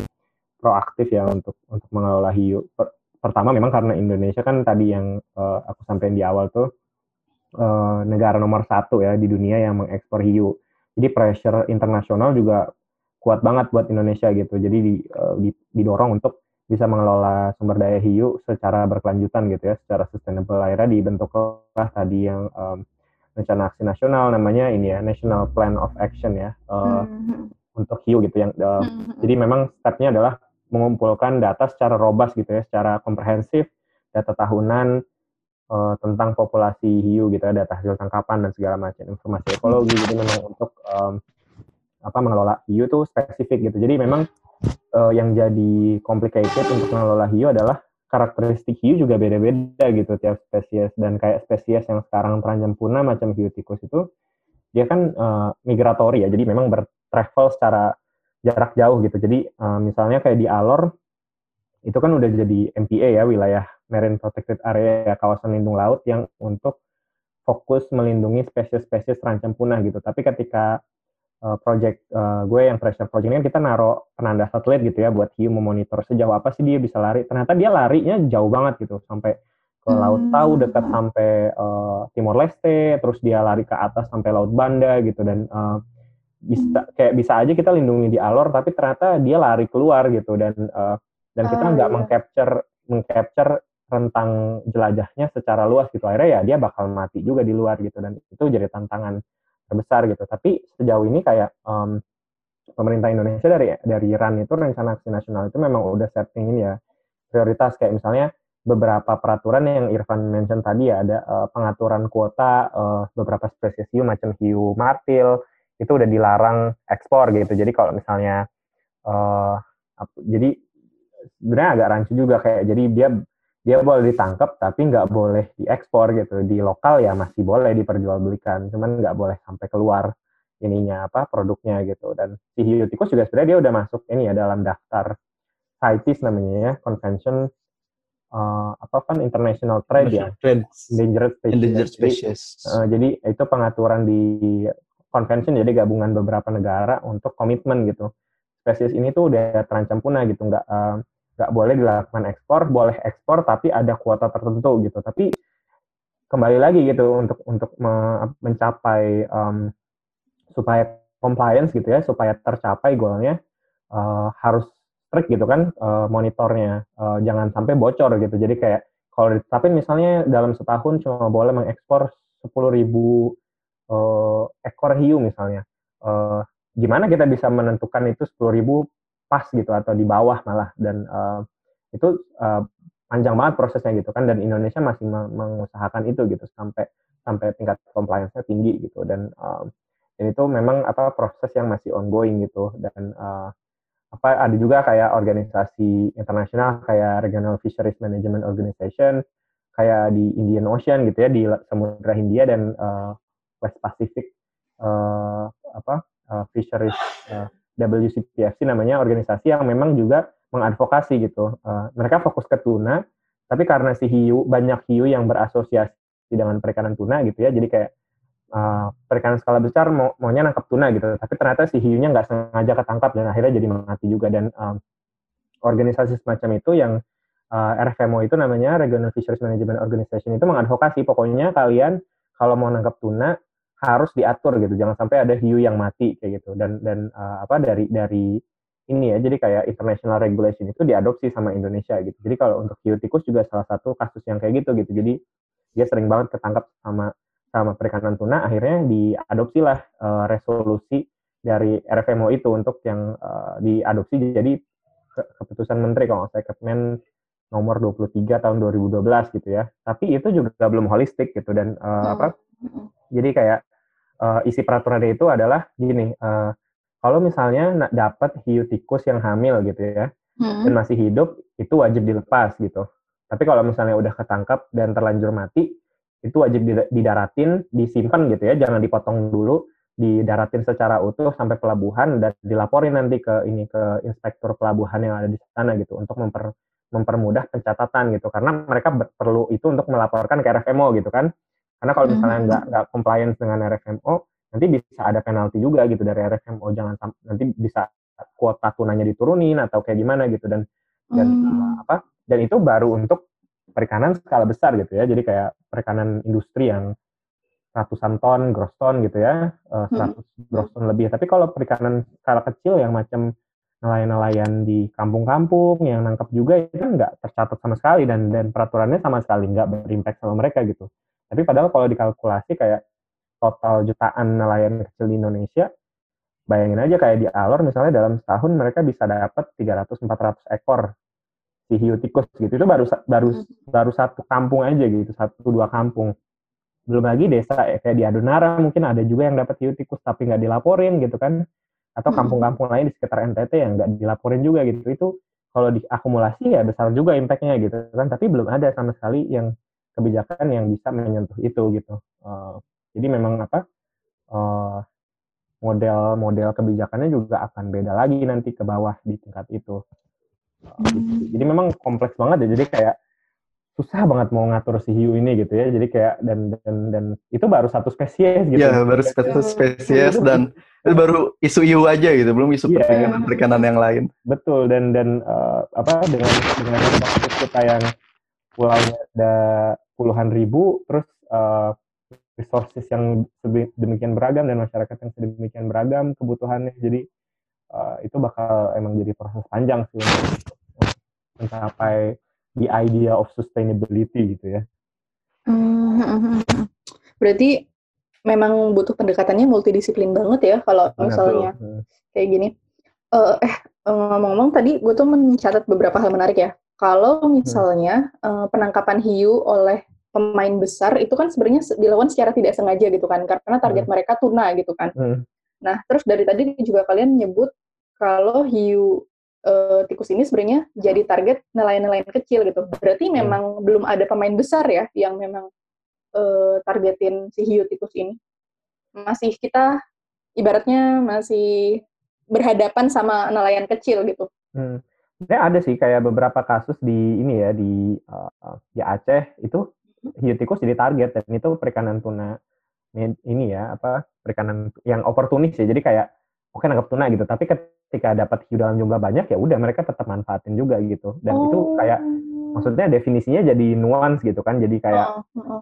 C: proaktif ya untuk untuk mengelola hiu. Per, pertama memang karena Indonesia kan tadi yang uh, aku sampaikan di awal tuh uh, negara nomor satu ya di dunia yang mengekspor hiu. Jadi pressure internasional juga kuat banget buat Indonesia gitu. Jadi di, uh, didorong untuk bisa mengelola sumber daya hiu secara berkelanjutan gitu ya, secara sustainable. Akhirnya dibentuklah tadi yang um, rencana aksi nasional namanya ini ya National Plan of Action ya uh, mm-hmm. untuk hiu gitu yang uh, mm-hmm. jadi memang stepnya adalah mengumpulkan data secara robust gitu ya, secara komprehensif, data tahunan uh, tentang populasi hiu gitu ya, data hasil tangkapan dan segala macam informasi ekologi. Jadi memang untuk um, apa mengelola hiu itu spesifik gitu. Jadi memang uh, yang jadi complicated untuk mengelola hiu adalah karakteristik hiu juga beda-beda gitu tiap spesies dan kayak spesies yang sekarang terancam punah macam hiu tikus itu dia kan uh, migratori ya jadi memang bertravel secara jarak jauh gitu jadi uh, misalnya kayak di Alor itu kan udah jadi MPA ya wilayah Marine Protected Area kawasan lindung laut yang untuk fokus melindungi spesies-spesies terancam punah gitu tapi ketika uh, project uh, gue yang pressure project ini kan kita naruh penanda satelit gitu ya buat hiu memonitor sejauh apa sih dia bisa lari. Ternyata dia larinya jauh banget gitu sampai ke laut hmm. Tau dekat sampai uh, Timor Leste, terus dia lari ke atas sampai laut Banda gitu dan uh, bisa kayak bisa aja kita lindungi di Alor tapi ternyata dia lari keluar gitu dan uh, dan kita ah, nggak iya. mengcapture mengcapture rentang jelajahnya secara luas gitu akhirnya ya dia bakal mati juga di luar gitu dan itu jadi tantangan terbesar gitu. Tapi sejauh ini kayak um, pemerintah Indonesia dari dari RAN itu rencana aksi nasional itu memang udah setting ini ya prioritas kayak misalnya beberapa peraturan yang Irfan mention tadi ya ada uh, pengaturan kuota uh, beberapa spesies hiu macam hiu martil itu udah dilarang ekspor gitu. Jadi kalau misalnya uh, jadi sebenarnya agak rancu juga kayak jadi dia dia boleh ditangkap tapi nggak boleh diekspor gitu. Di lokal ya masih boleh diperjualbelikan cuman nggak boleh sampai keluar ininya apa produknya gitu. Dan si hiu tikus juga sebenarnya dia udah masuk ini ya dalam daftar CITES namanya ya convention uh, apa kan international trade ya.
D: Endangered species, endangered
C: species. Jadi, uh, jadi itu pengaturan di convention jadi gabungan beberapa negara untuk komitmen gitu spesies ini tuh udah terancam punah gitu nggak uh, nggak boleh dilakukan ekspor, boleh ekspor tapi ada kuota tertentu gitu. Tapi kembali lagi gitu untuk untuk me, mencapai um, supaya compliance gitu ya, supaya tercapai goalnya uh, harus strict gitu kan uh, monitornya, uh, jangan sampai bocor gitu. Jadi kayak kalau tapi misalnya dalam setahun cuma boleh mengekspor 10.000 ribu uh, ekor hiu misalnya, uh, gimana kita bisa menentukan itu 10.000 pas gitu atau di bawah malah. Dan uh, itu uh, panjang banget prosesnya gitu kan dan Indonesia masih mengusahakan itu gitu sampai sampai tingkat compliance-nya tinggi gitu. Dan uh, dan itu memang apa proses yang masih ongoing gitu. Dan uh, apa ada juga kayak organisasi internasional kayak Regional Fisheries Management Organization kayak di Indian Ocean gitu ya di Samudra Hindia dan uh, West Pacific uh, apa uh, Fisheries uh, WCPFC namanya organisasi yang memang juga mengadvokasi gitu. Uh, mereka fokus ke tuna, tapi karena si hiu banyak hiu yang berasosiasi dengan perikanan tuna gitu ya, jadi kayak uh, perikanan skala besar mau maunya nangkap tuna gitu, tapi ternyata si hiunya nggak sengaja ketangkap dan akhirnya jadi mati juga dan um, organisasi semacam itu yang uh, RFMO itu namanya Regional Fisheries Management Organization itu mengadvokasi pokoknya kalian kalau mau nangkap tuna harus diatur gitu. Jangan sampai ada hiu yang mati kayak gitu. Dan dan uh, apa dari dari ini ya. Jadi kayak international regulation itu diadopsi sama Indonesia gitu. Jadi kalau untuk hiu tikus juga salah satu kasus yang kayak gitu gitu. Jadi dia sering banget ketangkap sama sama perikanan tuna. Akhirnya diadopsi lah uh, resolusi dari RFMO itu untuk yang uh, diadopsi jadi ke keputusan menteri kalau saya Kepmen nomor 23 tahun 2012 gitu ya. Tapi itu juga belum holistik gitu. Dan uh, hmm. apa jadi kayak uh, isi peraturannya itu adalah gini, uh, kalau misalnya dapat hiu tikus yang hamil gitu ya, hmm. dan masih hidup, itu wajib dilepas gitu. Tapi kalau misalnya udah ketangkap dan terlanjur mati, itu wajib didaratin, disimpan gitu ya, jangan dipotong dulu, didaratin secara utuh sampai pelabuhan dan dilaporin nanti ke ini ke inspektur pelabuhan yang ada di sana gitu untuk memper mempermudah pencatatan gitu karena mereka perlu itu untuk melaporkan ke RFMO gitu kan karena kalau misalnya hmm. nggak nggak compliance dengan RFMO, nanti bisa ada penalti juga gitu dari RFMO. Jangan nanti bisa kuota tunanya diturunin atau kayak gimana gitu dan dan hmm. apa? Dan itu baru untuk perikanan skala besar gitu ya. Jadi kayak perikanan industri yang ratusan ton, gross ton gitu ya, uh, 100 hmm. gross ton lebih. Tapi kalau perikanan skala kecil yang macam nelayan-nelayan di kampung-kampung yang nangkep juga itu nggak tercatat sama sekali dan dan peraturannya sama sekali nggak berimpact sama mereka gitu. Tapi padahal kalau dikalkulasi kayak total jutaan nelayan kecil di Indonesia, bayangin aja kayak di Alor misalnya dalam setahun mereka bisa dapat 300-400 ekor si hiu tikus gitu. Itu baru baru hmm. baru satu kampung aja gitu, satu dua kampung. Belum lagi desa kayak di Adonara mungkin ada juga yang dapat hiu tikus tapi nggak dilaporin gitu kan atau kampung-kampung lain di sekitar NTT yang nggak dilaporin juga gitu itu kalau diakumulasi ya besar juga impactnya gitu kan tapi belum ada sama sekali yang kebijakan yang bisa menyentuh itu gitu uh, jadi memang apa uh, model-model kebijakannya juga akan beda lagi nanti ke bawah di tingkat itu uh, gitu. jadi memang kompleks banget ya jadi kayak susah banget mau ngatur si hiu ini gitu ya. Jadi kayak dan dan dan itu baru satu spesies gitu.
D: Iya, baru satu spesies dan itu baru isu hiu aja gitu, belum isu yeah. perikanan perikanan yang lain.
C: Betul dan dan uh, apa dengan dengan kita yang pulaunya ada puluhan ribu, terus uh, resources yang demikian beragam dan masyarakat yang sedemikian beragam kebutuhannya. Jadi uh, itu bakal emang jadi proses panjang sih untuk mencapai the idea of sustainability gitu ya.
B: Hmm, berarti memang butuh pendekatannya multidisiplin banget ya kalau misalnya kayak gini. Uh, eh ngomong-ngomong tadi gue tuh mencatat beberapa hal menarik ya. Kalau misalnya hmm. uh, penangkapan hiu oleh pemain besar itu kan sebenarnya dilakukan secara tidak sengaja gitu kan karena target hmm. mereka tuna gitu kan. Hmm. Nah terus dari tadi juga kalian menyebut kalau hiu uh, tikus ini sebenarnya jadi target nelayan-nelayan kecil gitu. Berarti hmm. memang belum ada pemain besar ya yang memang uh, targetin si hiu tikus ini. Masih kita ibaratnya masih berhadapan sama nelayan kecil gitu.
C: Hmm. Ya ada sih kayak beberapa kasus di ini ya di uh, di Aceh itu hmm. hiu tikus jadi target dan itu perikanan tuna ini ya apa perikanan yang oportunis ya jadi kayak oke nangkap tuna gitu tapi ketika dapat hiu dalam jumlah banyak ya udah mereka tetap manfaatin juga gitu dan oh. itu kayak maksudnya definisinya jadi nuance gitu kan jadi kayak oh. uh,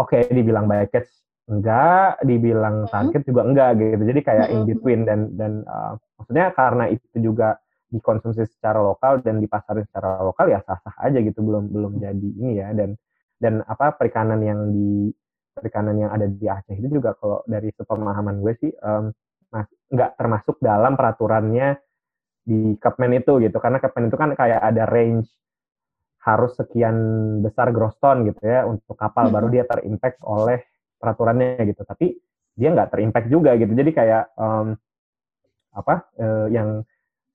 C: oke okay, dibilang by catch enggak dibilang target juga enggak gitu jadi kayak in between dan dan uh, maksudnya karena itu juga dikonsumsi secara lokal dan dipasarin secara lokal ya sah-sah aja gitu belum belum jadi ini ya. Dan dan apa perikanan yang di perikanan yang ada di Aceh itu juga kalau dari sepemahaman gue sih um, nggak termasuk dalam peraturannya di Kepmen itu gitu. Karena Kepmen itu kan kayak ada range harus sekian besar gross ton gitu ya untuk kapal hmm. baru dia terimpact oleh peraturannya gitu. Tapi dia nggak terimpact juga gitu. Jadi kayak um, apa uh, yang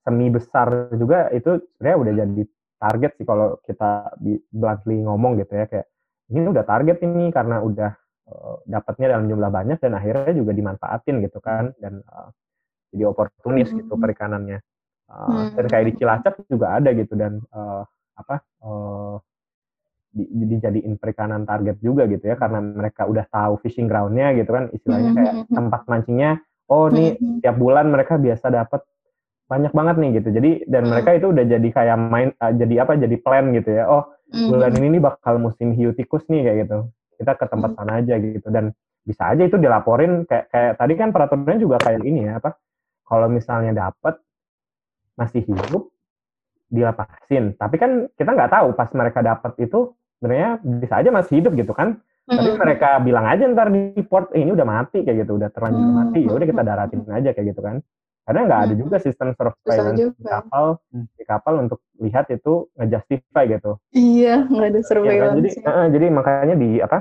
C: semi besar juga itu sebenarnya udah jadi target sih kalau kita bluntly ngomong gitu ya kayak ini udah target ini karena udah uh, dapatnya dalam jumlah banyak dan akhirnya juga dimanfaatin gitu kan dan uh, jadi oportunis hmm. gitu perikanannya uh, hmm. dan kayak di Cilacap juga ada gitu dan uh, apa uh, di, dijadiin perikanan target juga gitu ya karena mereka udah tahu fishing groundnya gitu kan istilahnya hmm. kayak tempat mancingnya oh nih hmm. tiap bulan mereka biasa dapat banyak banget nih gitu. Jadi dan mereka itu udah jadi kayak main uh, jadi apa jadi plan gitu ya. Oh bulan ini nih bakal musim hiu tikus nih kayak gitu. Kita ke tempat sana aja gitu. Dan bisa aja itu dilaporin kayak kayak tadi kan peraturannya juga kayak ini ya apa kalau misalnya dapat masih hidup dilepasin. Tapi kan kita nggak tahu pas mereka dapat itu sebenarnya bisa aja masih hidup gitu kan. Mm-hmm. tapi mereka bilang aja ntar di port eh, ini udah mati kayak gitu. Udah terlanjur mm-hmm. mati ya udah kita daratin aja kayak gitu kan karena nggak ada juga sistem surveillance di kapal di kapal untuk lihat itu ngejustify gitu.
B: Iya nggak ada surveillance ya, kan?
C: jadi uh, jadi makanya di apa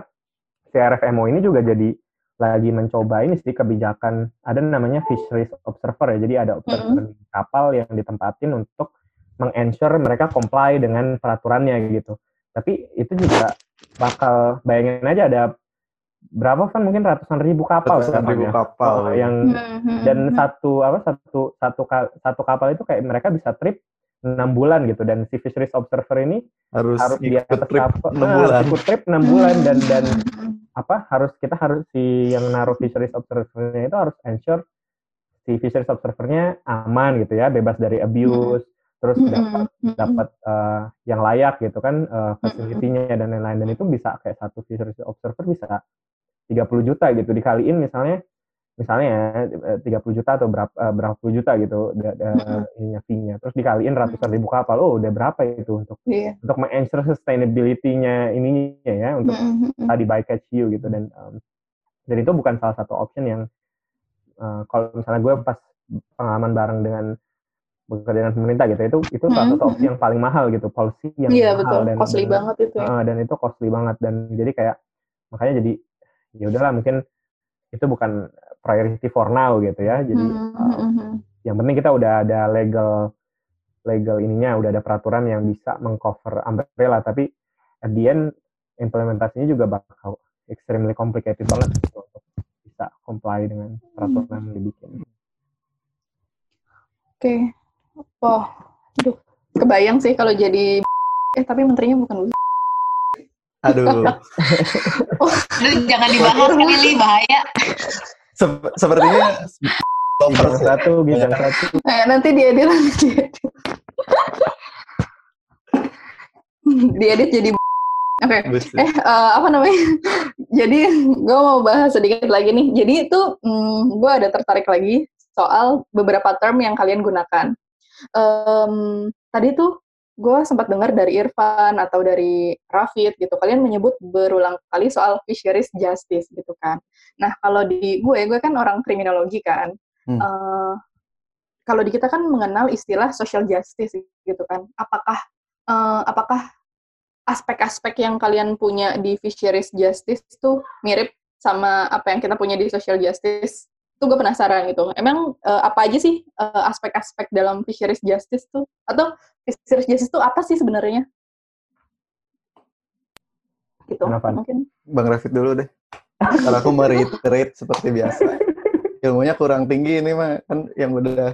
C: CRFMO ini juga jadi lagi mencoba ini sih kebijakan ada namanya fisheries observer ya. Jadi ada observer mm -hmm. kapal yang ditempatin untuk mengensure mereka comply dengan peraturannya gitu. Tapi itu juga bakal bayangin aja ada berapa kan mungkin ratusan ribu kapal
D: ratusan ribu ya, kapal
C: oh, yang mm-hmm. dan satu apa satu satu satu kapal itu kayak mereka bisa trip enam bulan gitu. Dan si fisheries observer ini
D: harus, harus
C: di atas trip kapal, 6 bulan. ikut trip enam bulan dan dan apa harus kita harus si yang naruh fisheries observernya itu harus ensure si fisheries observernya aman gitu ya bebas dari abuse terus dapat dapat uh, yang layak gitu kan uh, facility-nya dan lain-lain. Dan itu bisa kayak satu fisheries observer bisa 30 juta gitu dikaliin misalnya misalnya 30 eh, juta atau berapa uh, berapa puluh juta gitu ininya fee-nya terus dikaliin ratusan ribu kapal oh udah berapa itu untuk yeah. untuk meng-ensure sustainability-nya ininya ya untuk tadi buy catch you gitu dan um, dan itu bukan salah satu option yang uh, kalau misalnya gue pas pengalaman bareng dengan bekerja dengan pemerintah gitu itu itu salah satu opsi yang paling mahal gitu policy yang
B: yeah,
C: mahal
B: betul. dan costly dan, banget itu ya.
C: uh, dan itu costly banget dan jadi kayak makanya jadi ya udahlah mungkin itu bukan priority for now gitu ya. Jadi mm -hmm. uh, yang penting kita udah ada legal legal ininya, udah ada peraturan yang bisa mengcover umbrella. Tapi at the end implementasinya juga bakal extremely complicated banget gitu untuk bisa comply dengan peraturan yang dibikin.
B: Oke, okay. oh, aduh, kebayang sih kalau jadi eh tapi menterinya bukan
D: Aduh.
E: oh. jangan dibahas ini bahaya.
D: Sep sepertinya
C: nomor satu gitu satu.
B: Eh, nanti diedit nanti diedit. diedit jadi Oke, okay. eh uh, apa namanya? Jadi gue mau bahas sedikit lagi nih. Jadi itu hmm, gue ada tertarik lagi soal beberapa term yang kalian gunakan. Um, tadi tuh gue sempat dengar dari Irfan atau dari Rafid gitu, kalian menyebut berulang kali soal fisheries justice gitu kan. Nah kalau di gue, gue kan orang kriminologi kan. Hmm. Uh, kalau di kita kan mengenal istilah social justice gitu kan. Apakah uh, apakah aspek-aspek yang kalian punya di fisheries justice tuh mirip sama apa yang kita punya di social justice? Itu gue penasaran gitu. Emang uh, apa aja sih aspek-aspek uh, dalam fisheries justice tuh? Atau Fisheries justice itu apa sih sebenarnya?
D: Gitu. Kenapa? Mungkin. Bang Rafid dulu deh. Kalau aku mereiterate seperti biasa. Ilmunya kurang tinggi ini mah kan yang udah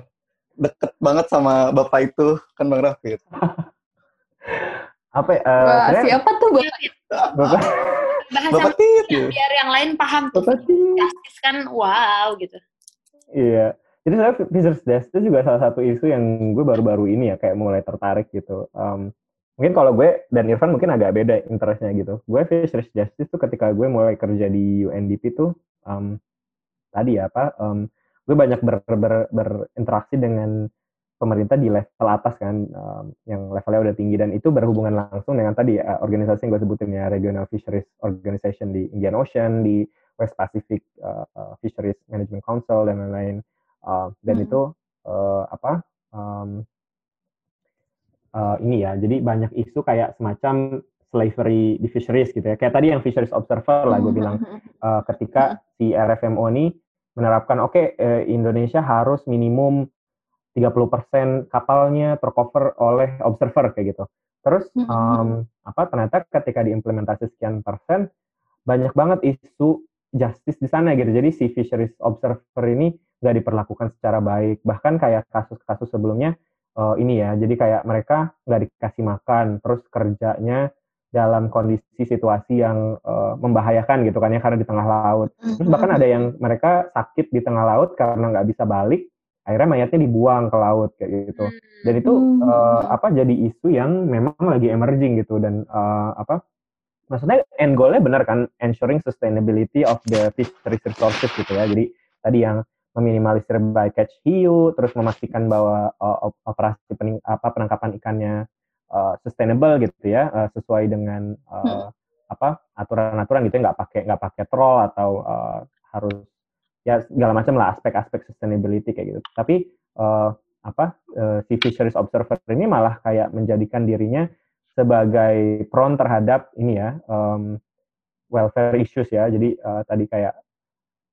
D: deket banget sama bapak itu kan Bang Rafid.
C: Apa? Uh, Wah,
B: siapa tuh bapak?
C: Bapak.
A: Bahasa bapak yang biar yang lain paham tuh. Justice kan wow gitu.
C: Iya. Jadi saya Fisher's Death itu juga salah satu isu yang gue baru-baru ini ya kayak mulai tertarik gitu. Um, mungkin kalau gue dan Irfan mungkin agak beda interestnya gitu. Gue Fisher's Justice tuh ketika gue mulai kerja di UNDP tuh um, tadi ya apa, um, gue banyak ber, ber, berinteraksi dengan pemerintah di level atas kan, um, yang levelnya udah tinggi. Dan itu berhubungan langsung dengan tadi uh, organisasi yang gue sebutin ya Regional Fisheries Organization di Indian Ocean, di West Pacific uh, uh, Fisheries Management Council dan lain-lain. Uh, dan hmm. itu uh, apa um, uh, ini ya jadi banyak isu kayak semacam slavery di fisheries gitu ya. Kayak tadi yang fisheries observer lah gue hmm, bilang. Uh, ketika si RFMO ini menerapkan oke okay, uh, Indonesia harus minimum 30% kapalnya tercover oleh observer kayak gitu. Terus um, apa ternyata ketika diimplementasi sekian persen banyak banget isu justice di sana gitu. Jadi si fisheries observer ini nggak diperlakukan secara baik. Bahkan kayak kasus-kasus sebelumnya uh, ini ya jadi kayak mereka nggak dikasih makan terus kerjanya dalam kondisi situasi yang uh, membahayakan gitu kan ya karena di tengah laut. Terus bahkan ada yang mereka sakit di tengah laut karena nggak bisa balik akhirnya mayatnya dibuang ke laut kayak gitu. Dan itu uh, apa jadi isu yang memang lagi emerging gitu. Dan uh, apa maksudnya end goalnya benar kan ensuring sustainability of the fish resources gitu ya. Jadi tadi yang meminimalisir bycatch hiu, terus memastikan bahwa uh, operasi pening, apa penangkapan ikannya uh, sustainable gitu ya, uh, sesuai dengan uh, hmm. apa aturan-aturan gitu ya, nggak pakai nggak pakai troll atau uh, harus ya segala macam lah aspek-aspek sustainability kayak gitu. Tapi uh, apa uh, si fisheries observer ini malah kayak menjadikan dirinya sebagai prone terhadap ini ya um, welfare issues ya. Jadi uh, tadi kayak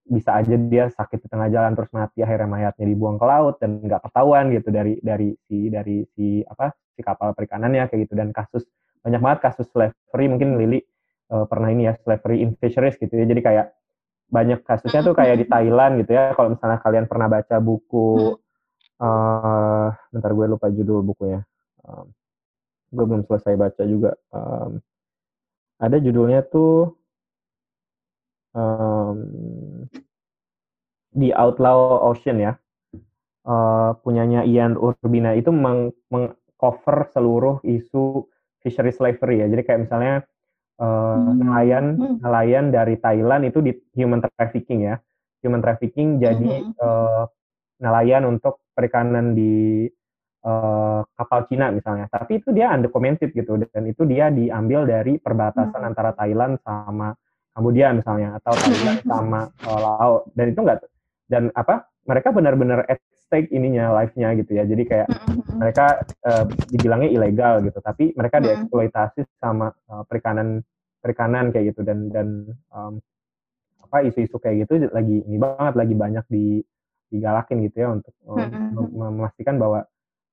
C: bisa aja dia sakit di tengah jalan terus mati akhirnya mayatnya dibuang ke laut dan nggak ketahuan gitu dari dari si dari si apa si kapal perikanannya kayak gitu dan kasus banyak banget kasus slavery mungkin Lili uh, pernah ini ya slavery in fisheries gitu ya jadi kayak banyak kasusnya tuh kayak di Thailand gitu ya. Kalau misalnya kalian pernah baca buku uh, bentar gue lupa judul bukunya. Um, gue belum selesai baca juga. Um, ada judulnya tuh um, di Outlaw Ocean ya, uh, punyanya Ian Urbina. Itu mengcover seluruh isu fishery slavery ya. Jadi kayak misalnya uh, hmm. nelayan hmm. nelayan dari Thailand itu di human trafficking ya. human trafficking jadi mm-hmm. uh, nelayan untuk perikanan di uh, kapal Cina misalnya. Tapi itu dia undocumented gitu dan itu dia diambil dari perbatasan mm-hmm. antara Thailand sama Kambodia misalnya atau Thailand sama uh, Laos dan itu enggak dan apa mereka benar-benar stake ininya life-nya gitu ya. Jadi kayak mm-hmm. mereka uh, dibilangnya ilegal gitu, tapi mereka mm-hmm. dieksploitasi sama uh, perikanan perikanan kayak gitu dan dan um, apa isu-isu kayak gitu lagi ini banget lagi banyak di digalakin gitu ya untuk mm-hmm. memastikan bahwa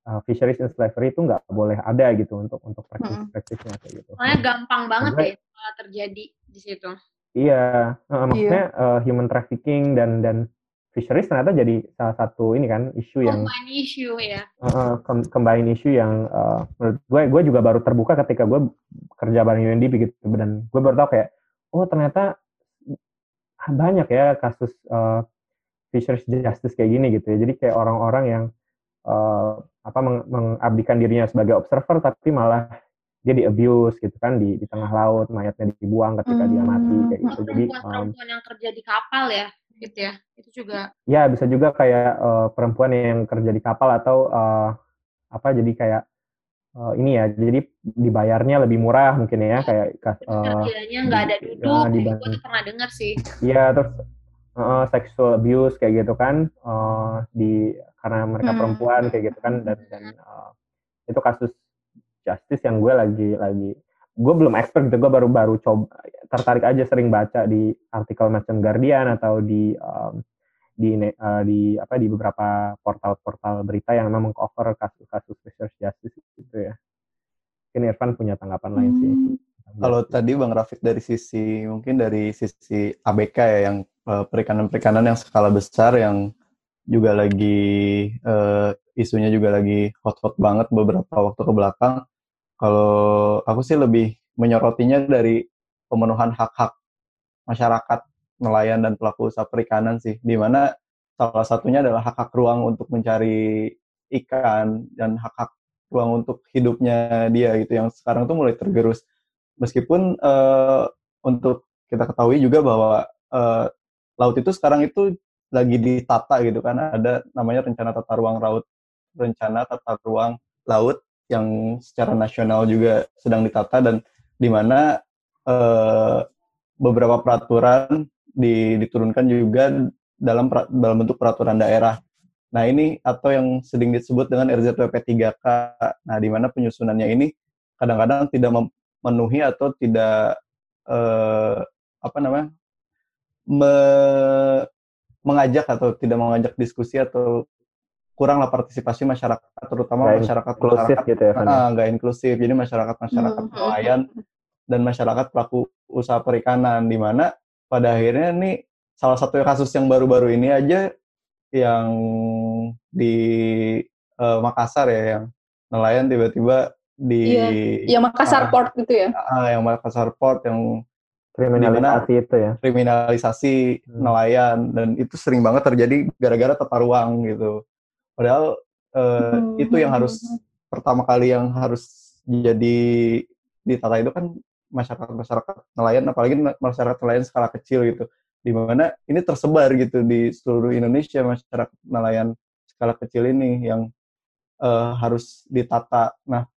C: uh, fisheries in slavery itu nggak boleh ada gitu untuk untuk praktis-praktisnya kayak gitu.
A: Soalnya gampang banget ya uh, terjadi di situ.
C: Iya, uh, maksudnya yeah. uh, human trafficking dan dan fisheries ternyata jadi salah satu ini kan isu yang
A: combine issue ya.
C: Uh, combine issue yang uh, menurut gue gue juga baru terbuka ketika gue kerja bareng UNDP gitu dan gue baru tahu kayak oh ternyata banyak ya kasus uh, fisheries justice kayak gini gitu ya. Jadi kayak orang-orang yang uh, apa meng mengabdikan dirinya sebagai observer tapi malah dia di abuse gitu kan di di tengah laut mayatnya dibuang ketika hmm. dia mati kayak gitu.
A: Jadi perempuan um, yang kerja di kapal ya gitu ya. Itu juga
C: Ya, bisa juga kayak uh, perempuan yang kerja di kapal atau uh, apa jadi kayak uh, ini ya jadi dibayarnya lebih murah mungkin ya kayak
A: uh, kerjanya nggak ada duduk uh, gue tuh pernah dengar sih
C: iya terus uh, sexual abuse kayak gitu kan uh, di karena mereka hmm. perempuan kayak gitu kan dan dan uh, itu kasus justice yang gue lagi lagi gue belum expert gitu gue baru-baru coba tertarik aja sering baca di artikel macam Guardian atau di um, di uh, di apa di beberapa portal-portal berita yang memang cover kasus-kasus research justice gitu ya. Mungkin Irfan punya tanggapan lain sih. Hmm.
D: Kalau tadi Bang Rafiq dari sisi mungkin dari sisi ABK ya yang uh, perikanan-perikanan yang skala besar yang juga lagi uh, isunya juga lagi hot-hot banget beberapa waktu ke belakang. Kalau aku sih lebih menyorotinya dari pemenuhan hak-hak masyarakat nelayan dan pelaku usaha perikanan sih, di mana salah satunya adalah hak-hak ruang untuk mencari ikan dan hak-hak ruang untuk hidupnya dia gitu yang sekarang tuh mulai tergerus. Meskipun uh, untuk kita ketahui juga bahwa uh, laut itu sekarang itu lagi ditata gitu kan. Ada namanya rencana tata ruang laut rencana tata ruang laut yang secara nasional juga sedang ditata dan di mana uh, beberapa peraturan diturunkan juga dalam dalam bentuk peraturan daerah. Nah ini atau yang sering disebut dengan RZWP 3K. Nah di mana penyusunannya ini kadang-kadang tidak memenuhi atau tidak eh, apa namanya me, mengajak atau tidak mengajak diskusi atau kuranglah partisipasi masyarakat terutama gak masyarakat masyarakat gitu ya, ah, nggak inklusif. Jadi masyarakat masyarakat hmm. nelayan dan masyarakat pelaku usaha perikanan di mana pada akhirnya nih salah satu kasus yang baru-baru ini aja yang di uh, Makassar ya yang nelayan tiba-tiba di
B: iya, ya Makassar uh, Port gitu ya?
D: Uh, yang Makassar Port yang
C: kriminalisasi itu ya?
D: kriminalisasi hmm. nelayan. Dan itu sering banget terjadi gara-gara tata ruang gitu padahal uh, hmm. itu yang harus pertama kali yang harus jadi ditata itu kan masyarakat masyarakat nelayan apalagi masyarakat nelayan skala kecil gitu di mana ini tersebar gitu di seluruh Indonesia masyarakat nelayan skala kecil ini yang uh, harus ditata. Nah,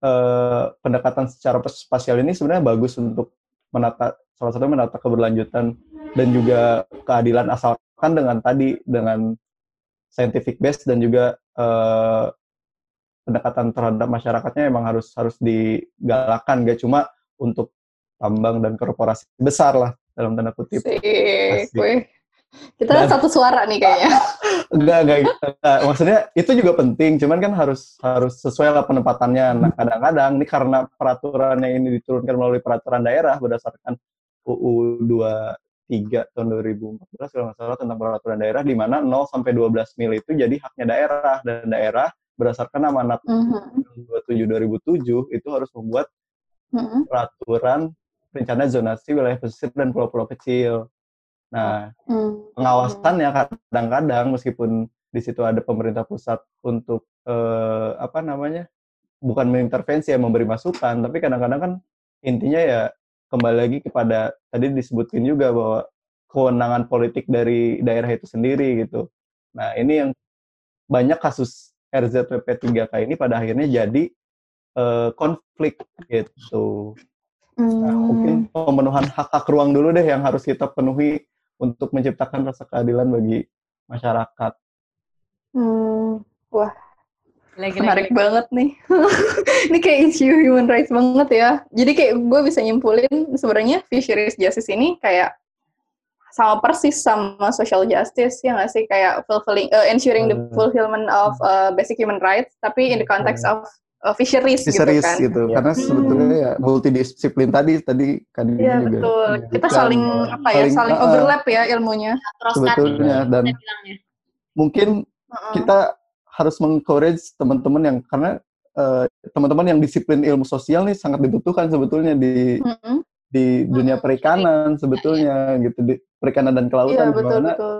D: uh, pendekatan secara spasial ini sebenarnya bagus untuk menata salah satu menata keberlanjutan dan juga keadilan asalkan dengan tadi dengan scientific base dan juga uh, pendekatan terhadap masyarakatnya emang harus harus digalakan gak cuma untuk tambang dan korporasi besar lah dalam tanda kutip.
B: Sik, kita dan, satu suara nih kayaknya.
D: enggak, enggak, enggak, maksudnya itu juga penting, cuman kan harus harus sesuai lah penempatannya. Nah, kadang-kadang ini karena peraturannya ini diturunkan melalui peraturan daerah berdasarkan UU 23 tahun 2014 kalau nggak salah tentang peraturan daerah di mana 0 sampai 12 mil itu jadi haknya daerah dan daerah berdasarkan amanat mm -hmm. 27 2007 itu harus membuat mm -hmm. peraturan rencana zonasi wilayah pesisir dan pulau-pulau kecil. Nah, hmm. pengawasannya kadang-kadang meskipun di situ ada pemerintah pusat untuk eh, apa namanya bukan mengintervensi ya memberi masukan, tapi kadang-kadang kan intinya ya kembali lagi kepada tadi disebutkan juga bahwa kewenangan politik dari daerah itu sendiri gitu. Nah ini yang banyak kasus RZWP 3K ini pada akhirnya jadi uh, konflik gitu. Nah, mungkin hmm. pemenuhan hak-hak ruang dulu deh yang harus kita penuhi untuk menciptakan rasa keadilan bagi masyarakat.
B: Hmm, wah, lagi, menarik lagi. banget nih. ini kayak isu human rights banget ya. Jadi kayak gue bisa nyimpulin sebenarnya fisheries justice ini kayak sama persis sama social justice ya nggak sih kayak fulfilling uh, ensuring the hmm. fulfillment of uh, basic human rights tapi in the context of uh, fisheries,
D: fisheries
B: gitu kan
D: gitu ya. karena sebetulnya ya multidisiplin tadi tadi kan
B: Iya juga betul ya, kita saling apa ya saling uh, overlap ya ilmunya
D: sebetulnya dan mungkin uh-uh. kita harus mengencourage teman-teman yang karena uh, teman-teman yang disiplin ilmu sosial nih sangat dibutuhkan sebetulnya di uh-uh. di dunia perikanan sebetulnya gitu di perikanan dan kelautan
B: iya, betul, betul.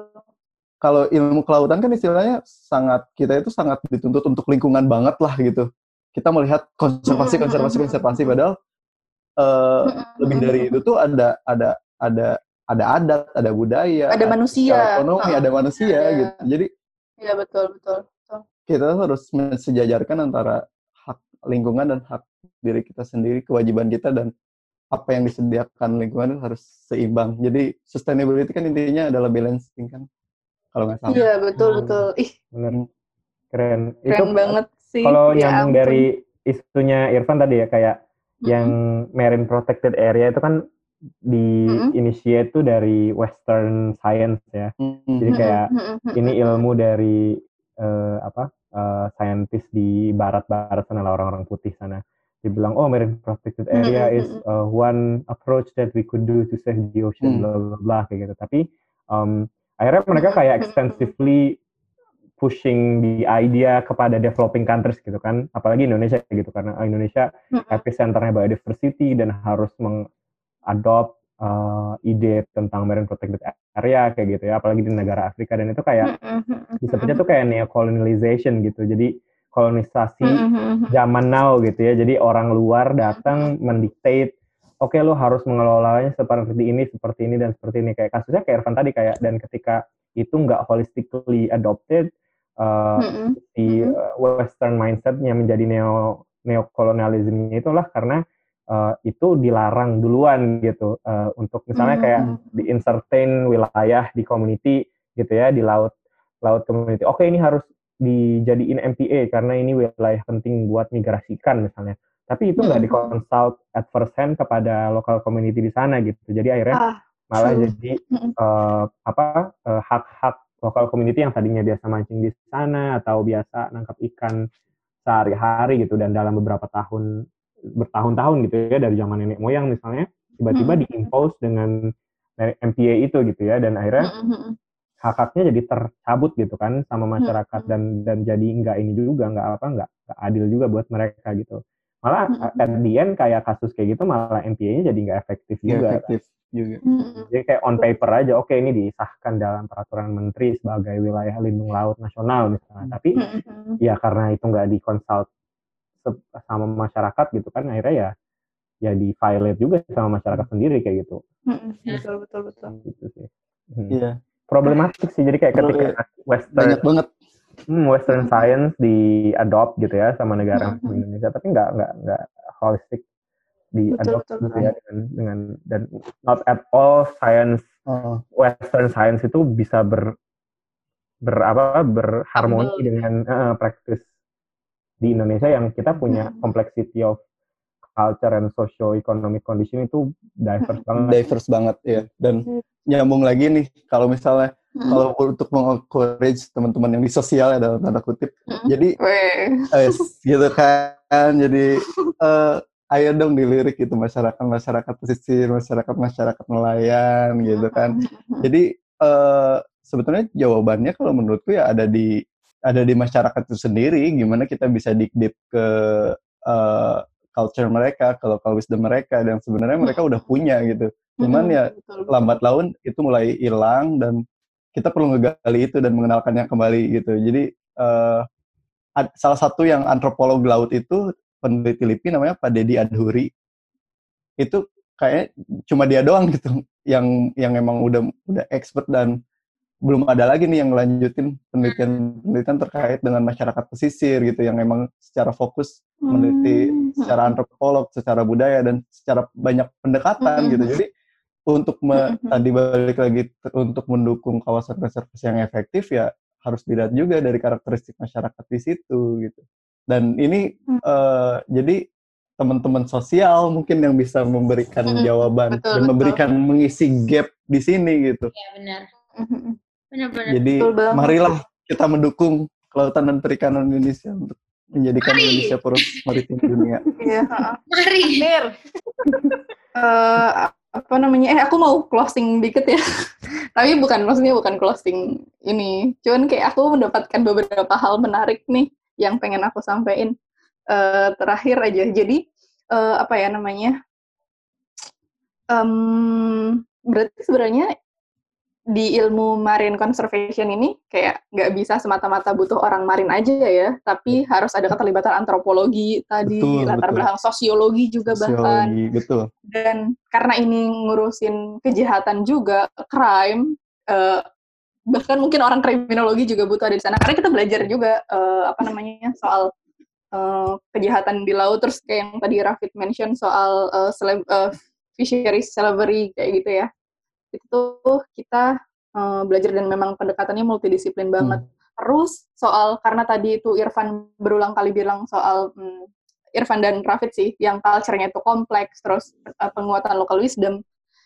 D: kalau ilmu kelautan kan istilahnya sangat kita itu sangat dituntut untuk lingkungan banget lah gitu. Kita melihat konservasi konservasi konservasi padahal uh, lebih dari itu tuh ada ada ada ada adat ada budaya
B: ada manusia.
D: ekonomi oh, ada manusia ya. gitu. Jadi
B: ya betul betul
D: kita harus mensejajarkan antara hak lingkungan dan hak diri kita sendiri kewajiban kita dan apa yang disediakan lingkungan harus seimbang. Jadi sustainability kan intinya adalah balancing kan. Kalau nggak salah.
B: Iya betul hmm. betul. Ih
C: benar keren.
B: Keren Itu, banget sih.
C: Kalau ya nyambung ampun. dari isunya Irfan tadi ya kayak mm-hmm. yang marine protected area itu kan di mm-hmm. initiate itu dari Western science ya. Mm-hmm. Jadi kayak mm-hmm. ini ilmu dari uh, apa uh, scientist di barat-barat sana lah orang-orang putih sana. Dibilang oh marine protected area is uh, one approach that we could do to save the ocean bla bla bla kayak gitu. Tapi um, akhirnya mereka kayak extensively pushing the idea kepada developing countries gitu kan. Apalagi Indonesia gitu karena Indonesia epicenternya biodiversity dan harus mengadopt uh, ide tentang marine protected area kayak gitu ya apalagi di negara Afrika. Dan itu kayak disebutnya tuh kayak neocolonialization gitu. Jadi kolonisasi zaman now gitu ya. Jadi orang luar datang mendiktate, oke okay, lo harus mengelolanya seperti ini, seperti ini dan seperti ini. Kayak kasusnya kayak Irfan tadi kayak dan ketika itu nggak holistically adopted, uh, di uh, Western mindsetnya menjadi neo neokolonialismnya itulah karena uh, itu dilarang duluan gitu uh, untuk misalnya kayak di insertain wilayah di community gitu ya di laut laut community. Oke ini harus dijadiin MPA karena ini wilayah penting buat migrasikan misalnya. Tapi itu nggak hmm. dikonsult at first hand kepada lokal community di sana gitu. Jadi akhirnya ah, malah true. jadi uh, apa uh, hak-hak lokal community yang tadinya biasa mancing di sana atau biasa nangkap ikan sehari-hari gitu dan dalam beberapa tahun bertahun-tahun gitu ya dari zaman nenek moyang misalnya tiba-tiba hmm. diimpose dengan MPA itu gitu ya dan akhirnya hmm hak haknya jadi tercabut gitu kan sama masyarakat hmm. dan dan jadi nggak ini juga nggak apa nggak adil juga buat mereka gitu malah hmm. at the end kayak kasus kayak gitu malah MPA-nya jadi nggak efektif gak juga
D: efektif juga
B: hmm.
C: jadi kayak on paper aja oke okay, ini disahkan dalam peraturan menteri sebagai wilayah lindung laut nasional misalnya tapi hmm. ya karena itu nggak dikonsult sama masyarakat gitu kan akhirnya ya ya di violate juga sama masyarakat sendiri kayak gitu
B: hmm. betul betul betul
C: gitu sih
D: iya hmm
C: problematik sih. Jadi kayak ketika ya. Western
D: banyak banget
C: hmm, Western science di adopt gitu ya sama negara hmm. Indonesia, tapi nggak nggak nggak holistic di adopt gitu ya dengan dengan dan not at all science uh. Western science itu bisa ber ber apa berharmoni dengan uh, praktis di Indonesia yang kita punya hmm. complexity of culture and socio-economic condition itu diverse banget.
D: Diverse banget ya. Dan hmm. nyambung lagi nih kalau misalnya hmm. kalau untuk mengencourage teman-teman yang di sosial ya dalam tanda kutip. Hmm. Jadi eh, gitu kan. Jadi uh, ayo dong dilirik itu masyarakat masyarakat pesisir, masyarakat masyarakat nelayan gitu kan. Hmm. Jadi uh, sebetulnya jawabannya kalau menurutku ya ada di ada di masyarakat itu sendiri gimana kita bisa dikdip ke uh, culture mereka, kalau local wisdom mereka dan sebenarnya mereka udah punya gitu. Cuman ya lambat laun itu mulai hilang dan kita perlu ngegali itu dan mengenalkannya kembali gitu. Jadi uh, salah satu yang antropolog laut itu peneliti LIPI namanya Pak Dedi Adhuri. Itu kayak cuma dia doang gitu yang yang emang udah udah expert dan belum ada lagi nih yang lanjutin penelitian-penelitian terkait dengan masyarakat pesisir gitu yang emang secara fokus meneliti hmm. secara antropolog, secara budaya dan secara banyak pendekatan hmm. gitu. Jadi untuk me, hmm. tadi balik lagi untuk mendukung kawasan konservasi yang efektif ya harus dilihat juga dari karakteristik masyarakat di situ gitu. Dan ini hmm. uh, jadi teman-teman sosial mungkin yang bisa memberikan hmm. jawaban betul, dan betul. memberikan mengisi gap di sini gitu.
A: Iya benar.
D: Benar-benar. Jadi marilah kita mendukung kelautan dan perikanan Indonesia untuk menjadikan Mari. Indonesia poros maritim dunia.
A: Iya. Mari. Mir.
B: uh, apa namanya? Eh aku mau closing dikit ya. Tapi bukan maksudnya bukan closing ini. Cuman kayak aku mendapatkan beberapa hal menarik nih yang pengen aku sampaikan uh, terakhir aja. Jadi uh, apa ya namanya? Um, berarti sebenarnya di ilmu marine conservation ini kayak nggak bisa semata-mata butuh orang marin aja ya, tapi harus ada keterlibatan antropologi tadi, betul, latar betul. belakang sosiologi juga sosiologi, bahkan.
D: Betul.
B: Dan karena ini ngurusin kejahatan juga, crime, uh, bahkan mungkin orang kriminologi juga butuh ada di sana. Karena kita belajar juga uh, apa namanya soal uh, kejahatan di laut, terus kayak yang tadi Rafid mention soal uh, uh, fisheries slavery kayak gitu ya itu kita uh, belajar dan memang pendekatannya multidisiplin banget. Hmm. Terus soal karena tadi itu Irfan berulang kali bilang soal um, Irfan dan Rafid sih yang culture-nya itu kompleks, terus uh, penguatan local wisdom.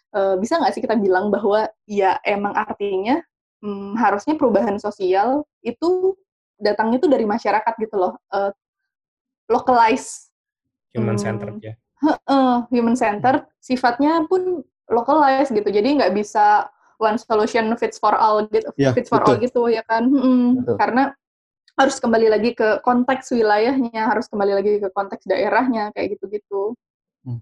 B: Uh, bisa nggak sih kita bilang bahwa ya emang artinya um, harusnya perubahan sosial itu datangnya tuh dari masyarakat gitu loh, uh, localize,
C: human centered um, ya.
B: Uh, human centered, sifatnya pun localize gitu. Jadi nggak bisa one solution fits for all gitu, ya, fits for betul. all gitu ya kan. Hmm, karena harus kembali lagi ke konteks wilayahnya, harus kembali lagi ke konteks daerahnya kayak gitu-gitu. Hmm.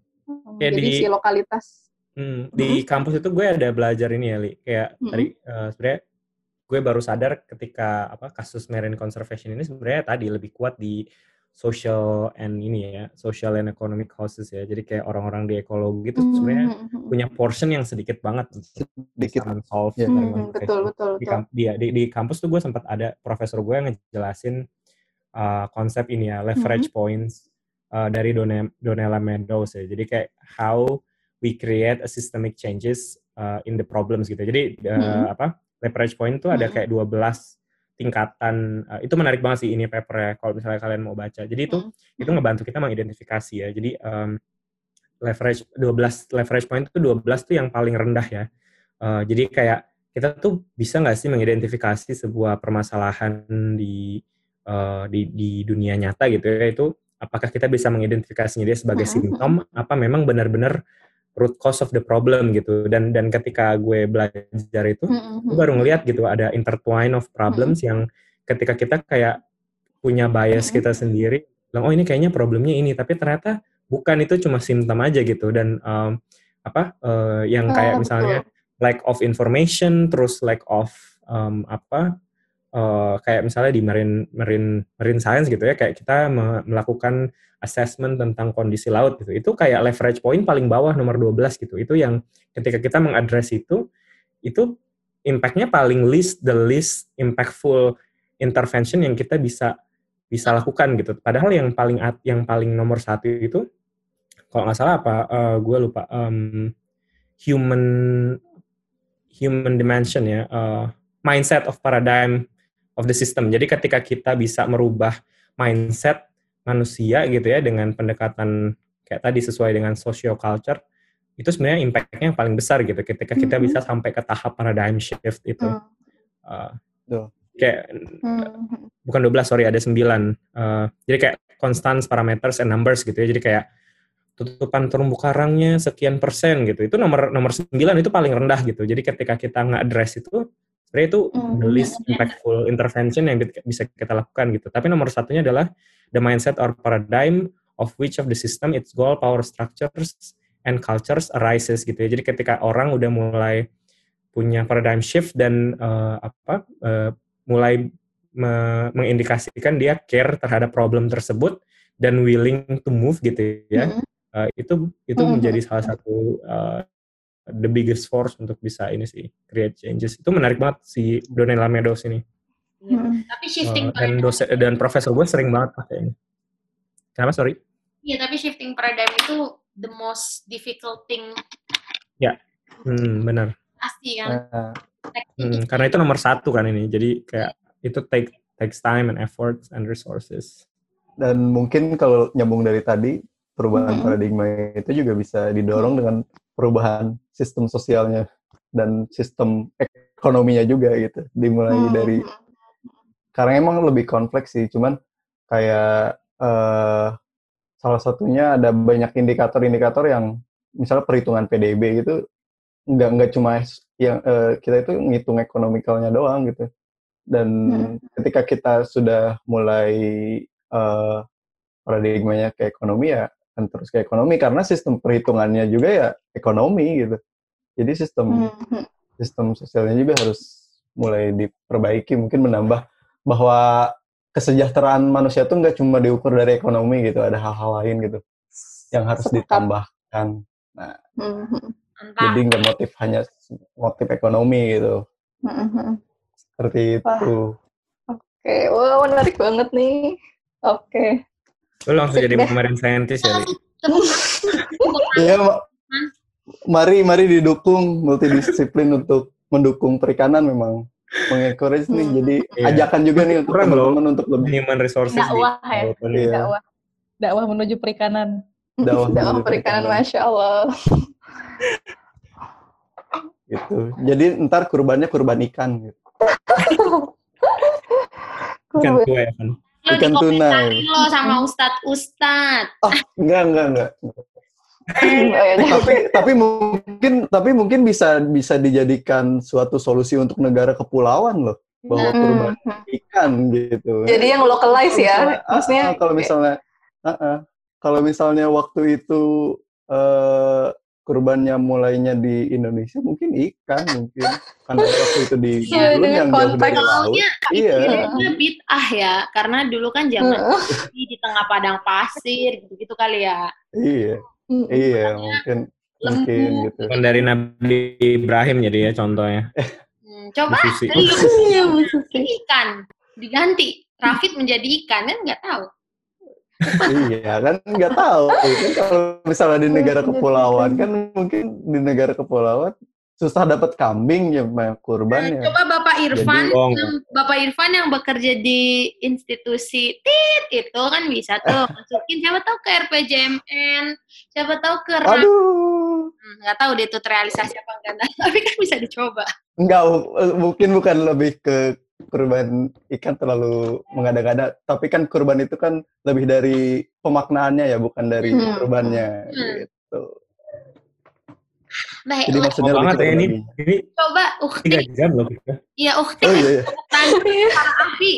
B: Jadi di, si lokalitas.
C: Hmm, di hmm. kampus itu gue ada belajar ini ya, Li. Kayak hmm. tadi uh, sebenarnya gue baru sadar ketika apa kasus marine conservation ini sebenarnya tadi lebih kuat di social and ini ya, social and economic causes ya. Jadi kayak orang-orang di ekologi itu sebenarnya mm-hmm. punya portion yang sedikit banget sedikit solve
B: yeah. mm, betul betul
C: di, betul. Di, di, di kampus tuh gue sempat ada profesor gue yang ngejelasin uh, konsep ini ya, leverage mm-hmm. points uh, dari Done, Donella Meadows ya. Jadi kayak how we create a systemic changes uh, in the problems gitu. Jadi uh, mm-hmm. apa? Leverage point tuh ada kayak 12 tingkatan uh, itu menarik banget sih ini paper ya kalau misalnya kalian mau baca. Jadi itu hmm. itu ngebantu kita mengidentifikasi ya. Jadi um, leverage 12 leverage point itu 12 tuh yang paling rendah ya. Uh, jadi kayak kita tuh bisa nggak sih mengidentifikasi sebuah permasalahan di uh, di di dunia nyata gitu ya itu apakah kita bisa mengidentifikasinya dia sebagai hmm. simptom apa memang benar-benar root cause of the problem gitu dan dan ketika gue belajar itu mm-hmm. gue baru ngeliat gitu ada intertwine of problems mm-hmm. yang ketika kita kayak punya bias mm-hmm. kita sendiri bilang oh ini kayaknya problemnya ini tapi ternyata bukan itu cuma simptom aja gitu dan um, apa uh, yang kayak oh, misalnya betul. lack of information terus lack of um, apa uh, kayak misalnya di marine marine marine science gitu ya kayak kita me- melakukan assessment tentang kondisi laut gitu. Itu kayak leverage point paling bawah nomor 12 gitu. Itu yang ketika kita mengadres itu, itu impact-nya paling least, the least impactful intervention yang kita bisa bisa lakukan gitu. Padahal yang paling yang paling nomor satu itu, kalau nggak salah apa, uh, gue lupa, um, human human dimension ya, uh, mindset of paradigm of the system. Jadi ketika kita bisa merubah mindset manusia gitu ya dengan pendekatan kayak tadi sesuai dengan social culture itu sebenarnya impact-nya yang paling besar gitu ketika kita mm -hmm. bisa sampai ke tahap paradigm shift itu. Mm. Uh, kayak mm -hmm. bukan 12 sorry ada 9. Uh, jadi kayak constants parameters and numbers gitu ya. Jadi kayak tutupan terumbu karangnya sekian persen gitu. Itu nomor nomor 9 itu paling rendah gitu. Jadi ketika kita nggak address itu sebenarnya itu mm -hmm. the least impactful intervention yang bisa kita lakukan gitu. Tapi nomor satunya adalah the mindset or paradigm of which of the system its goal, power structures, and cultures arises gitu ya. Jadi ketika orang udah mulai punya paradigm shift dan uh, apa uh, mulai me mengindikasikan dia care terhadap problem tersebut dan willing to move gitu ya. Mm -hmm. uh, itu itu mm -hmm. menjadi salah satu uh, the biggest force untuk bisa ini sih create changes. Itu menarik banget si Donella Meadows ini.
A: Hmm. Tapi shifting
C: uh, dan dosen dan profesor gue sering banget pakai ini. Kenapa sorry?
A: Iya tapi shifting paradigm itu the most difficult thing.
C: Ya, hmm, benar.
A: Pasti kan. Uh,
C: hmm, karena itu nomor satu kan ini. Jadi kayak itu take takes time and effort and resources.
D: Dan mungkin kalau nyambung dari tadi perubahan -hmm. paradigma itu juga bisa didorong dengan perubahan sistem sosialnya dan sistem ekonominya juga gitu dimulai hmm. dari karena emang lebih kompleks sih cuman kayak uh, salah satunya ada banyak indikator-indikator yang misalnya perhitungan PDB gitu nggak nggak cuma yang uh, kita itu ngitung ekonomikalnya doang gitu dan hmm. ketika kita sudah mulai uh, paradigmanya ke ekonomi ya akan terus ke ekonomi karena sistem perhitungannya juga ya ekonomi gitu. Jadi sistem hmm. sistem sosialnya juga harus mulai diperbaiki, mungkin menambah bahwa kesejahteraan manusia itu nggak cuma diukur dari ekonomi gitu, ada hal-hal lain gitu yang harus ditambahkan. Nah, hmm. jadi nggak motif hanya motif ekonomi gitu. Hmm. Seperti itu.
B: Oke, okay. wow menarik banget nih. Oke. Okay.
C: Lu langsung jadi pemain saintis ya,
D: Iya, mari mari didukung multidisiplin untuk mendukung perikanan memang. Mengencourage nih jadi yeah. ajakan juga nih untuk teman-teman untuk lebih
C: human resources
E: dakwah ya iya. dakwah. Dakwah menuju perikanan.
B: Dakwah, dakwah perikanan. Masya Allah.
D: Gitu. Jadi ntar kurbannya kurban ikan gitu.
C: Ikan tua ya kan
A: lo ikan tuna lo sama ustad ustad
D: oh enggak enggak enggak tapi tapi mungkin tapi mungkin bisa bisa dijadikan suatu solusi untuk negara kepulauan loh bahwa hmm. kurban ikan gitu.
B: Jadi yang localize ya, maksudnya.
D: Uh, kalau misalnya, uh, uh, kalau misalnya waktu itu uh, kurbannya mulainya di Indonesia mungkin ikan mungkin. Karena waktu itu di
A: ya, belum yang dari laut. iya. bid'ah ya karena dulu kan zaman di tengah padang pasir gitu-gitu kali ya.
D: Iya. Iya mungkin lembu. mungkin gitu.
C: Kan dari Nabi Ibrahim jadi ya contohnya.
A: Hmm, coba dari ikan diganti Rafid menjadi ikan kan nggak tahu
D: iya kan nggak tahu kan kalau misalnya di negara kepulauan kan mungkin di negara kepulauan susah dapat kambing ya kurban ya.
A: Coba Bapak Irfan, Jadi, yang, Bapak Irfan yang bekerja di institusi TIT itu kan bisa tuh masukin siapa tahu ke RPJMN, siapa tahu ke
D: Aduh.
A: Hmm, nggak tahu dia tuh terrealisasi apa enggak, tapi kan bisa dicoba.
D: Enggak, mungkin bukan lebih ke kurban ikan terlalu mengada-gada, tapi kan kurban itu kan lebih dari pemaknaannya ya, bukan dari hmm. kurbannya hmm. gitu.
A: Baik,
D: Jadi maksudnya
C: oh, banget ya ini, ini
A: coba Ukti.
C: Tiga jam loh kita.
A: Iya Ukti.
D: Oh, iya, iya.
A: para ahli.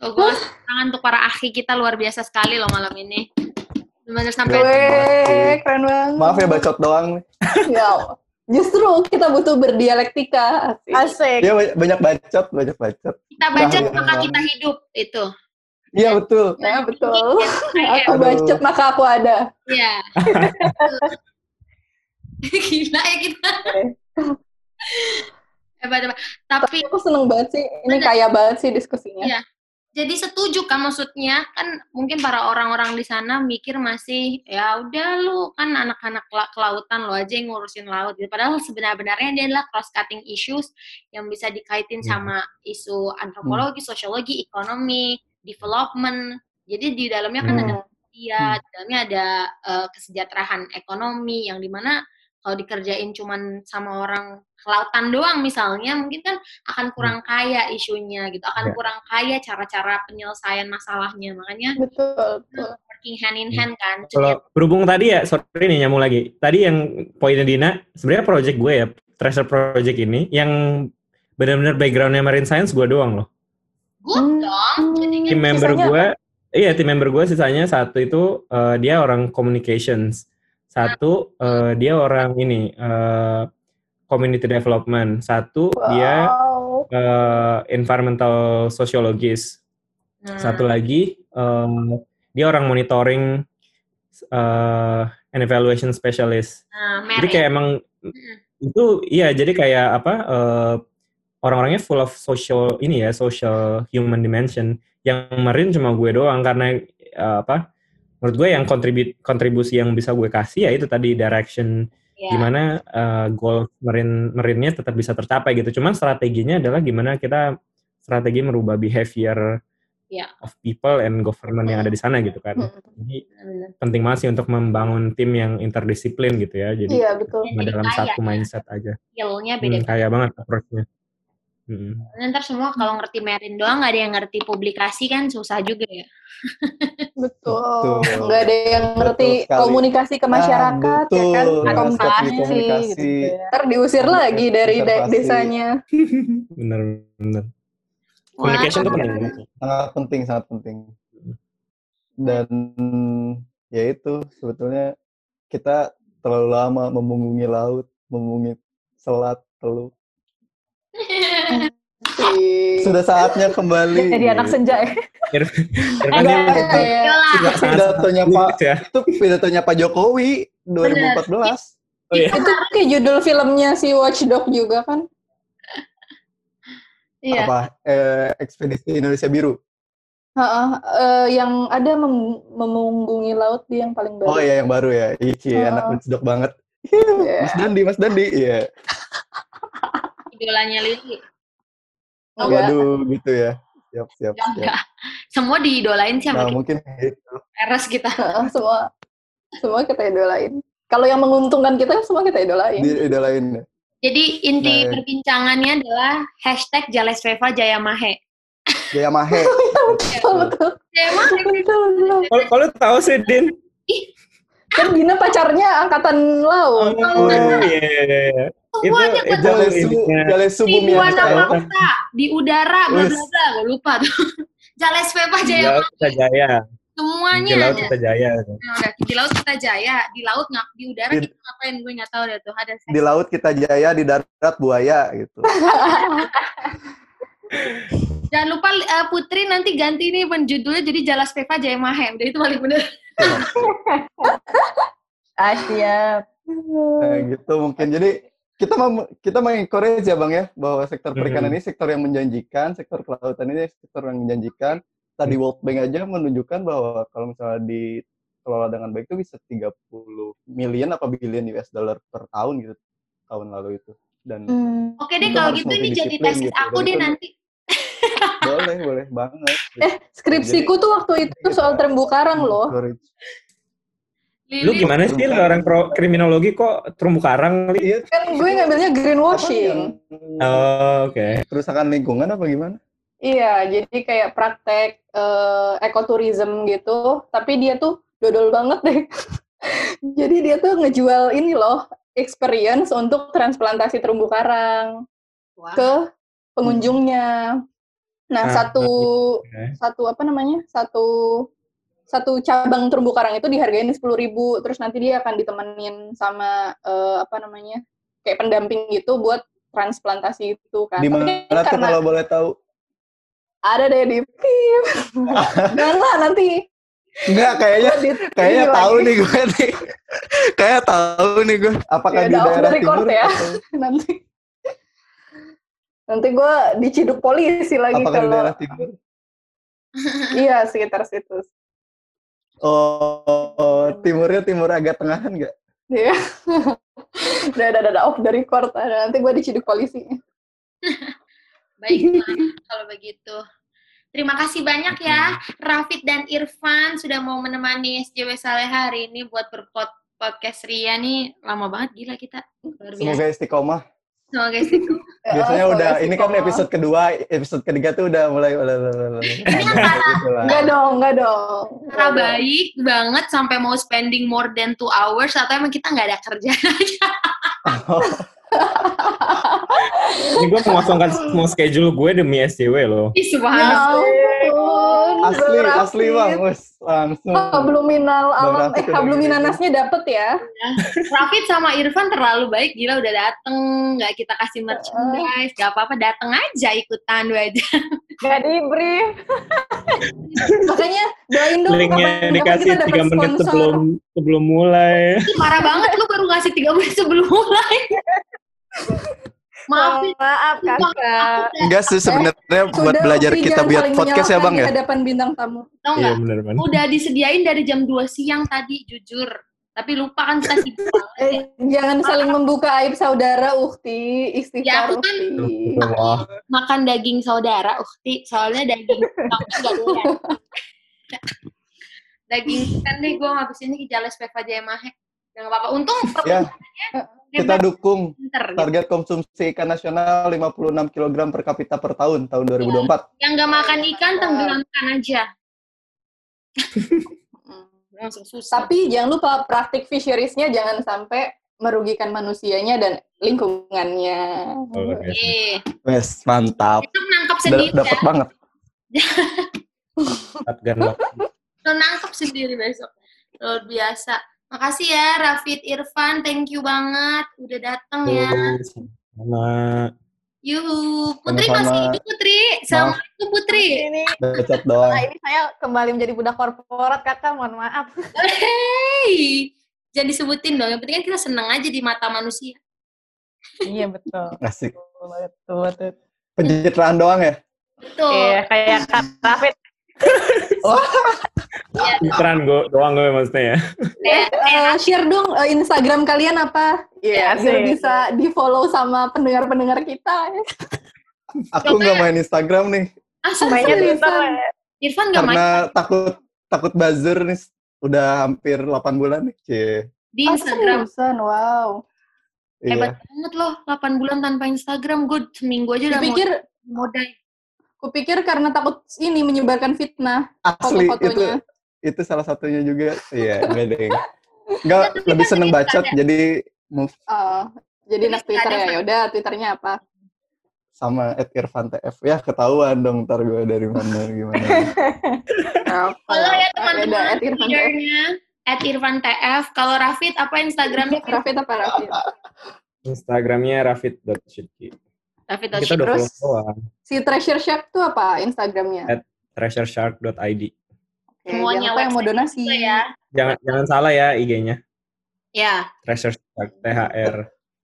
A: Oh, gue tangan untuk para ahli kita luar biasa sekali loh malam ini. Benar sampai.
B: Weh, keren banget.
D: Maaf ya bacot doang.
B: ya. Justru kita butuh berdialektika.
E: Asik.
D: Iya banyak bacot, banyak bacot.
A: Kita bacot nah, maka kita hidup itu.
D: Iya betul.
B: Ya betul. aku bacot maka aku ada.
A: Iya. Gila ya kita. Hebat, hebat. Tapi
B: aku seneng banget sih. Ini kaya banget sih diskusinya.
A: Iya jadi setuju kan maksudnya kan mungkin para orang-orang di sana mikir masih ya udah lu kan anak-anak kelautan lo aja yang ngurusin laut gitu. Padahal sebenarnya dia adalah cross cutting issues yang bisa dikaitin hmm. sama isu antropologi, hmm. sosiologi, ekonomi, development. Jadi di dalamnya kan hmm. ada dia, di dalamnya ada uh, kesejahteraan ekonomi yang di mana kalau dikerjain cuman sama orang kelautan doang misalnya mungkin kan akan hmm. kurang kaya isunya gitu akan ya. kurang kaya cara-cara penyelesaian masalahnya makanya
B: betul, betul.
A: working hand in hmm. hand kan
C: kalau berhubung tadi ya sorry nih nyamuk lagi tadi yang poinnya Dina sebenarnya project gue ya treasure project ini yang benar-benar backgroundnya marine science gue doang loh
A: gue hmm. dong
C: tim member gue iya tim member gue sisanya satu itu uh, dia orang communications satu uh, dia orang ini uh, community development. Satu wow. dia uh, environmental sociologist. Hmm. Satu lagi um, dia orang monitoring uh, and evaluation specialist. Nah, jadi kayak emang mm. itu iya jadi kayak apa uh, orang-orangnya full of social ini ya social human dimension yang merin cuma gue doang karena uh, apa menurut gue yang kontribu kontribusi yang bisa gue kasih ya itu tadi direction yeah. gimana uh, goal merin merinnya tetap bisa tercapai gitu. Cuman strateginya adalah gimana kita strategi merubah behavior yeah. of people and government yang ada di sana gitu kan. Jadi penting banget sih untuk membangun tim yang interdisiplin gitu ya. Jadi
B: yeah, betul.
C: dalam satu mindset aja.
A: Skillnya beda
C: hmm, kaya banget approach-nya
A: Hmm. Ntar semua kalau ngerti Merin doang nggak ada yang ngerti publikasi kan susah juga ya.
B: Betul. Nggak ada yang ngerti komunikasi ke masyarakat ah, ya kan, komunikasi, gitu. Ya. Ntar diusir Komunikasi lagi dari desanya.
C: bener bener. Communication itu penting.
D: Sangat penting, sangat penting. Dan ya itu sebetulnya kita terlalu lama memunggungi laut, memunggungi selat, teluk sudah saatnya kembali.
B: Jadi anak senja ya.
D: Pidatonya Pak ya. itu pidatonya Pak Jokowi 2014.
B: Oh, iya. Itu kayak judul filmnya si Watchdog juga kan?
D: Iya. Apa? Eh, Ekspedisi Indonesia Biru.
B: Uh, uh, yang ada mem memunggungi laut di yang paling baru.
D: Oh iya yang baru ya. Iya, uh. anak Watchdog banget. Yeah. Mas Dandi, Mas Dandi, iya. Yeah.
A: Idolanya Lili.
D: Oh, Waduh, gitu ya. Siap, siap, siap.
A: Semua diidolain sih
D: sama nah, mungkin gitu.
A: Eres kita.
B: semua semua kita idolain. Kalau yang menguntungkan kita semua kita idolain.
D: Idolain. Ya.
A: Jadi inti nah, ya. perbincangannya adalah hashtag Jales Veva Jaya Mahe.
D: Jaya Mahe.
B: betul, betul.
A: Jaya Mahe.
C: Kalau tahu sih, Din.
B: Kan Dina pacarnya angkatan laut.
C: Oh, iya, iya, iya.
A: Semuanya itu,
D: itu Jalesu bumi
A: di udara, bla bla bla, gue lupa tuh. Jales Pepa Jaya.
C: Kita Jaya.
A: Semuanya.
C: Di laut kita jaya.
A: Nah, di laut kita jaya, di laut nggak di udara di, kita ngapain gue nggak tahu deh tuh ada.
D: Di laut kita jaya, di darat buaya gitu.
A: Jangan lupa uh, Putri nanti ganti nih penjudulnya jadi Jalas Pepa Jaya Mahe. Udah itu paling bener.
B: ah, siap.
D: Nah, gitu mungkin. Jadi kita mau kita mengencourage ya bang ya bahwa sektor perikanan mm -hmm. ini sektor yang menjanjikan, sektor kelautan ini sektor yang menjanjikan. Tadi mm. World Bank aja menunjukkan bahwa kalau misalnya dikelola dengan baik itu bisa 30 million apa billion US dollar per tahun gitu tahun lalu itu. Dan
A: mm. Oke deh kalau gitu ini jadi tesis gitu. aku deh nanti.
D: Boleh boleh banget.
B: Eh skripsiku tuh waktu itu soal terumbu karang loh.
C: Lu gimana sih lu orang pro kriminologi kok terumbu karang? Li?
B: Iya. Kan gue ngambilnya greenwashing.
C: Oh, oke. Okay.
D: Kerusakan lingkungan apa gimana?
B: Iya, jadi kayak praktek uh, ekoturism gitu, tapi dia tuh dodol banget deh. jadi dia tuh ngejual ini loh, experience untuk transplantasi terumbu karang wow. ke pengunjungnya. Nah, ah, satu okay. satu apa namanya? Satu satu cabang terumbu karang itu dihargain sepuluh ribu terus nanti dia akan ditemenin sama uh, apa namanya kayak pendamping gitu buat transplantasi itu kan.
D: Di mana tuh kalau boleh tahu?
B: Ada deh di PIM. Jangan lah nanti.
D: Enggak, kayaknya kayaknya tahu nih gue nih. kayak tahu nih gue. Apakah ya, di daerah timur?
B: ya. nanti. Nanti gue diciduk polisi lagi
D: Apakah kalau. di daerah timur?
B: iya, sekitar situ.
D: Oh, timurnya timur agak tengahan nggak?
B: Iya. udah, udah, udah, off dari record. Nanti gue diciduk polisi.
A: Baik, kalau begitu. Terima kasih banyak ya, Rafid dan Irfan sudah mau menemani SJW Saleh hari ini buat berpod podcast Ria nih. Lama banget gila kita.
D: Semoga istiqomah.
A: Semoga istiqomah.
D: Biasanya oh, udah, ini kan episode kedua, episode ketiga tuh udah mulai.
B: Enggak dong, enggak dong.
A: Cara baik banget sampai mau spending more than two hours atau emang kita nggak ada kerjaan aja.
C: Ini gue mengosongkan semua schedule gue demi SCW loh.
A: Ih, subhanallah.
B: Ya
D: asli, asli bang, wes langsung.
B: Habluminal alam, eh habluminanasnya dapet ya.
A: Rafid sama Irfan terlalu baik, gila udah dateng, nggak kita kasih merchandise, nggak apa-apa, dateng aja ikutan dua aja.
B: Gak di brief. Makanya doain dong
F: Linknya
B: kapan,
F: dikasih tiga menit
B: sponsor.
F: sebelum sebelum mulai.
A: Ih, Parah banget lu baru ngasih tiga menit sebelum mulai. Maaf,
E: Oh, maaf kakak.
D: Enggak sih sebenarnya buat
B: Udah,
D: belajar kita buat podcast ya bang ya.
B: hadapan bintang tamu.
A: tau
F: Iya
A: nggak?
F: benar benar.
A: Udah disediain dari jam 2 siang tadi, jujur. Tapi lupa kan kita sibuk.
B: Eh, jangan saling membuka aib saudara, Ukti.
A: Ya,
B: Istighfar,
A: aku kan
B: Ukti.
A: Makan daging saudara, ukti. Soalnya daging doyan. daging kan deh gue habis ini Ijales Peva Jayamahe. Ya nggak apa-apa. Untung
D: Ya, kita dukung
A: pinter. gitu.
D: target konsumsi ikan nasional 56 kg per kapita per tahun tahun 2024.
A: Yang nggak makan ikan tenggelamkan aja. Langsung susah.
B: Tapi jangan lupa praktik fisheries-nya jangan sampai merugikan manusianya dan lingkungannya.
F: luar biasa.
A: Eh,
D: Wes, mantap.
A: itu nangkap sendiri
D: Dapat
A: ya.
D: banget.
F: Shotgun.
A: Lo nangkep sendiri besok. Luar biasa. Makasih ya Rafid Irfan, thank you banget udah datang ya.
F: Sama
A: Yuhu, Putri
D: Sama-sama.
A: masih hidup Putri. Assalamualaikum Putri.
E: Ini,
D: doang.
E: nah, ini saya kembali menjadi budak korporat kakak, mohon maaf.
A: Hei, jangan disebutin dong. Yang penting kan kita seneng aja di mata manusia.
E: iya betul.
D: Asik.
E: Betul, betul.
D: Pencitraan doang ya?
A: Betul.
E: Iya, kayak Kak Rafid.
A: Iya.
F: Pencitraan gue doang gue maksudnya ya.
B: Eh, share dong eh, Instagram kalian apa?
E: Iya,
B: biar
E: sih.
B: bisa di follow sama pendengar-pendengar kita.
D: Aku nggak main Instagram nih
A: Ah, serius?
E: Twitter ya.
A: Irfan nggak main
D: karena takut takut buzzer nih. Udah hampir 8 bulan nih. Cie.
A: di
B: Oh,
A: Instagram.
B: seriusan? wow.
A: Hebat
D: Iya.
A: banget loh, 8 bulan tanpa Instagram. Gue seminggu aja udah
B: Kupikir
A: mau modal.
B: kupikir karena takut ini menyebarkan fitnah
D: Asli
B: foto-fotonya.
D: itu salah satunya juga. Iya, enggak deh. Enggak lebih seneng bacot jadi move
B: Oh, jadi anak Twitter ya. Yaudah, Twitternya apa?
D: sama at Irfan TF. Ya ketahuan dong ntar gue dari mana gimana.
B: Apa?
A: Follow ya teman-teman
B: at Irfan TF.
A: At Irfan TF. Kalau Rafid apa Instagramnya?
B: Rafid apa Rafid?
F: Instagramnya rafid.shitki.
A: Rafid
F: Kita udah
B: Terus?
F: follow.
B: Si Treasure Shark tuh apa Instagramnya?
F: At treasureshark.id.
A: Semuanya
B: lupa yang mau donasi.
A: ya.
F: Jangan jangan salah ya IG-nya.
A: Ya.
F: Treasure Shark, THR.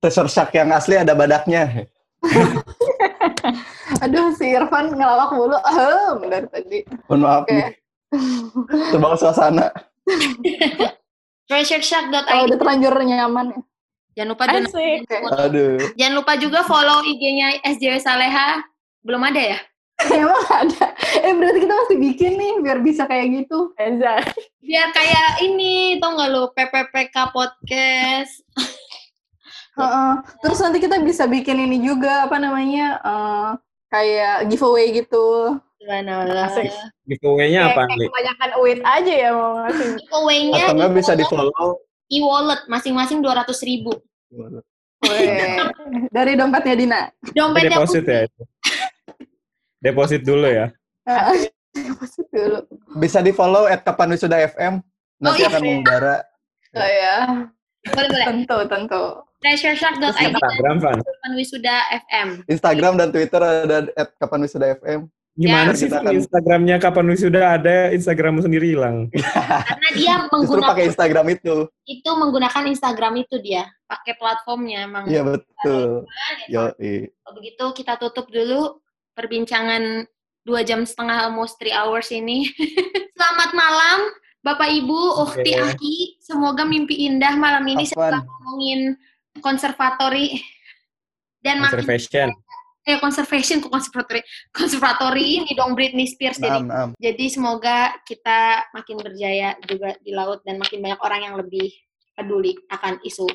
D: Treasure Shark yang asli ada badaknya.
B: Aduh, si Irfan ngelawak mulu. Ahem, dari tadi.
D: Mohon maaf
B: Oke.
D: nih. Terbawa suasana.
A: treasureshark.id.
B: Kalau udah terlanjur nyaman ya.
A: Jangan lupa donasi. Foto.
D: Aduh.
A: Jangan lupa juga follow IG-nya SJW Saleha. Belum ada ya?
B: Emang ada. Eh berarti kita mesti bikin nih biar bisa kayak gitu.
E: Eza.
A: Biar kayak ini, tau nggak lu, PPPK Podcast.
B: Heeh. Terus nanti kita bisa bikin ini juga apa namanya? eh, kayak giveaway gitu.
A: Gimana
E: Asik.
F: Giveaway-nya apa,
E: Kayak
F: Li?
E: kebanyakan uit aja ya mau ngasih.
A: Giveaway-nya
D: Atau nggak bisa di
A: e-wallet-
D: follow.
A: e-wallet masing-masing 200 ribu.
B: Weh, Dari dompetnya Dina.
A: Dompetnya
F: Deposit ya itu. Deposit dulu ya.
B: Heeh. Deposit dulu.
D: Bisa di follow at kapan wisuda FM. Nanti
A: Oh, iya.
D: akan mengudara.
B: Oh ya,
A: Boleh, boleh.
B: tentu, tentu.
A: treasureshark.id
F: Instagram, Van.
A: dan Wisuda FM.
D: Instagram dan Twitter ada at kapan wisuda FM.
F: Gimana
A: Ya,
F: sih
D: akan-
F: Instagramnya kapan wisuda ada, Instagrammu sendiri hilang.
A: Karena dia
D: Justru
A: menggunakan
D: pakai Instagram itu.
A: itu menggunakan Instagram itu dia, pakai platformnya emang.
D: Iya betul.
A: Ya,
D: Yo,
A: Kalau begitu kita tutup dulu perbincangan dua jam setengah almost three hours ini. Selamat malam Bapak Ibu, Ukti
F: Oke.
A: Aki. Semoga mimpi indah malam ini setelah ngomongin konservatori dan makin
F: Conservation.
A: eh conservation kok konservatori konservatori ini dong Britney Spears jadi jadi semoga kita makin berjaya juga di laut dan makin banyak orang yang lebih peduli akan isu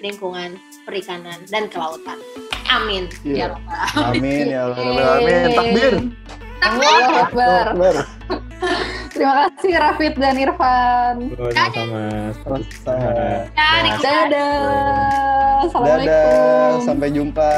A: lingkungan perikanan dan kelautan amin
D: Iya.
A: ya Rabbal
D: Amin ya Allah. Amin. Takbir. Takbir.
B: Terima kasih Rafid dan Irfan.
F: Oh, sama-sama.
A: Dadah.
B: Dadah. Assalamualaikum.
D: Dadah. Sampai jumpa.